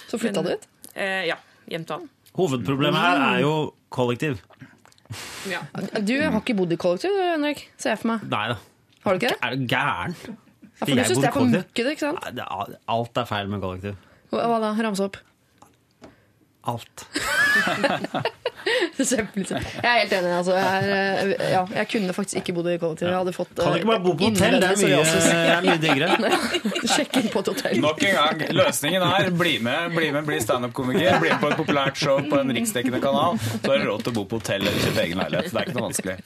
Speaker 3: Så flytta du ut?
Speaker 7: Eh, ja. Hjem til han.
Speaker 1: Hovedproblemet her er jo kollektiv.
Speaker 3: Du har ikke bodd i kollektiv, Henrik? Ser jeg for meg.
Speaker 1: Nei da.
Speaker 3: Har du ikke det?
Speaker 1: Er du gæren?
Speaker 3: For du syns det er for møkkete, ikke sant?
Speaker 1: Det Alt er feil med kollektiv.
Speaker 3: Hva hva da? Ramse opp.
Speaker 1: Alt.
Speaker 3: Kjempelite. Jeg er helt enig. Altså. Jeg, er, eh, ja, jeg kunne faktisk ikke bodd i kollektiv. Jeg hadde fått
Speaker 1: Kan du ikke bare bo på hotell? Det er mye, mye diggere.
Speaker 3: Sjekk inn på et hotell.
Speaker 8: Nok en gang, løsningen er bli med, bli med, bli standup-komiker, bli med på et populært show på en riksdekkende kanal. Så har du råd til å bo på hotell eller kjøpe egen leilighet. Det er ikke noe vanskelig.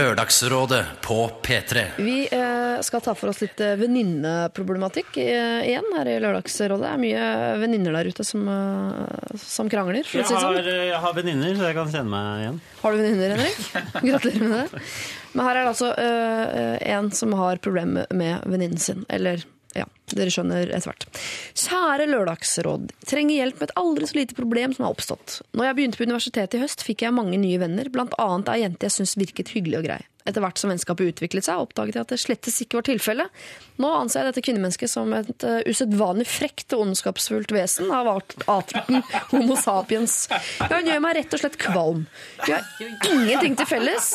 Speaker 9: Lørdagsrådet på P3.
Speaker 3: Vi eh, skal ta for oss litt eh, venninneproblematikk eh, igjen her i Lørdagsrådet. Det er mye venninner der ute som, eh, som krangler, for å
Speaker 1: Jeg
Speaker 3: si det
Speaker 1: har,
Speaker 3: sånn.
Speaker 1: jeg har venninner, så jeg kan kjenne meg igjen.
Speaker 3: Har du venninner, Henrik? Gratulerer med det. Men her er det altså uh, en som har problemer med venninnen sin. Eller ja, dere skjønner etter hvert. Kjære Lørdagsråd. Trenger hjelp med et aldri så lite problem som har oppstått. Når jeg begynte på universitetet i høst, fikk jeg mange nye venner, blant annet ei jente jeg syntes virket hyggelig og grei. Etter hvert som vennskapet utviklet seg, oppdaget jeg at det slettes ikke var tilfellet. Nå anser jeg dette kvinnemennesket som et uh, usedvanlig frekt og ondskapsfullt vesen av art- arten homo sapiens. Ja, hun gjør meg rett og slett kvalm. Vi har ingenting til felles.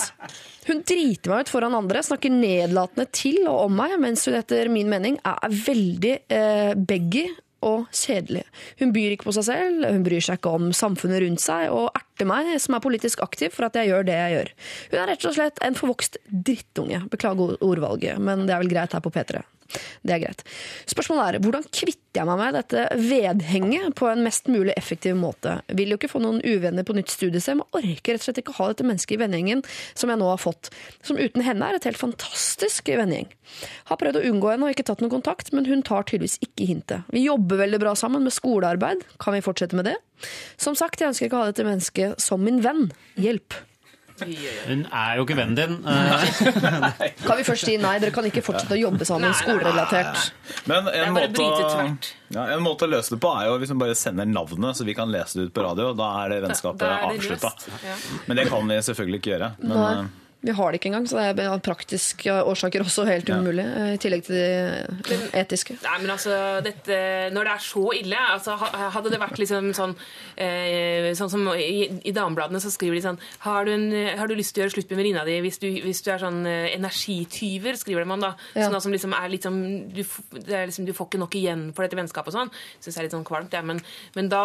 Speaker 3: Hun driter meg ut foran andre, snakker nedlatende til og om meg, mens hun etter min mening er veldig eh, beggy og kjedelig. Hun byr ikke på seg selv, hun bryr seg ikke om samfunnet rundt seg, og erter meg, som er politisk aktiv, for at jeg gjør det jeg gjør. Hun er rett og slett en forvokst drittunge. Beklager ordvalget, men det er vel greit her på P3. Det er greit. Spørsmålet er hvordan kvitter jeg meg med dette vedhenget på en mest mulig effektiv måte? Vil jo ikke få noen uvenner på nytt studiested, men orker rett og slett ikke ha dette mennesket i vennegjengen som jeg nå har fått, som uten henne er et helt fantastisk vennegjeng. Har prøvd å unngå henne og ikke tatt noen kontakt, men hun tar tydeligvis ikke hintet. Vi jobber veldig bra sammen med skolearbeid. Kan vi fortsette med det? Som sagt, jeg ønsker ikke å ha dette mennesket som min venn. Hjelp.
Speaker 1: Hun er jo ikke vennen din.
Speaker 3: Kan vi først si nei, dere kan ikke fortsette å jobbe sammen skolerelatert.
Speaker 8: Men en måte, ja, en måte å løse det på er jo hvis hun bare sender navnet, så vi kan lese det ut på radio. Da er det vennskapet avslutta. Men det kan vi selvfølgelig ikke gjøre. Men,
Speaker 3: Nei.
Speaker 8: eh,
Speaker 3: Vi har det ikke engang, så det er av praktiske årsaker også helt umulig. Ja. I tillegg til de etiske.
Speaker 7: Nei, men altså, dette, Når det er så ille altså, Hadde det vært liksom sånn eh, Sånn som i, i damebladene så skriver de sånn Har du, en, har du lyst til å gjøre slutt med venninna di hvis du, hvis du er sånn eh, energityver, skriver man da.
Speaker 3: Ja.
Speaker 7: Sånn som liksom er litt sånn du, det er liksom, du får ikke nok igjen for dette vennskapet og sånn. Syns jeg er litt sånn kvalmt, ja. men, men da,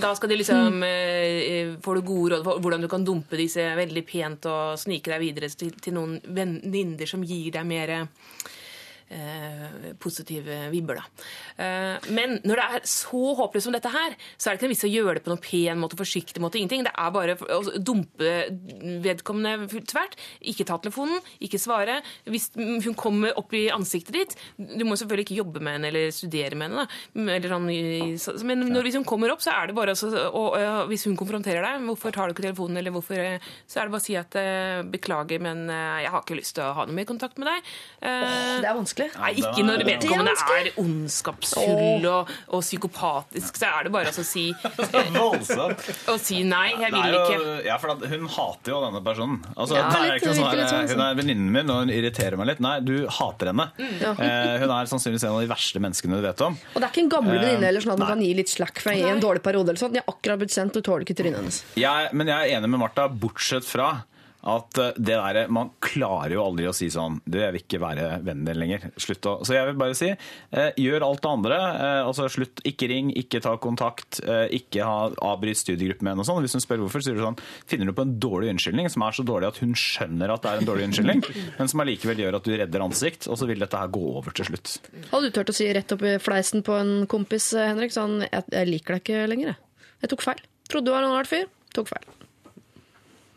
Speaker 7: da skal de liksom eh, Får du gode råd for hvordan du kan dumpe disse veldig pent og snike deg videre til, til noen venninner som gir deg mer positive vibber, da. Eh, men når det er så håpløst som dette her, så er det ikke noe vits å gjøre det på noen pen måte, forsiktig måte, ingenting. Det er bare å dumpe vedkommende tvert. Ikke ta telefonen, ikke svare. Hvis hun kommer opp i ansiktet ditt Du må selvfølgelig ikke jobbe med henne eller studere med henne. Eller sånn, men når, hvis hun kommer opp, så er det bare å og, Hvis hun konfronterer deg, hvorfor tar du ikke telefonen, eller hvorfor eh, Så er det bare å si at eh, beklager, men eh, jeg har ikke lyst til å ha noe mer kontakt med deg. Eh,
Speaker 3: Det er vanskelig.
Speaker 7: Nei, ikke når vedkommende
Speaker 3: er
Speaker 7: ondskapsfull og, og psykopatisk. Så er det bare å si,
Speaker 8: voldsomt.
Speaker 7: å si nei, jeg vil
Speaker 8: jo,
Speaker 7: ikke.
Speaker 8: ja, for hun hater jo denne personen. Altså,
Speaker 3: Ja,
Speaker 8: det er
Speaker 3: litt,
Speaker 8: ikke sånn
Speaker 3: litt
Speaker 8: her,
Speaker 3: sånn,
Speaker 8: hun er venninnen min, og hun irriterer meg litt. Nei, du hater henne. Eh, hun er sannsynligvis en av de verste menneskene du vet om.
Speaker 3: Og det er ikke en gamle
Speaker 8: Eh,
Speaker 3: venninne eller sånn at man kan gi litt slack for i en dårlig periode. eller sånn. Jeg har akkurat blitt sendt, du tåler ikke trynet hennes.
Speaker 8: Jeg, men jeg er enig med Martha, bortsett fra at eh, det der, Man klarer jo aldri å si sånn Du, jeg vil ikke være vennen din lenger. Slutt å Så jeg vil bare si eh, gjør alt det andre. Eh, altså Slutt. Ikke ring, ikke ta kontakt, eh, ikke ha, avbryt studiegruppen med henne og sånn. Hvis hun spør hvorfor, så sier du sånn Finner du på en dårlig unnskyldning som er så dårlig at hun skjønner at det er en dårlig unnskyldning, men som allikevel gjør at du redder ansikt, og så vil dette her gå over til slutt.
Speaker 3: Hadde du turt å si rett opp i fleisen på en kompis, eh, Henrik, sånn jeg, jeg liker deg ikke lenger, jeg. Jeg tok feil. Trodde du var en art fyr. Tok feil.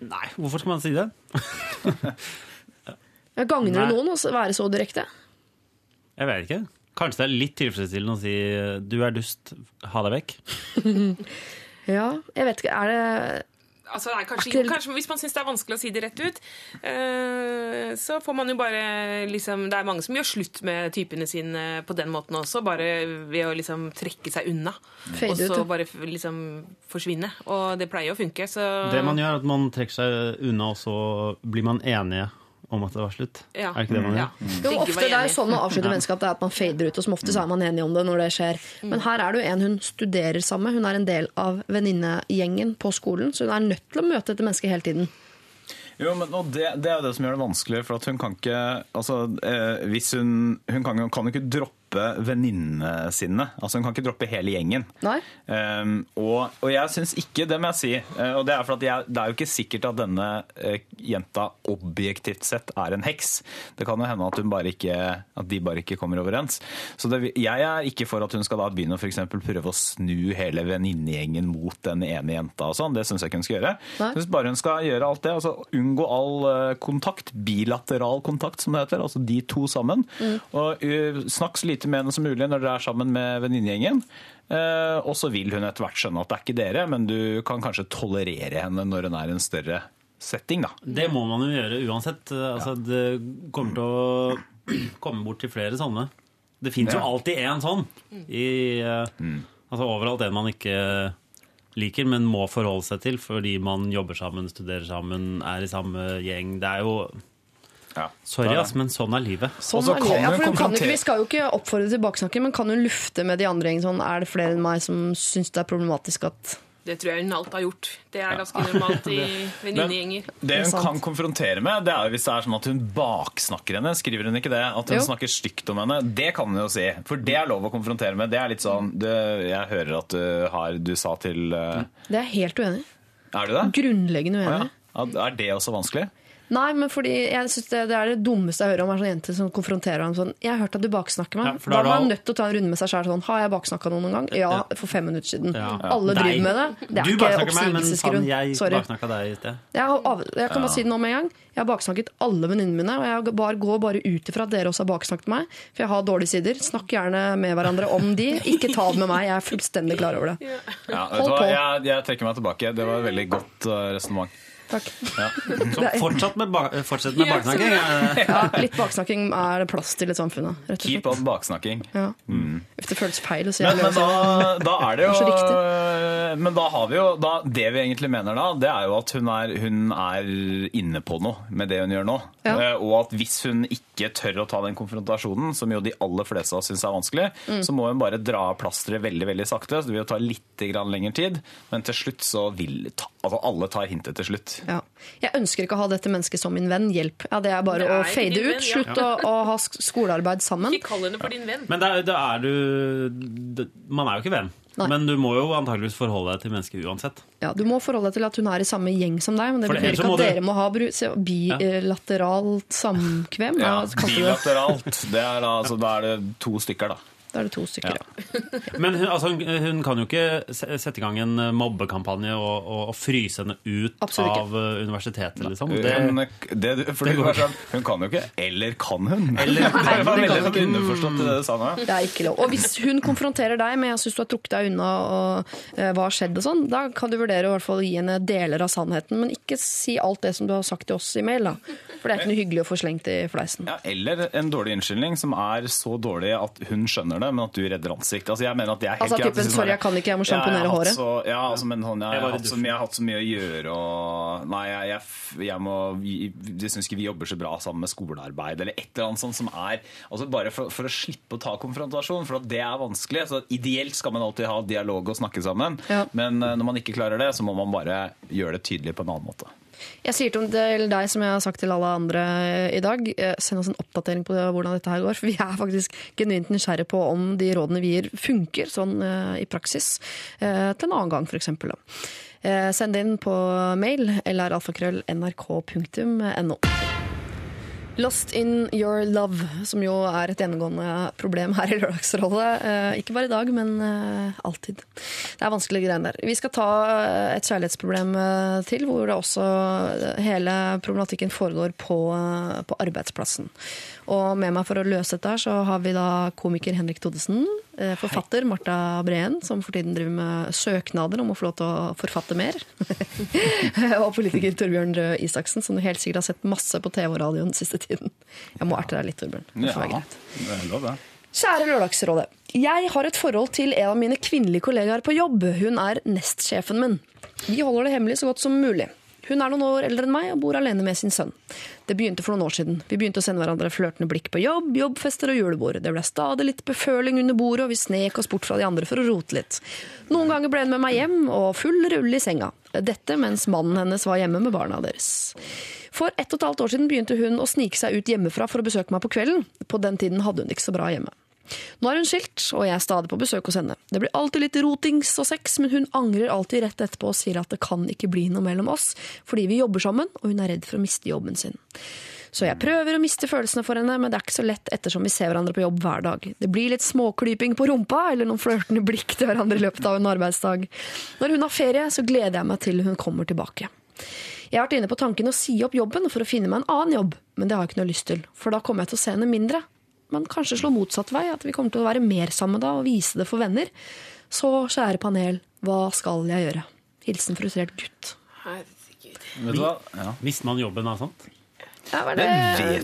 Speaker 1: Nei, hvorfor skal man si det?
Speaker 3: Jeg gagner det noen å være så direkte?
Speaker 1: Jeg vet ikke. Kanskje det er litt tilfredsstillende å si 'du er dust, ha deg vekk'.
Speaker 3: Ja, jeg vet ikke. Er det
Speaker 7: Altså, nei, kanskje, kanskje Hvis man syns det er vanskelig å si det rett ut, eh, så får man jo bare liksom Det er mange som gjør slutt med typene sine på den måten også, bare ved å liksom trekke seg unna.
Speaker 3: Fade
Speaker 7: og så
Speaker 3: ut,
Speaker 7: bare liksom forsvinne. Og det pleier å funke, så
Speaker 1: Det man gjør, er at man trekker seg unna, og så blir man enige om at det var slutt.
Speaker 7: Ja.
Speaker 1: Er det ikke det man
Speaker 7: Ja.
Speaker 1: gjør?
Speaker 3: Jo, ofte Det er jo sånn man avslutter vennskap, det er at man fader ut, og som ofte så er man enig om det når det skjer. Men her er det jo en hun studerer sammen med. Hun er en del av venninnegjengen på skolen, så hun er nødt til å møte dette mennesket hele tiden.
Speaker 8: Jo, men og det, det er jo det som gjør det vanskelig, for at hun kan ikke altså, eh, hvis hun, hun kan, kan jo ikke droppe venninnene sine. Altså, hun kan ikke droppe hele gjengen. Um, og, og jeg syns ikke, det må jeg si, eh, og det er for at jeg, det er jo ikke sikkert at denne eh, jenta objektivt sett er en heks. Det kan jo hende at, hun bare ikke, at de bare ikke kommer overens. Så det, jeg er ikke for at hun skal da begynne å for eksempel prøve å snu hele venninnegjengen mot den ene jenta og sånn. Det syns jeg ikke hun skal gjøre. Jeg synes bare hun skal gjøre alt det. altså Unngå all eh, kontakt. Bilateral kontakt, som det heter. Altså de to sammen. Og uh, snakk så lite med henne som mulig når dere er sammen med venninnegjengen. Eh, og så vil hun etter hvert skjønne at det er ikke dere, men du kan kanskje tolerere henne når hun er i en større setting, da.
Speaker 1: Det må man jo gjøre uansett. Altså, det kommer til å komme bort til flere sånne. Det fins jo alltid én sånn. I, eh, altså overalt en man ikke liker, men må forholde seg til fordi man jobber sammen, studerer sammen, er i samme gjeng. Det er jo
Speaker 8: Ja.
Speaker 1: Sorry, ass, men sånn er livet.
Speaker 3: Sånn er livet. ja,
Speaker 8: hun
Speaker 3: for kan ikke, Vi skal jo ikke oppfordre til baksnakking, men kan hun lufte med de andre sånn Er det flere enn meg som syns det er problematisk at
Speaker 7: Det tror jeg hun alt har gjort. Det er ganske normalt i venninnegjenger.
Speaker 8: Det
Speaker 3: Det
Speaker 8: hun kan konfrontere med, det er hvis det er sånn at hun baksnakker henne. Skriver hun ikke det? At hun
Speaker 3: Jo.
Speaker 8: snakker stygt om henne. Det kan hun jo si. For det er lov å konfrontere med. Det er litt sånn du, Jeg hører at du har Du sa til uh...
Speaker 3: Det er helt uenig.
Speaker 8: Er du det?
Speaker 3: Grunnleggende uenig.
Speaker 8: ja. Ja, Er det også vanskelig?
Speaker 3: Nei, men fordi jeg synes det, det er det dummeste jeg hører om, er sånn jente som konfronterer ham sånn 'Jeg har hørt at du baksnakker meg.'
Speaker 1: Ja,
Speaker 3: da er man nødt til å ta en runde med seg sjøl sånn 'Har jeg baksnakka noen noen gang?' Ja, for fem minutter siden.
Speaker 1: Ja.
Speaker 3: Alle
Speaker 1: driver
Speaker 3: driver med det. Det er
Speaker 1: du
Speaker 3: ikke oppsigelsesgrunn.
Speaker 1: jeg
Speaker 3: Sorry.
Speaker 1: baksnakka deg i sted.
Speaker 3: Jeg, av, jeg kan bare si det nå med en gang. Jeg har baksnakket alle venninnene mine, og jeg bare, går bare ut ifra at dere også har baksnakket meg. For jeg har dårlige sider. Snakk gjerne med hverandre om de. Ikke ta det med meg. Jeg er fullstendig klar over det.
Speaker 8: Ja,
Speaker 3: Hold på.
Speaker 8: Jeg, jeg trekker meg tilbake. Det var et veldig godt uh, resonnement.
Speaker 3: Takk.
Speaker 1: Så fortsatt med fortsett med baksnakking. Eh,
Speaker 3: Ja, litt baksnakking er det plass til i samfunnet, rett og
Speaker 8: Keep up baksnakking.
Speaker 3: Ja. Mm. Det føles feil å si.
Speaker 8: Men, men da, da er det jo
Speaker 3: Det er
Speaker 8: Men da har vi jo da, Det vi egentlig mener da, det er jo at hun er, hun er inne på noe med det hun gjør nå.
Speaker 3: Ja.
Speaker 8: Eh, Og at hvis hun ikke tør å ta den konfrontasjonen, som jo de aller fleste av oss syns er vanskelig,
Speaker 3: Mm.
Speaker 8: så må hun bare dra av plasteret veldig veldig sakte. Så det vil jo ta litt lengre tid, men til slutt så vil ta, altså alle tar hintet til slutt.
Speaker 3: Ja. Jeg ønsker ikke å ha dette mennesket som min venn. Hjelp. Ja, det er bare
Speaker 7: Det er å
Speaker 3: fade ut.
Speaker 7: venn, ja.
Speaker 3: Slutt å, å ha skolearbeid sammen.
Speaker 7: Ikke kall henne for din venn.
Speaker 1: Men da er, da er du det- Man er jo ikke venn.
Speaker 3: Nei.
Speaker 1: Men du må jo antageligvis forholde deg til mennesket uansett.
Speaker 3: Ja, du må forholde deg til at hun er i samme gjeng som deg, men det betyr ikke
Speaker 1: at
Speaker 3: at
Speaker 1: du-
Speaker 3: dere må ha bru- se- bilateralt samkvem.
Speaker 8: Ja, bilateralt. Det er da, altså, da er det to stykker, da.
Speaker 3: Da er det to stykker, ja.
Speaker 1: Men hun, altså, hun- hun kan jo ikke sette i gang en eh, mobbekampanje og, og, og fryse henne ut
Speaker 3: Absolutt
Speaker 1: av eh, universitetet, liksom.
Speaker 8: Hun,
Speaker 1: Det,
Speaker 8: det, det var sånn, hun kan jo ikke Eller kan hun?
Speaker 1: Eller-
Speaker 8: det var veldig
Speaker 1: kan
Speaker 8: sånn underforstått i det du sa nå.
Speaker 3: Det er ikke lov. Og hvis hun konfronterer deg med 'jeg syns du har trukket deg unna' og eh, 'hva har skjedd' og sånn, da kan du vurdere å hvert fall gi henne deler av sannheten, men ikke si alt det som du har sagt til oss i mail, da. For det er ikke noe hyggelig å få slengt i fleisen.
Speaker 8: Ja, eller en dårlig unnskyldning som er så dårlig at hun skjønner det, men at du redder ansiktet. Altså, jeg mener at det er helt
Speaker 3: Altså,
Speaker 8: greit.
Speaker 3: typen, «Sorry, jeg kan ikke, jeg må sjamponere håret».
Speaker 8: Så, ja, altså, men sånn, jeg,
Speaker 1: Jeg
Speaker 8: har så, jeg har hatt så mye å gjøre og Nei, jeg, jeg, jeg må Jeg syns ikke vi jobber så bra sammen med skolearbeid eller et eller annet sånt som er altså Bare for, for å slippe å ta konfrontasjon, for at det er vanskelig. Så ideelt skal man alltid ha dialog og snakke sammen,
Speaker 3: Ja.
Speaker 8: men eh, når man ikke klarer det, så må man bare gjøre det tydelig på en annen måte.
Speaker 3: Jeg sier til deg, som jeg har sagt til alle andre i dag, eh, send oss en oppdatering på hvordan dette her går. For vi er faktisk genuint nysgjerrige på om de rådene vi gir, funker sånn eh, i praksis. Eh, til en annen gang, f.eks. Eh, send inn på mail eller alfakrøll.nrk.no. Lost in your love, som jo er et gjennomgående problem her i Lørdagsrådet. Eh, ikke bare i dag, men eh, alltid. Det er vanskelige greier der. Vi skal ta eh, et kjærlighetsproblem til, hvor det også hele problematikken foregår på, på arbeidsplassen. Og med meg for å løse dette her, så har vi da komiker Henrik Thodesen, forfatter Marta Breen, som for tiden driver med søknader om å få lov til å forfatte mer, og politiker Torbjørn Røe Isaksen, som du helt sikkert har sett masse på TV og radio den siste tiden. Jeg må erte deg litt, Torbjørn. Det får være greit.
Speaker 8: det er lov, det.
Speaker 3: Kjære Lørdagsrådet. Jeg har et forhold til en av mine kvinnelige kollegaer på jobb. Hun er nestsjefen min. Vi holder det hemmelig så godt som mulig. Hun er noen år eldre enn meg og bor alene med sin sønn. Det begynte for noen år siden. Vi begynte å sende hverandre flørtende blikk på jobb, jobbfester og julebord. Det ble stadig litt beføling under bordet, og vi snek oss bort fra de andre for å rote litt. Noen ganger ble hun med meg hjem, og full rulle i senga. Dette mens mannen hennes var hjemme med barna deres. For ett og et halvt år siden begynte hun å snike seg ut hjemmefra for å besøke meg på kvelden. På den tiden hadde hun det ikke så bra hjemme. Nå er hun skilt, og jeg er stadig på besøk hos henne. Det blir alltid litt rotings og sex, men hun angrer alltid rett etterpå og sier at det kan ikke bli noe mellom oss, fordi vi jobber sammen, og hun er redd for å miste jobben sin. Så jeg prøver å miste følelsene for henne, men det er ikke så lett ettersom vi ser hverandre på jobb hver dag. Det blir litt småklyping på rumpa, eller noen flørtende blikk til hverandre i løpet av en arbeidsdag. Når hun har ferie, så gleder jeg meg til hun kommer tilbake. Jeg har vært inne på tanken å si opp jobben for å finne meg en annen jobb, men det har jeg ikke noe lyst til, for da kommer jeg til å se henne mindre. Men kanskje slå motsatt vei, at vi kommer til å være mer sammen da og vise det for venner. Så kjære panel, hva skal jeg gjøre? Hilsen frustrert gutt.
Speaker 8: Vet du hva? Ja.
Speaker 1: Mister man jobben av sånt?
Speaker 3: Ja, var
Speaker 8: Det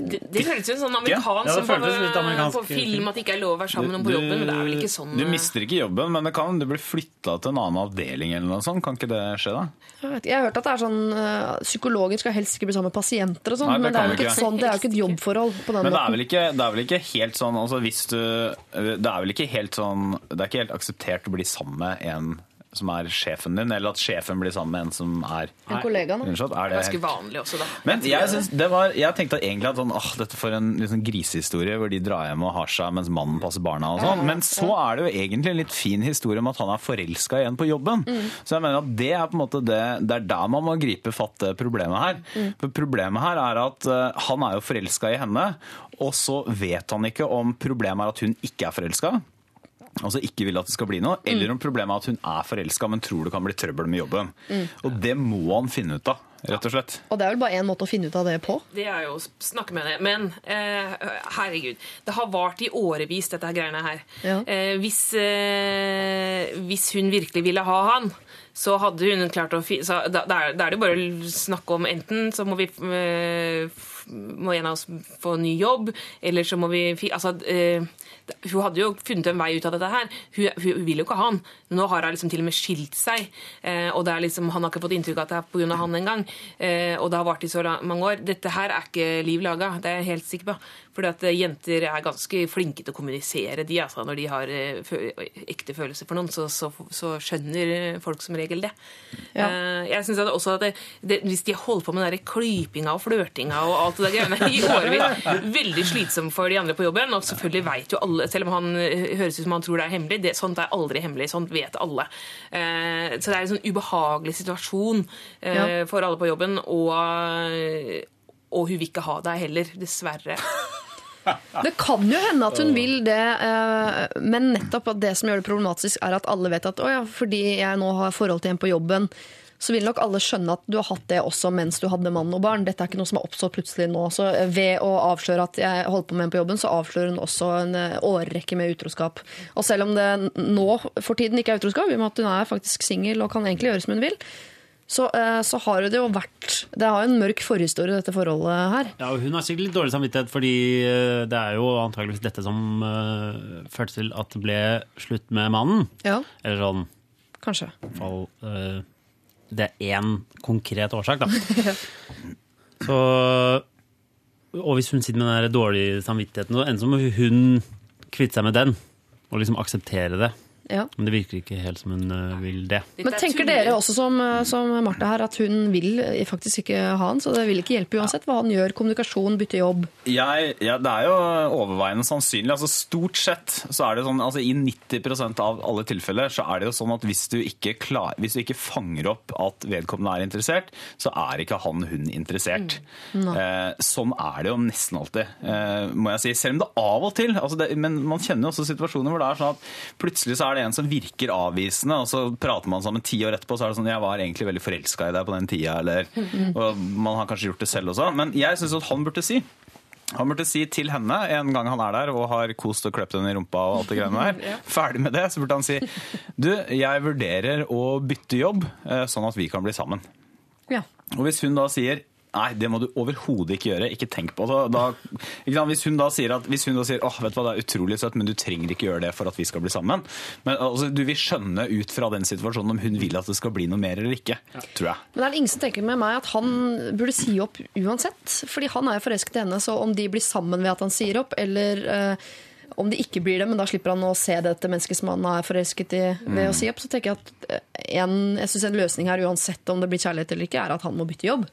Speaker 3: det...
Speaker 7: Det, føles jo sånn amerikansk
Speaker 1: Ja,
Speaker 7: på,
Speaker 1: litt amerikansk.
Speaker 7: på film at det ikke er lov å være sammen om på jobben. Men det er vel ikke sånn
Speaker 8: Du
Speaker 7: eh,
Speaker 8: mister ikke jobben, men det kan du blir flytta til en annen avdeling eller noe sånt. Kan ikke det skje, da?
Speaker 3: Jeg, vet, jeg har hørt at det er sånn uh, Psykologer skal helst ikke bli sammen med pasienter og sånn, men det er, jo ikke
Speaker 8: ikke.
Speaker 3: et det er jo ikke et jobbforhold på den
Speaker 8: Men det er
Speaker 3: måten.
Speaker 8: Men ikke, det er vel ikke helt sånn altså hvis du, Det er vel ikke helt sånn Det er ikke helt akseptert å bli sammen med en som er sjefen din, eller at sjefen blir sammen med en som er
Speaker 3: En kollega nå.
Speaker 8: Underforstått, Er det
Speaker 7: ganske vanlig også, da.
Speaker 8: Men jeg, synes det var, jeg tenkte egentlig at sånn, åh, dette for en liksom grisehistorie hvor de drar hjem og har seg mens mannen passer barna og sånn. Men så er det jo egentlig en litt fin historie om at han er forelska igjen på jobben. Så jeg mener at det er på en måte det, det er der man må gripe fatt det problemet her. For problemet her er at uh, han er jo forelska i henne, og så vet han ikke om problemet er at hun ikke er forelska. Altså ikke vil at det skal bli noe, eller om problemet er at hun er forelska, men tror det kan bli trøbbel med jobben. Og det må han finne ut av, rett og slett.
Speaker 3: Og det er vel bare én måte å finne ut av det på.
Speaker 7: Det er jo å snakke med henne. Men eh, herregud, det har vart i årevis, dette her greiene her.
Speaker 3: Ja.
Speaker 7: Eh, hvis, eh, hvis hun virkelig ville ha han, så hadde hun klart å finne... så da, da er da er det bare å snakke om enten så må vi eh, må en av oss få en ny jobb, eller så må vi Altså eh, hun hadde jo funnet en vei ut av dette her. Hun, hun vil jo ikke ha han. Nå har hun liksom til og med skilt seg. Eh, og det er liksom, han har ikke fått inntrykk av at det er pga. han engang. Eh, og det har vart i så mange år. Dette her er ikke liv laga, det er jeg helt sikker på. Fordi at eh, jenter er ganske flinke til å kommunisere, de altså. Når de har ekte følelser for noen, så, så, så skjønner folk som regel det.
Speaker 3: Ja.
Speaker 7: Eh, jeg synes at også at det, det, Hvis de holder på med den klypinga og flørtinga og alt det der greiene i årevis, veldig slitsomt for de andre på jobben. Og selvfølgelig vet jo alle, selv om han eh, høres ut som han tror det er hemmelig, det, sånt er aldri hemmelig. Sånt vet alle. Eh, så det er en sånn ubehagelig situasjon eh,
Speaker 3: Ja.
Speaker 7: for alle på jobben, og, og hun vil ikke ha deg heller, dessverre.
Speaker 3: Det kan jo hende at hun vil det, eh, men nettopp at det som gjør det problematisk, er at alle vet at å ja, fordi jeg nå har forhold til en på jobben, så vil nok alle skjønne at du har hatt det også mens du hadde mann og barn. Dette er ikke noe som har oppstått plutselig nå. Så ved å avsløre at jeg holdt på med en på jobben, så avslører hun også en eh, årrekke med utroskap. Og selv om det nå for tiden ikke er utroskap, i og med at hun er faktisk singel og kan egentlig gjøre som hun vil, så, eh, så har det jo vært Det har jo en mørk forhistorie, dette forholdet her.
Speaker 1: Ja, og Hun har sikkert litt dårlig samvittighet, fordi eh, det er jo antageligvis dette som uh, førte til at det ble slutt med mannen.
Speaker 3: Ja,
Speaker 1: Eller sånn
Speaker 3: kanskje.
Speaker 1: i hvert fall eh, Det er én konkret årsak, da. Så Og hvis hun sitter med den dårlige samvittigheten, så enten så som hun kvitter seg med den og liksom akseptere det.
Speaker 3: Ja.
Speaker 1: Men det virker ikke helt som hun eh, vil det.
Speaker 3: Men tenker dere også som, eh, som Martha her, at hun vil eh, faktisk ikke ha han, så det vil ikke hjelpe uansett hva han gjør, kommunikasjon, bytte jobb?
Speaker 8: Jeg, ja, det er jo overveiende sannsynlig. altså Stort sett så er det sånn, altså i 90% av alle tilfeller så er det jo sånn at hvis du ikke, klar, hvis du ikke fanger opp at vedkommende er interessert, så er ikke han hun interessert. Eh, sånn er det jo nesten alltid, eh, må jeg si. Selv om det av og til altså det, Men man kjenner jo også situasjoner hvor det er sånn at plutselig så er det en som virker avvisende, og så prater man sammen ti år etterpå, så er det sånn Jeg var egentlig veldig forelska i deg på den tida, eller Og man har kanskje gjort det selv også. Men jeg syns at han burde si han burde si til henne en gang han er der og har kost og kløpt henne i rumpa og alt det greiene der. Ferdig med det, så burde han si Du, jeg vurderer å bytte jobb, eh, sånn at vi kan bli sammen.
Speaker 3: Ja.
Speaker 8: Og hvis hun da sier Nei, det må du overhodet ikke gjøre. Ikke tenk på det. Da, ikke sant? Hvis hun da sier at hvis hun da sier, åh, vet du hva, det er utrolig søtt, men du trenger ikke gjøre det for at vi skal bli sammen. Men altså, Du vil skjønne ut fra den situasjonen om hun vil at det skal bli noe mer eller ikke. Tror jeg.
Speaker 3: Men er det ingen som tenker med meg at han burde si opp uansett? Fordi han er jo forelsket i henne, så om de blir sammen ved at han sier opp, eller eh, om de ikke blir det, men da slipper han å se dette mennesket som han er forelsket i ved
Speaker 8: Mm.
Speaker 3: å si opp, så tenker jeg at eh, en, jeg synes en løsning her, uansett om det blir kjærlighet eller ikke, er at han må bytte jobb.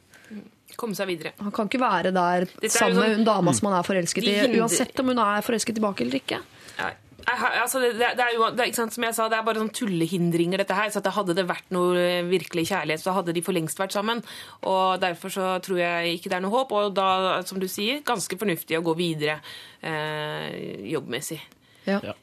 Speaker 7: Komme seg videre.
Speaker 3: Han kan ikke være der
Speaker 7: er
Speaker 3: sammen med
Speaker 7: sånn-
Speaker 3: hun dama som han er forelsket i, uansett om hun er forelsket tilbake eller ikke.
Speaker 7: Nei. Altså, det, det, er jo, det, som jeg sa, det er bare sånn tullehindringer, dette her. Så at det hadde det vært noe eh, virkelig kjærlighet, så hadde de for lengst vært sammen. Og Derfor så tror jeg ikke det er noe håp. Og da, som du sier, ganske fornuftig å gå videre eh, jobbmessig.
Speaker 3: Ja.
Speaker 1: Ja.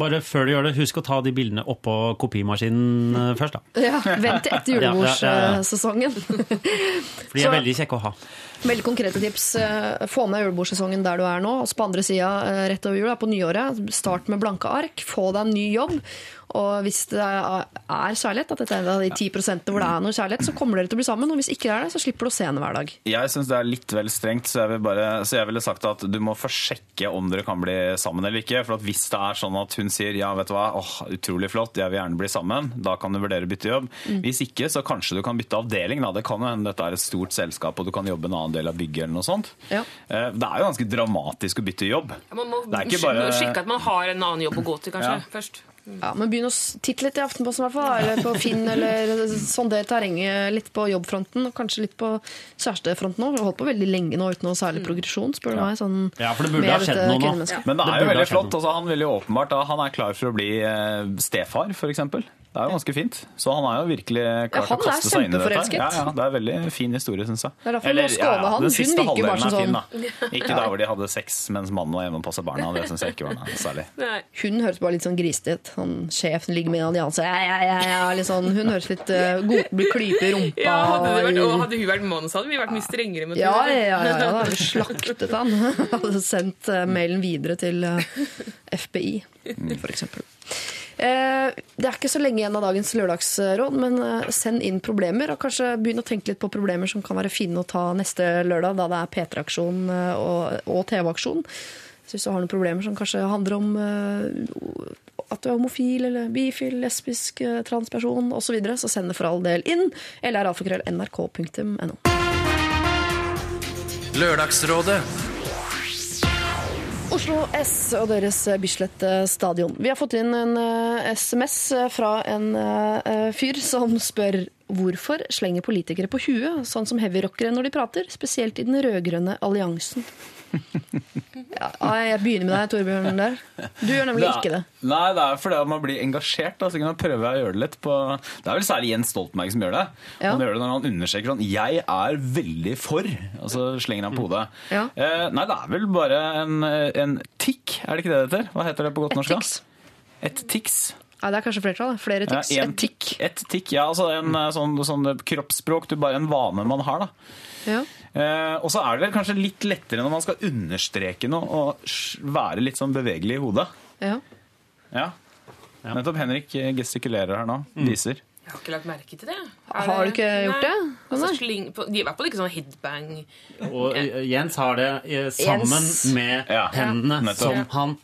Speaker 1: Bare før du gjør det, husk å ta de bildene oppå kopimaskinen eh, først, da.
Speaker 3: Ja, vent til etter julebordsesongen.
Speaker 1: For de er veldig kjekke å ha.
Speaker 3: Veldig konkrete tips. Eh, Få med julebordsesongen der du er nå. Og så på andre sida eh, rett over jul, på nyåret, start med blanke ark. Få deg en ny jobb. Og hvis det er kjærlighet, at dette er en av de 10 hvor det er noe kjærlighet, så kommer dere til å bli sammen. Og hvis ikke det er det, så slipper du å se henne hver dag.
Speaker 8: Jeg syns det er litt vel strengt, så jeg, vil bare, så jeg ville sagt at du må først sjekke om dere kan bli sammen eller ikke. For at hvis det er sånn at hun sier ja, vet du hva, åh, utrolig flott, jeg vil gjerne bli sammen, da kan du vurdere å bytte jobb. Hvis ikke, så kanskje du kan bytte avdeling. Da. Det kan jo hende dette er et stort selskap, og du kan jobbe en annen del av bygget eller noe sånt.
Speaker 3: Ja.
Speaker 8: Eh, Det er jo ganske dramatisk å bytte jobb.
Speaker 7: Man må
Speaker 8: bare-
Speaker 7: sjekke at man har en annen jobb å gå til, kanskje,
Speaker 8: Ja.
Speaker 7: først.
Speaker 3: Ja, men Begynn å titte litt i Aftenposten, i hvert fall, eller på Finn, eller sondere terrenget litt på jobbfronten, og kanskje litt på kjærestefronten òg. Holdt på veldig lenge nå uten noe særlig progresjon, spør du meg. Sånn,
Speaker 1: Ja, for det burde ha skjedd noe nå.
Speaker 8: Men det
Speaker 1: Det
Speaker 8: er jo veldig flott. Altså, han vil jo åpenbart da, han er klar for å bli eh, stefar, f.eks. Det er jo ganske fint. Så han er jo virkelig klar
Speaker 3: Ja,
Speaker 8: til å kaste seg inn i dette. Ja, ja, det er en veldig fin historie, syns jeg.
Speaker 3: Det er derfor vi må skåne han.
Speaker 8: Den
Speaker 3: Hun
Speaker 8: siste
Speaker 3: virker bare
Speaker 8: halvdelen er fin,
Speaker 3: sånn-
Speaker 8: da. Ikke der hvor de hadde sex mens mannen var hjemme og passa barna. Det syns jeg ikke var noe særlig.
Speaker 3: Hun høres bare litt sånn grisete ut. Han sjefen ligger med en allianse. Ja, ja, ja, ja, litt sånn. Hun høres litt uh, god blir klype i rumpa.
Speaker 7: Ja, hadde, vært, og hadde hun vært mann, så hadde vi vært mye strengere med
Speaker 3: ja, ja, ja, ja, da hadde vi slaktet han. Hadde sendt eh, mailen videre til eh, FBI, for eksempel. Eh, det er ikke så lenge igjen av dagens lørdagsråd, men eh, send inn problemer. Og kanskje begynn å tenke litt på problemer som kan være fine å ta neste lørdag, da det er P3-aksjon eh, og, TV-aksjon. Så hvis du har noen problemer som kanskje handler om at du er homofil eller bifil, lesbisk, transperson osv., så, videre, så send det for all del inn. Eller alfakrøll.nrk.no.
Speaker 9: Lørdagsrådet.
Speaker 3: Oslo S og deres Bislett stadion. Vi har fått inn en eh, SMS fra en eh, fyr som spør hvorfor slenger politikere på huet, sånn som heavyrockere når de prater, spesielt i den rød-grønne alliansen. Ja, jeg begynner med deg, Torbjørn. der. Du gjør nemlig ikke det.
Speaker 8: Nei, det er fordi man blir engasjert. Da, så kan man prøve å gjøre det litt på Det er vel særlig Jens Stoltenberg som gjør det.
Speaker 3: Ja.
Speaker 8: Han gjør det når han understreker sånn 'Jeg er veldig for', og så slenger han på hodet.
Speaker 3: Ja.
Speaker 8: Eh, nei, det er vel bare en, en tikk, er det ikke det det heter? Hva heter det på godt norsk? Et tics.
Speaker 3: Ja, det er kanskje flertall. Flere tics.
Speaker 8: Ja, en
Speaker 3: Et tikk.
Speaker 8: Et tikk, ja. Altså en eh, sånn, sånn kroppsspråk, du bare en vane man har, da.
Speaker 3: Ja.
Speaker 8: Eh, og så er det vel kanskje litt lettere når man skal understreke noe og være litt sånn bevegelig i hodet.
Speaker 3: Ja.
Speaker 8: Ja. Nettopp Henrik eh, gestikulerer her nå. Viser.
Speaker 7: Jeg har ikke lagt merke til det.
Speaker 3: Har du ikke gjort det?
Speaker 7: Altså, sling på, de er i hvert fall ikke sånn headbang.
Speaker 1: Og Jens har det eh, sammen
Speaker 3: Jens.
Speaker 1: med
Speaker 8: Ja.
Speaker 1: hendene
Speaker 8: ja.
Speaker 1: som han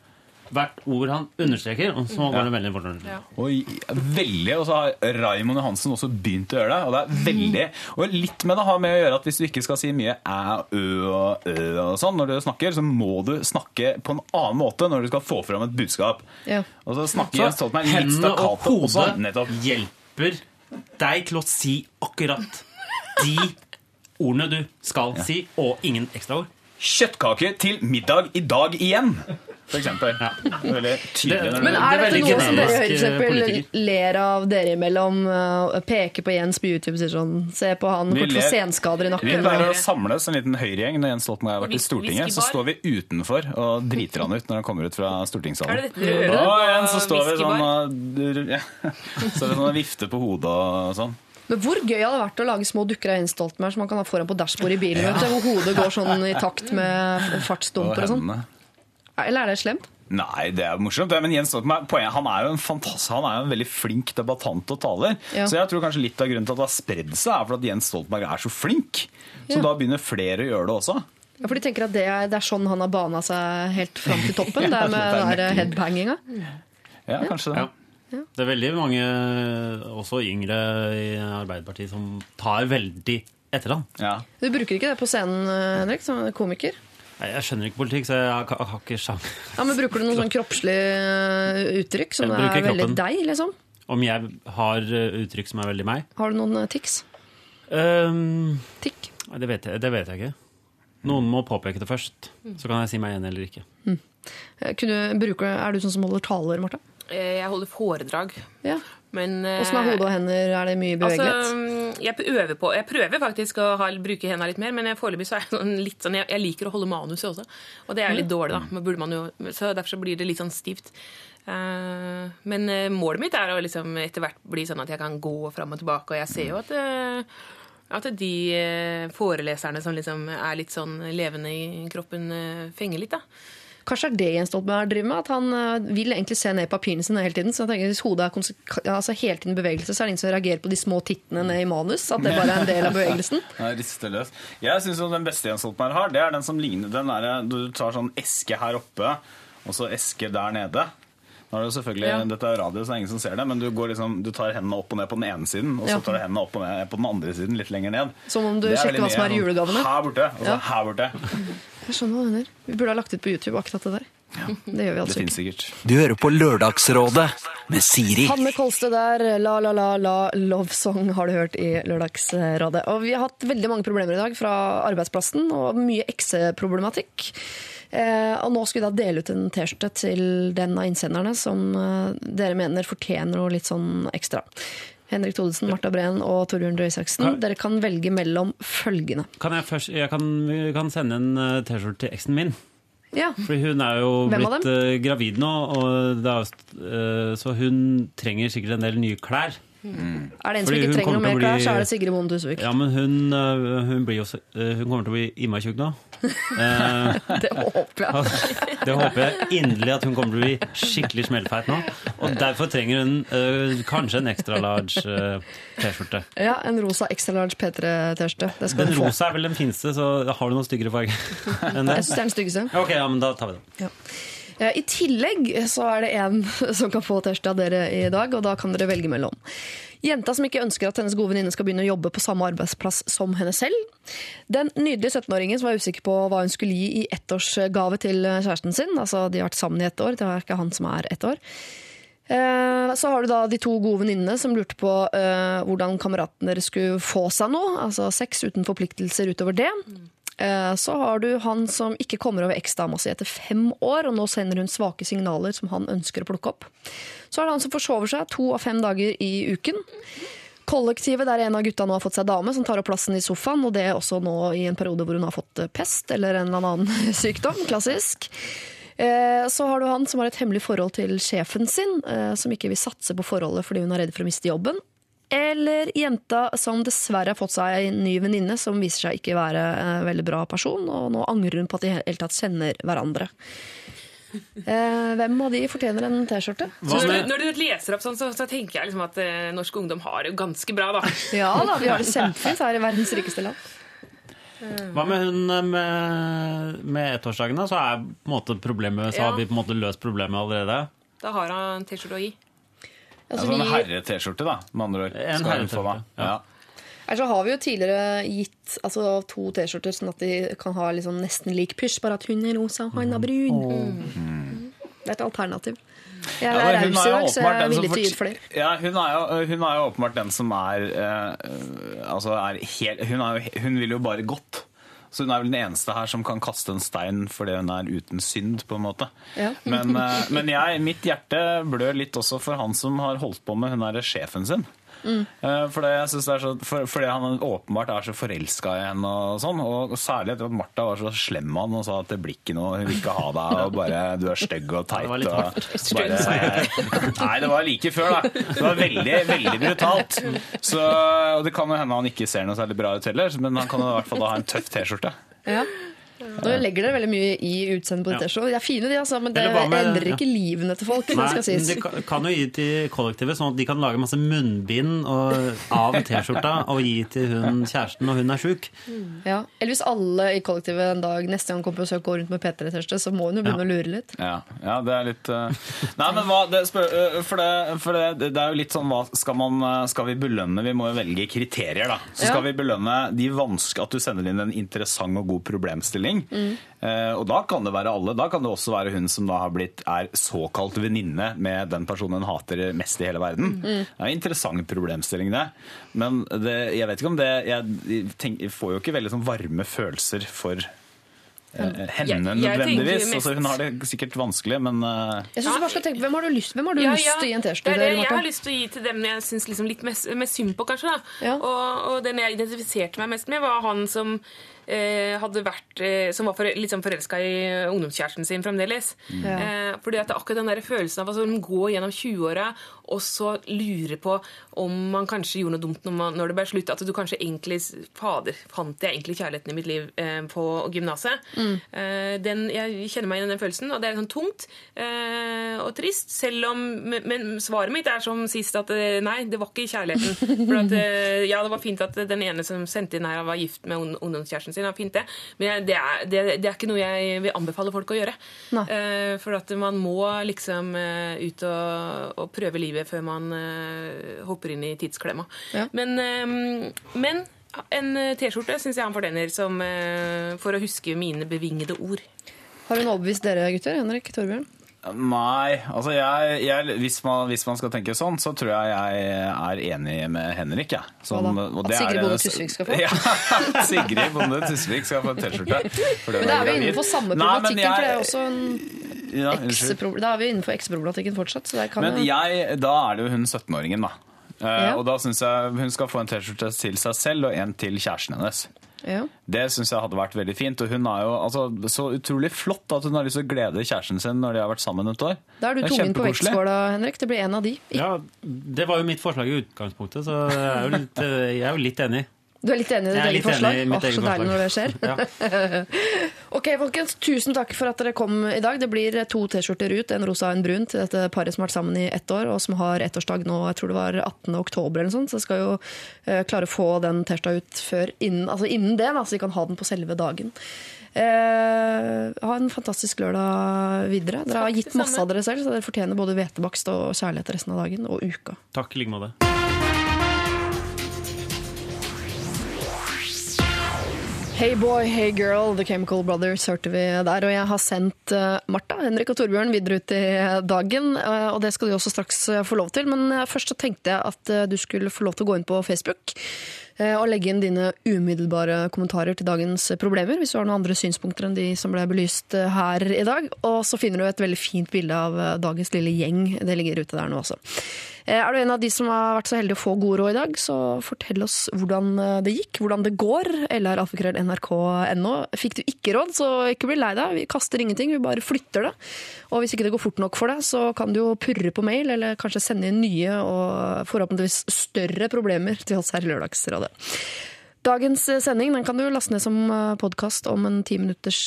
Speaker 1: Hvert ord han understreker, og så går det veldig fort.
Speaker 7: Ja.
Speaker 8: Og veldig, og så har Raymond Johansen også begynt å gjøre det. Og det er veldig, og litt med det har med å gjøre at hvis du ikke skal si mye æ, ø og ø og sånn når du snakker, så må du snakke på en annen måte når du skal få fram et budskap.
Speaker 3: Ja.
Speaker 8: Og så snakker Jens
Speaker 1: Så
Speaker 8: Stoltenberg litt
Speaker 1: hendene og
Speaker 8: stakkato også. Nettopp.
Speaker 1: hjelper deg til å si akkurat de ordene du skal si, og ingen ekstraord.
Speaker 8: Kjøttkake til middag i dag igjen, for eksempel. Veldig tydelig.
Speaker 1: Det-
Speaker 3: Men er
Speaker 1: Det
Speaker 3: dette noe som dere for eksempel ler av dere imellom? uh, Peker på Jens på YouTube og sier sånn Se på han,
Speaker 8: Vi
Speaker 3: kort for senskader i nakken.
Speaker 8: Vi pleier å samles en liten høyregjeng når Jens Stoltenberg har vært i Stortinget. Så står vi utenfor og driter han ut når han kommer ut fra
Speaker 7: Er
Speaker 8: stortingssalen.
Speaker 7: det dette dere gjør?
Speaker 8: Jens, så står vi sånn ja. Så er det sånn vifte på hodet og sånn.
Speaker 3: Men hvor gøy hadde det vært å lage små dukker av Jens Stoltenberg som man kan ha foran på dashbordet i bilen, ja. hvor hodet går sånn i takt med
Speaker 8: Og
Speaker 3: fartsdumper og sånn? Eller er det slemt?
Speaker 8: Nei, det er morsomt. Men Jens Stoltenberg poenget, han er jo en fantastisk, han er jo en veldig flink debattant og taler.
Speaker 4: Ja.
Speaker 8: Så jeg tror kanskje litt av grunnen til at det har spredd seg, er for at Jens Stoltenberg er så flink. Så
Speaker 3: Ja.
Speaker 8: da begynner flere å gjøre det også.
Speaker 3: Ja, for de tenker at det er, det er sånn han har bana seg helt fram til toppen. Det er med den der headbanginga.
Speaker 8: Ja, kanskje det.
Speaker 1: Ja. Det er veldig mange, også yngre i Arbeiderpartiet, som tar veldig etter han.
Speaker 8: Ja.
Speaker 3: Du bruker ikke det på scenen, Henrik, som komiker?
Speaker 1: Nei, Jeg skjønner ikke politikk, så jeg har, har ikke sjans.
Speaker 3: Ja, men Bruker du noen sånn kroppslige eh, uttrykk som er veldig
Speaker 1: kroppen.
Speaker 3: deg? liksom?
Speaker 1: Om jeg har eh, uttrykk som er veldig meg?
Speaker 3: Har du noen eh, tics?
Speaker 1: Um,
Speaker 3: Tikk?
Speaker 1: Det, vet jeg, det vet jeg ikke. Noen må påpeke det først. Så kan jeg si meg enig eller ikke.
Speaker 3: Mm. Kunne, bruker, er du sånn som holder taler, Martha?
Speaker 7: Eh, Jeg holder foredrag.
Speaker 3: Ja.
Speaker 7: Men
Speaker 3: Hvordan er hode og hender? Er det mye bevegelighet?
Speaker 7: Altså, mm, jeg øver på Jeg prøver faktisk å ha, bruke hendene litt mer, men foreløpig så er jeg sånn litt sånn jeg, jeg liker å holde manuset også. Og det er litt dårlig, da. Men burde man jo, så derfor så blir det litt sånn stivt. Uh, men eh, målet mitt er å liksom etter hvert bli sånn at jeg kan gå fram og tilbake, og jeg ser jo at uh, at de eh, foreleserne som liksom er litt sånn levende i kroppen, eh, fenger litt, da.
Speaker 3: Kanskje er det Jens Stoltenberg driver med? At han eh, vil egentlig se ned i papirene sine hele tiden. Så jeg tenker Hvis hodet er altså hele tiden i bevegelse, så er det ingen som reagerer på de små tittene ned i manus. At det bare er en del av bevegelsen.
Speaker 8: Ja, rister løs. Jeg synes den beste Jens Stoltenberg har, det er den som ligner den der, Du tar sånn eske her oppe, og så eske der nede. Nå er det jo selvfølgelig,
Speaker 3: Ja.
Speaker 8: Dette er radio, så det er ingen som ser det, men du, går liksom, du tar hendene opp og ned på den ene siden, og så tar du hendene opp og ned på den andre siden, litt lenger ned.
Speaker 3: Som om du
Speaker 8: er
Speaker 3: sjekker hva som er
Speaker 8: mye
Speaker 3: julegavene.
Speaker 8: Her borte, og så
Speaker 3: Ja.
Speaker 8: her borte.
Speaker 3: Jeg skjønner hva du mener. Vi burde ha lagt ut på YouTube akkurat det der. Det gjør vi
Speaker 8: Det
Speaker 3: altså ikke.
Speaker 8: sikkert.
Speaker 2: Du hører på Lørdagsrådet med Siri.
Speaker 3: Hanne Kolstø der, La La La La Love Song har du hørt i Lørdagsrådet. Og vi har hatt veldig mange problemer i dag fra arbeidsplassen, og mye ekseproblematikk. Eh, og nå skal vi da dele ut en T-skjorte til den av innsenderne som eh, dere mener fortjener noe litt sånn ekstra. Henrik Thodesen, Marta Breen og Torbjørn Røe Isaksen. Dere kan velge mellom følgende.
Speaker 1: Kan jeg først Jeg kan, kan sende en eh, T-skjorte til eksen min.
Speaker 3: Ja,
Speaker 1: Fordi hun er jo
Speaker 3: Hvem
Speaker 1: blitt gravid nå, er, så hun trenger sikkert en del nye klær.
Speaker 3: Er det en som
Speaker 1: Fordi
Speaker 3: ikke trenger noe mer klær, så er det Sigrid Bonde Tusvik.
Speaker 1: Ja, men hun, hun, så- hun kommer til å bli innmari tjukk nå. Eh,
Speaker 3: Det håper jeg.
Speaker 1: det håper jeg inderlig at hun kommer til å bli skikkelig smellfeit nå. Og derfor trenger hun uh, kanskje en extra large uh, T-skjorte.
Speaker 3: Ja, en rosa extra large P3-T-skjorte.
Speaker 1: Den rosa er vel den fineste, så har du noen styggere farge enn det?
Speaker 3: Jeg syns det er den styggeste.
Speaker 1: Ok, ja, men da tar vi den.
Speaker 3: Ja. I tillegg så er det en som kan få T-skjorte av dere i dag, og da kan dere velge mellom. Jenta som ikke ønsker at hennes gode venninne skal begynne å jobbe på samme arbeidsplass som henne selv. Den nydelige 17-åringen som var usikker på hva hun skulle gi i ettårsgave til kjæresten sin. Altså, De har vært sammen i ett år, det er ikke han som er ett år. Eh, Så har du da de to gode venninnene som lurte på eh, hvordan kameratene deres skulle få seg noe. Altså sex uten forpliktelser utover det. Eh, Så har du han som ikke kommer over eksdama si etter fem år, og nå sender hun svake signaler som han ønsker å plukke opp. Så er det han som forsover seg to av fem dager i uken. Kollektivet der en av gutta nå har fått seg dame som tar opp plassen i sofaen, og det er også nå i en periode hvor hun har fått eh, pest eller en eller annen sykdom. Klassisk. Eh, Så har du han som har et hemmelig forhold til sjefen sin, som ikke vil satse på forholdet fordi hun er redd for å miste jobben. Eller jenta som dessverre har fått seg en ny venninne som viser seg ikke være en veldig bra person, og nå angrer hun på at de helt tatt kjenner hverandre. Eh, Hvem av de fortjener en T-skjorte?
Speaker 7: Når, du- når du leser opp sånn, så, så tenker jeg liksom at eh, norsk ungdom har det jo ganske bra, da.
Speaker 3: Ja da, vi har det kjempefint her i verdens rikeste land.
Speaker 1: hva med hun eh, med, med ettårsdagen? da? Så er på en måte problemet Så
Speaker 7: Ja.
Speaker 1: har vi på en måte løst problemet allerede.
Speaker 7: Da har han T-skjorte å gi.
Speaker 3: Altså,
Speaker 8: Altså en herre-T-skjorte, da, med andre ord.
Speaker 1: En
Speaker 8: Skal hun få
Speaker 1: herre-T-skjorte,
Speaker 8: meg. Ja.
Speaker 3: Ellers så har vi jo tidligere gitt altså, to T-skjorter, sånn at de kan ha liksom nesten lik pysj, bare at hun er rosa og han er brun. Det er et alternativ. Jeg er raus i
Speaker 8: er jo
Speaker 3: dag, så jeg er villig til å gi ut flere.
Speaker 8: Ja, hun er, jo, hun er jo åpenbart den som er, eh, altså er helt hun, er jo, hun vil jo bare godt. Så hun er vel den eneste her som kan kaste en stein fordi hun er uten synd, på en måte.
Speaker 3: Ja.
Speaker 8: Men, eh, men jeg, mitt hjerte blør litt også for han som har holdt på med hun derre sjefen sin.
Speaker 3: Mm.
Speaker 8: Eh, Fordi, jeg det er så, for, fordi han åpenbart er så forelska i henne, og sånn. Og særlig etter at Martha var så slem med han og sa at det blir ikke noe, hun vil ikke ha deg, og bare du er stygg og teit.
Speaker 1: det var litt
Speaker 8: og bare, Nei, det var like før, da. Det var veldig, veldig brutalt. Så, og det kan jo hende han ikke ser noe særlig bra ut heller, men han kan i hvert fall da ha en tøff T-skjorte.
Speaker 3: Ja. Nå legger dere veldig mye i utseendet på
Speaker 1: Ja.
Speaker 3: ditt T-skjorte. De er fine, de, altså, men det
Speaker 1: med-
Speaker 3: endrer ikke livene til folk. det
Speaker 1: Nei,
Speaker 3: skal sies.
Speaker 1: kan- kan jo gi til kollektivet, sånn at de kan lage masse munnbind og, av T-skjorta og gi til hun kjæresten når hun er sjuk.
Speaker 3: Ja. Eller hvis alle i kollektivet en dag neste gang kommer på besøk går rundt med P3-T-skjorte, så må hun jo begynne å lure litt.
Speaker 8: Ja, ja, det er litt uh... Nei, men hva det spør, uh, For, det, for det, det er jo litt sånn hva skal, man, eh, skal vi belønne? Vi må jo velge kriterier, da. Så
Speaker 3: Ja.
Speaker 8: skal vi belønne de vanske, at du sender inn en interessant og god problemstilling.
Speaker 3: Mm.
Speaker 8: Eh, og da kan det være alle. Da kan det også være hun som da har blitt er såkalt venninne med den personen hun hater mest i hele verden.
Speaker 3: Mm.
Speaker 8: Det er en interessant problemstilling, det. Men det, jeg vet ikke om det Jeg, tenk, jeg får jo ikke veldig sånn varme følelser for eh, henne
Speaker 7: Jeg- jeg
Speaker 8: nødvendigvis. Altså, hun har det sikkert vanskelig, men eh,
Speaker 3: Jeg synes du bare skal tenke, Hvem har du lyst, hvem har du
Speaker 7: Ja,
Speaker 3: lyst
Speaker 7: ja.
Speaker 3: til å gi en
Speaker 7: Det
Speaker 3: T-skjorte?
Speaker 7: er
Speaker 3: til,
Speaker 7: jeg har lyst til å gi til dem jeg syns liksom litt mest, mest synd på, kanskje. da.
Speaker 3: Ja.
Speaker 7: Og, og den jeg identifiserte meg mest med, var han som hadde vært eh, Som var for, litt sånn forelska i ungdomskjæresten sin fremdeles.
Speaker 3: Ja.
Speaker 7: Eh, fordi at det er akkurat den der følelsen av å altså, gå gjennom 20-åra og så lure på om man kanskje gjorde noe dumt når, man, når det ble slutt. At du kanskje egentlig Fader, fant jeg egentlig kjærligheten i mitt liv eh, på gymnaset? Eh, jeg kjenner meg igjen i den følelsen, og det er sånn tungt eh, og trist. Selv om Men, svaret mitt er som sist at eh, nei, det var ikke kjærligheten. For at, eh, ja, det var fint at den ene som sendte inn her, var gift med ungdomskjæresten sin. Ja, fint det. Men det er, det, det er ikke noe jeg vil anbefale folk å gjøre. Eh, for at man må liksom uh, ut og, og prøve livet før man uh, hopper inn i tidsklemma.
Speaker 3: Ja.
Speaker 7: Men, men en T-skjorte syns jeg han fortjener som, for å huske mine bevingede ord.
Speaker 3: Har hun overbevist dere gutter? Henrik Torbjørn?
Speaker 8: Nei. altså jeg, jeg, hvis, man, hvis man skal tenke sånn, så tror jeg jeg er enig med Henrik. Ja. Som-
Speaker 3: At Sigrid Bonde Tusvik skal få?
Speaker 8: Ja, Sigrid Bonde Tusvik skal få T-skjorte.
Speaker 3: Men da er vi
Speaker 8: gravid.
Speaker 3: innenfor samme
Speaker 8: Nei, jeg,
Speaker 3: problematikken, for det er også en
Speaker 8: ja.
Speaker 3: Da er vi innenfor eks-problematikken fortsatt. Så kan
Speaker 8: Men jeg, da er det jo hun 17-åringen, da. Eh,
Speaker 3: Ja.
Speaker 8: Og da syns jeg hun skal få en T-skjorte til seg selv og en til kjæresten hennes.
Speaker 3: Ja.
Speaker 8: Det syns jeg hadde vært veldig fint. Og hun er jo altså, så utrolig flott at hun har lyst til å glede kjæresten sin når de har vært sammen et år.
Speaker 3: Da er du
Speaker 8: Det
Speaker 3: tungen på vektskåla, Henrik. Det blir en av de.
Speaker 1: Ja, Det var jo mitt forslag i utgangspunktet, så jeg er jo litt, jeg er jo litt enig.
Speaker 3: Du er litt enig i ditt
Speaker 1: Jeg er
Speaker 3: eget forslag? Åh,
Speaker 1: oh,
Speaker 3: så deilig når det skjer. ok, folkens. Tusen takk for at dere kom i dag. Det blir to T-skjorter ut, en rosa og en brun, til dette paret som har vært sammen i ett år, og som har ettårsdag nå, jeg tror det var 18. oktober eller noe sånt. Så jeg skal jo eh, klare å få den T-skjorta ut før innen, altså innen det, da, så de kan ha den på selve dagen. Eh, ha en fantastisk lørdag videre. Dere har gitt masse av dere selv, så dere fortjener både hvetebakst og kjærlighet resten av dagen og uka.
Speaker 1: Takk i like måte.
Speaker 3: Hey boy, hey girl, The Chemical Brothers hørte vi der. Og jeg har sendt eh, Martha, Henrik og Torbjørn videre ut i dagen. eh, og det skal du også straks eh, få lov til. Men først så tenkte jeg at du skulle få lov til å gå inn på Facebook. og legge inn dine umiddelbare kommentarer til dagens problemer. Hvis du har noen andre synspunkter enn de som ble belyst her i dag. Og så finner du et veldig fint bilde av dagens lille gjeng. Det ligger ute der nå også. Eh, Er du en av de som har vært så heldig å få gode råd i dag, så fortell oss hvordan eh, det gikk, hvordan det går. Eller alfakrøll.nrk.no. Fikk du ikke råd, så ikke bli lei deg. Vi kaster ingenting, vi bare flytter det. Og hvis ikke det går fort nok for deg, så kan du jo purre på mail, eller kanskje sende inn nye og forhåpentligvis større problemer til oss her i Lørdagsrådet. Dagens eh, sending kan du laste ned som podkast om en ti minutters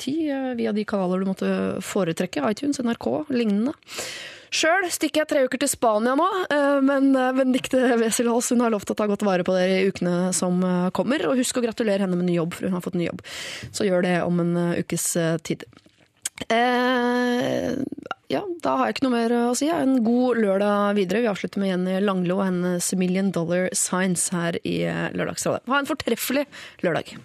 Speaker 3: tid via de kanaler du måtte foretrekke. iTunes, NRK, lignende. Sjøl stikker jeg tre uker til Spania nå, eh, men eh, Benedicte Wesselhaas hun har lovt å ta godt vare på dere i ukene som eh, kommer. Og husk å gratulere henne med ny jobb, for hun har fått ny jobb. Så gjør det om en eh, ukes eh, tid. Eh, ja, da har jeg ikke noe mer å si. En god lørdag videre. Vi avslutter med Jenny Langlo og hennes Million Dollar Signs her i eh, Lørdagsrådet. Ha en fortreffelig lørdag.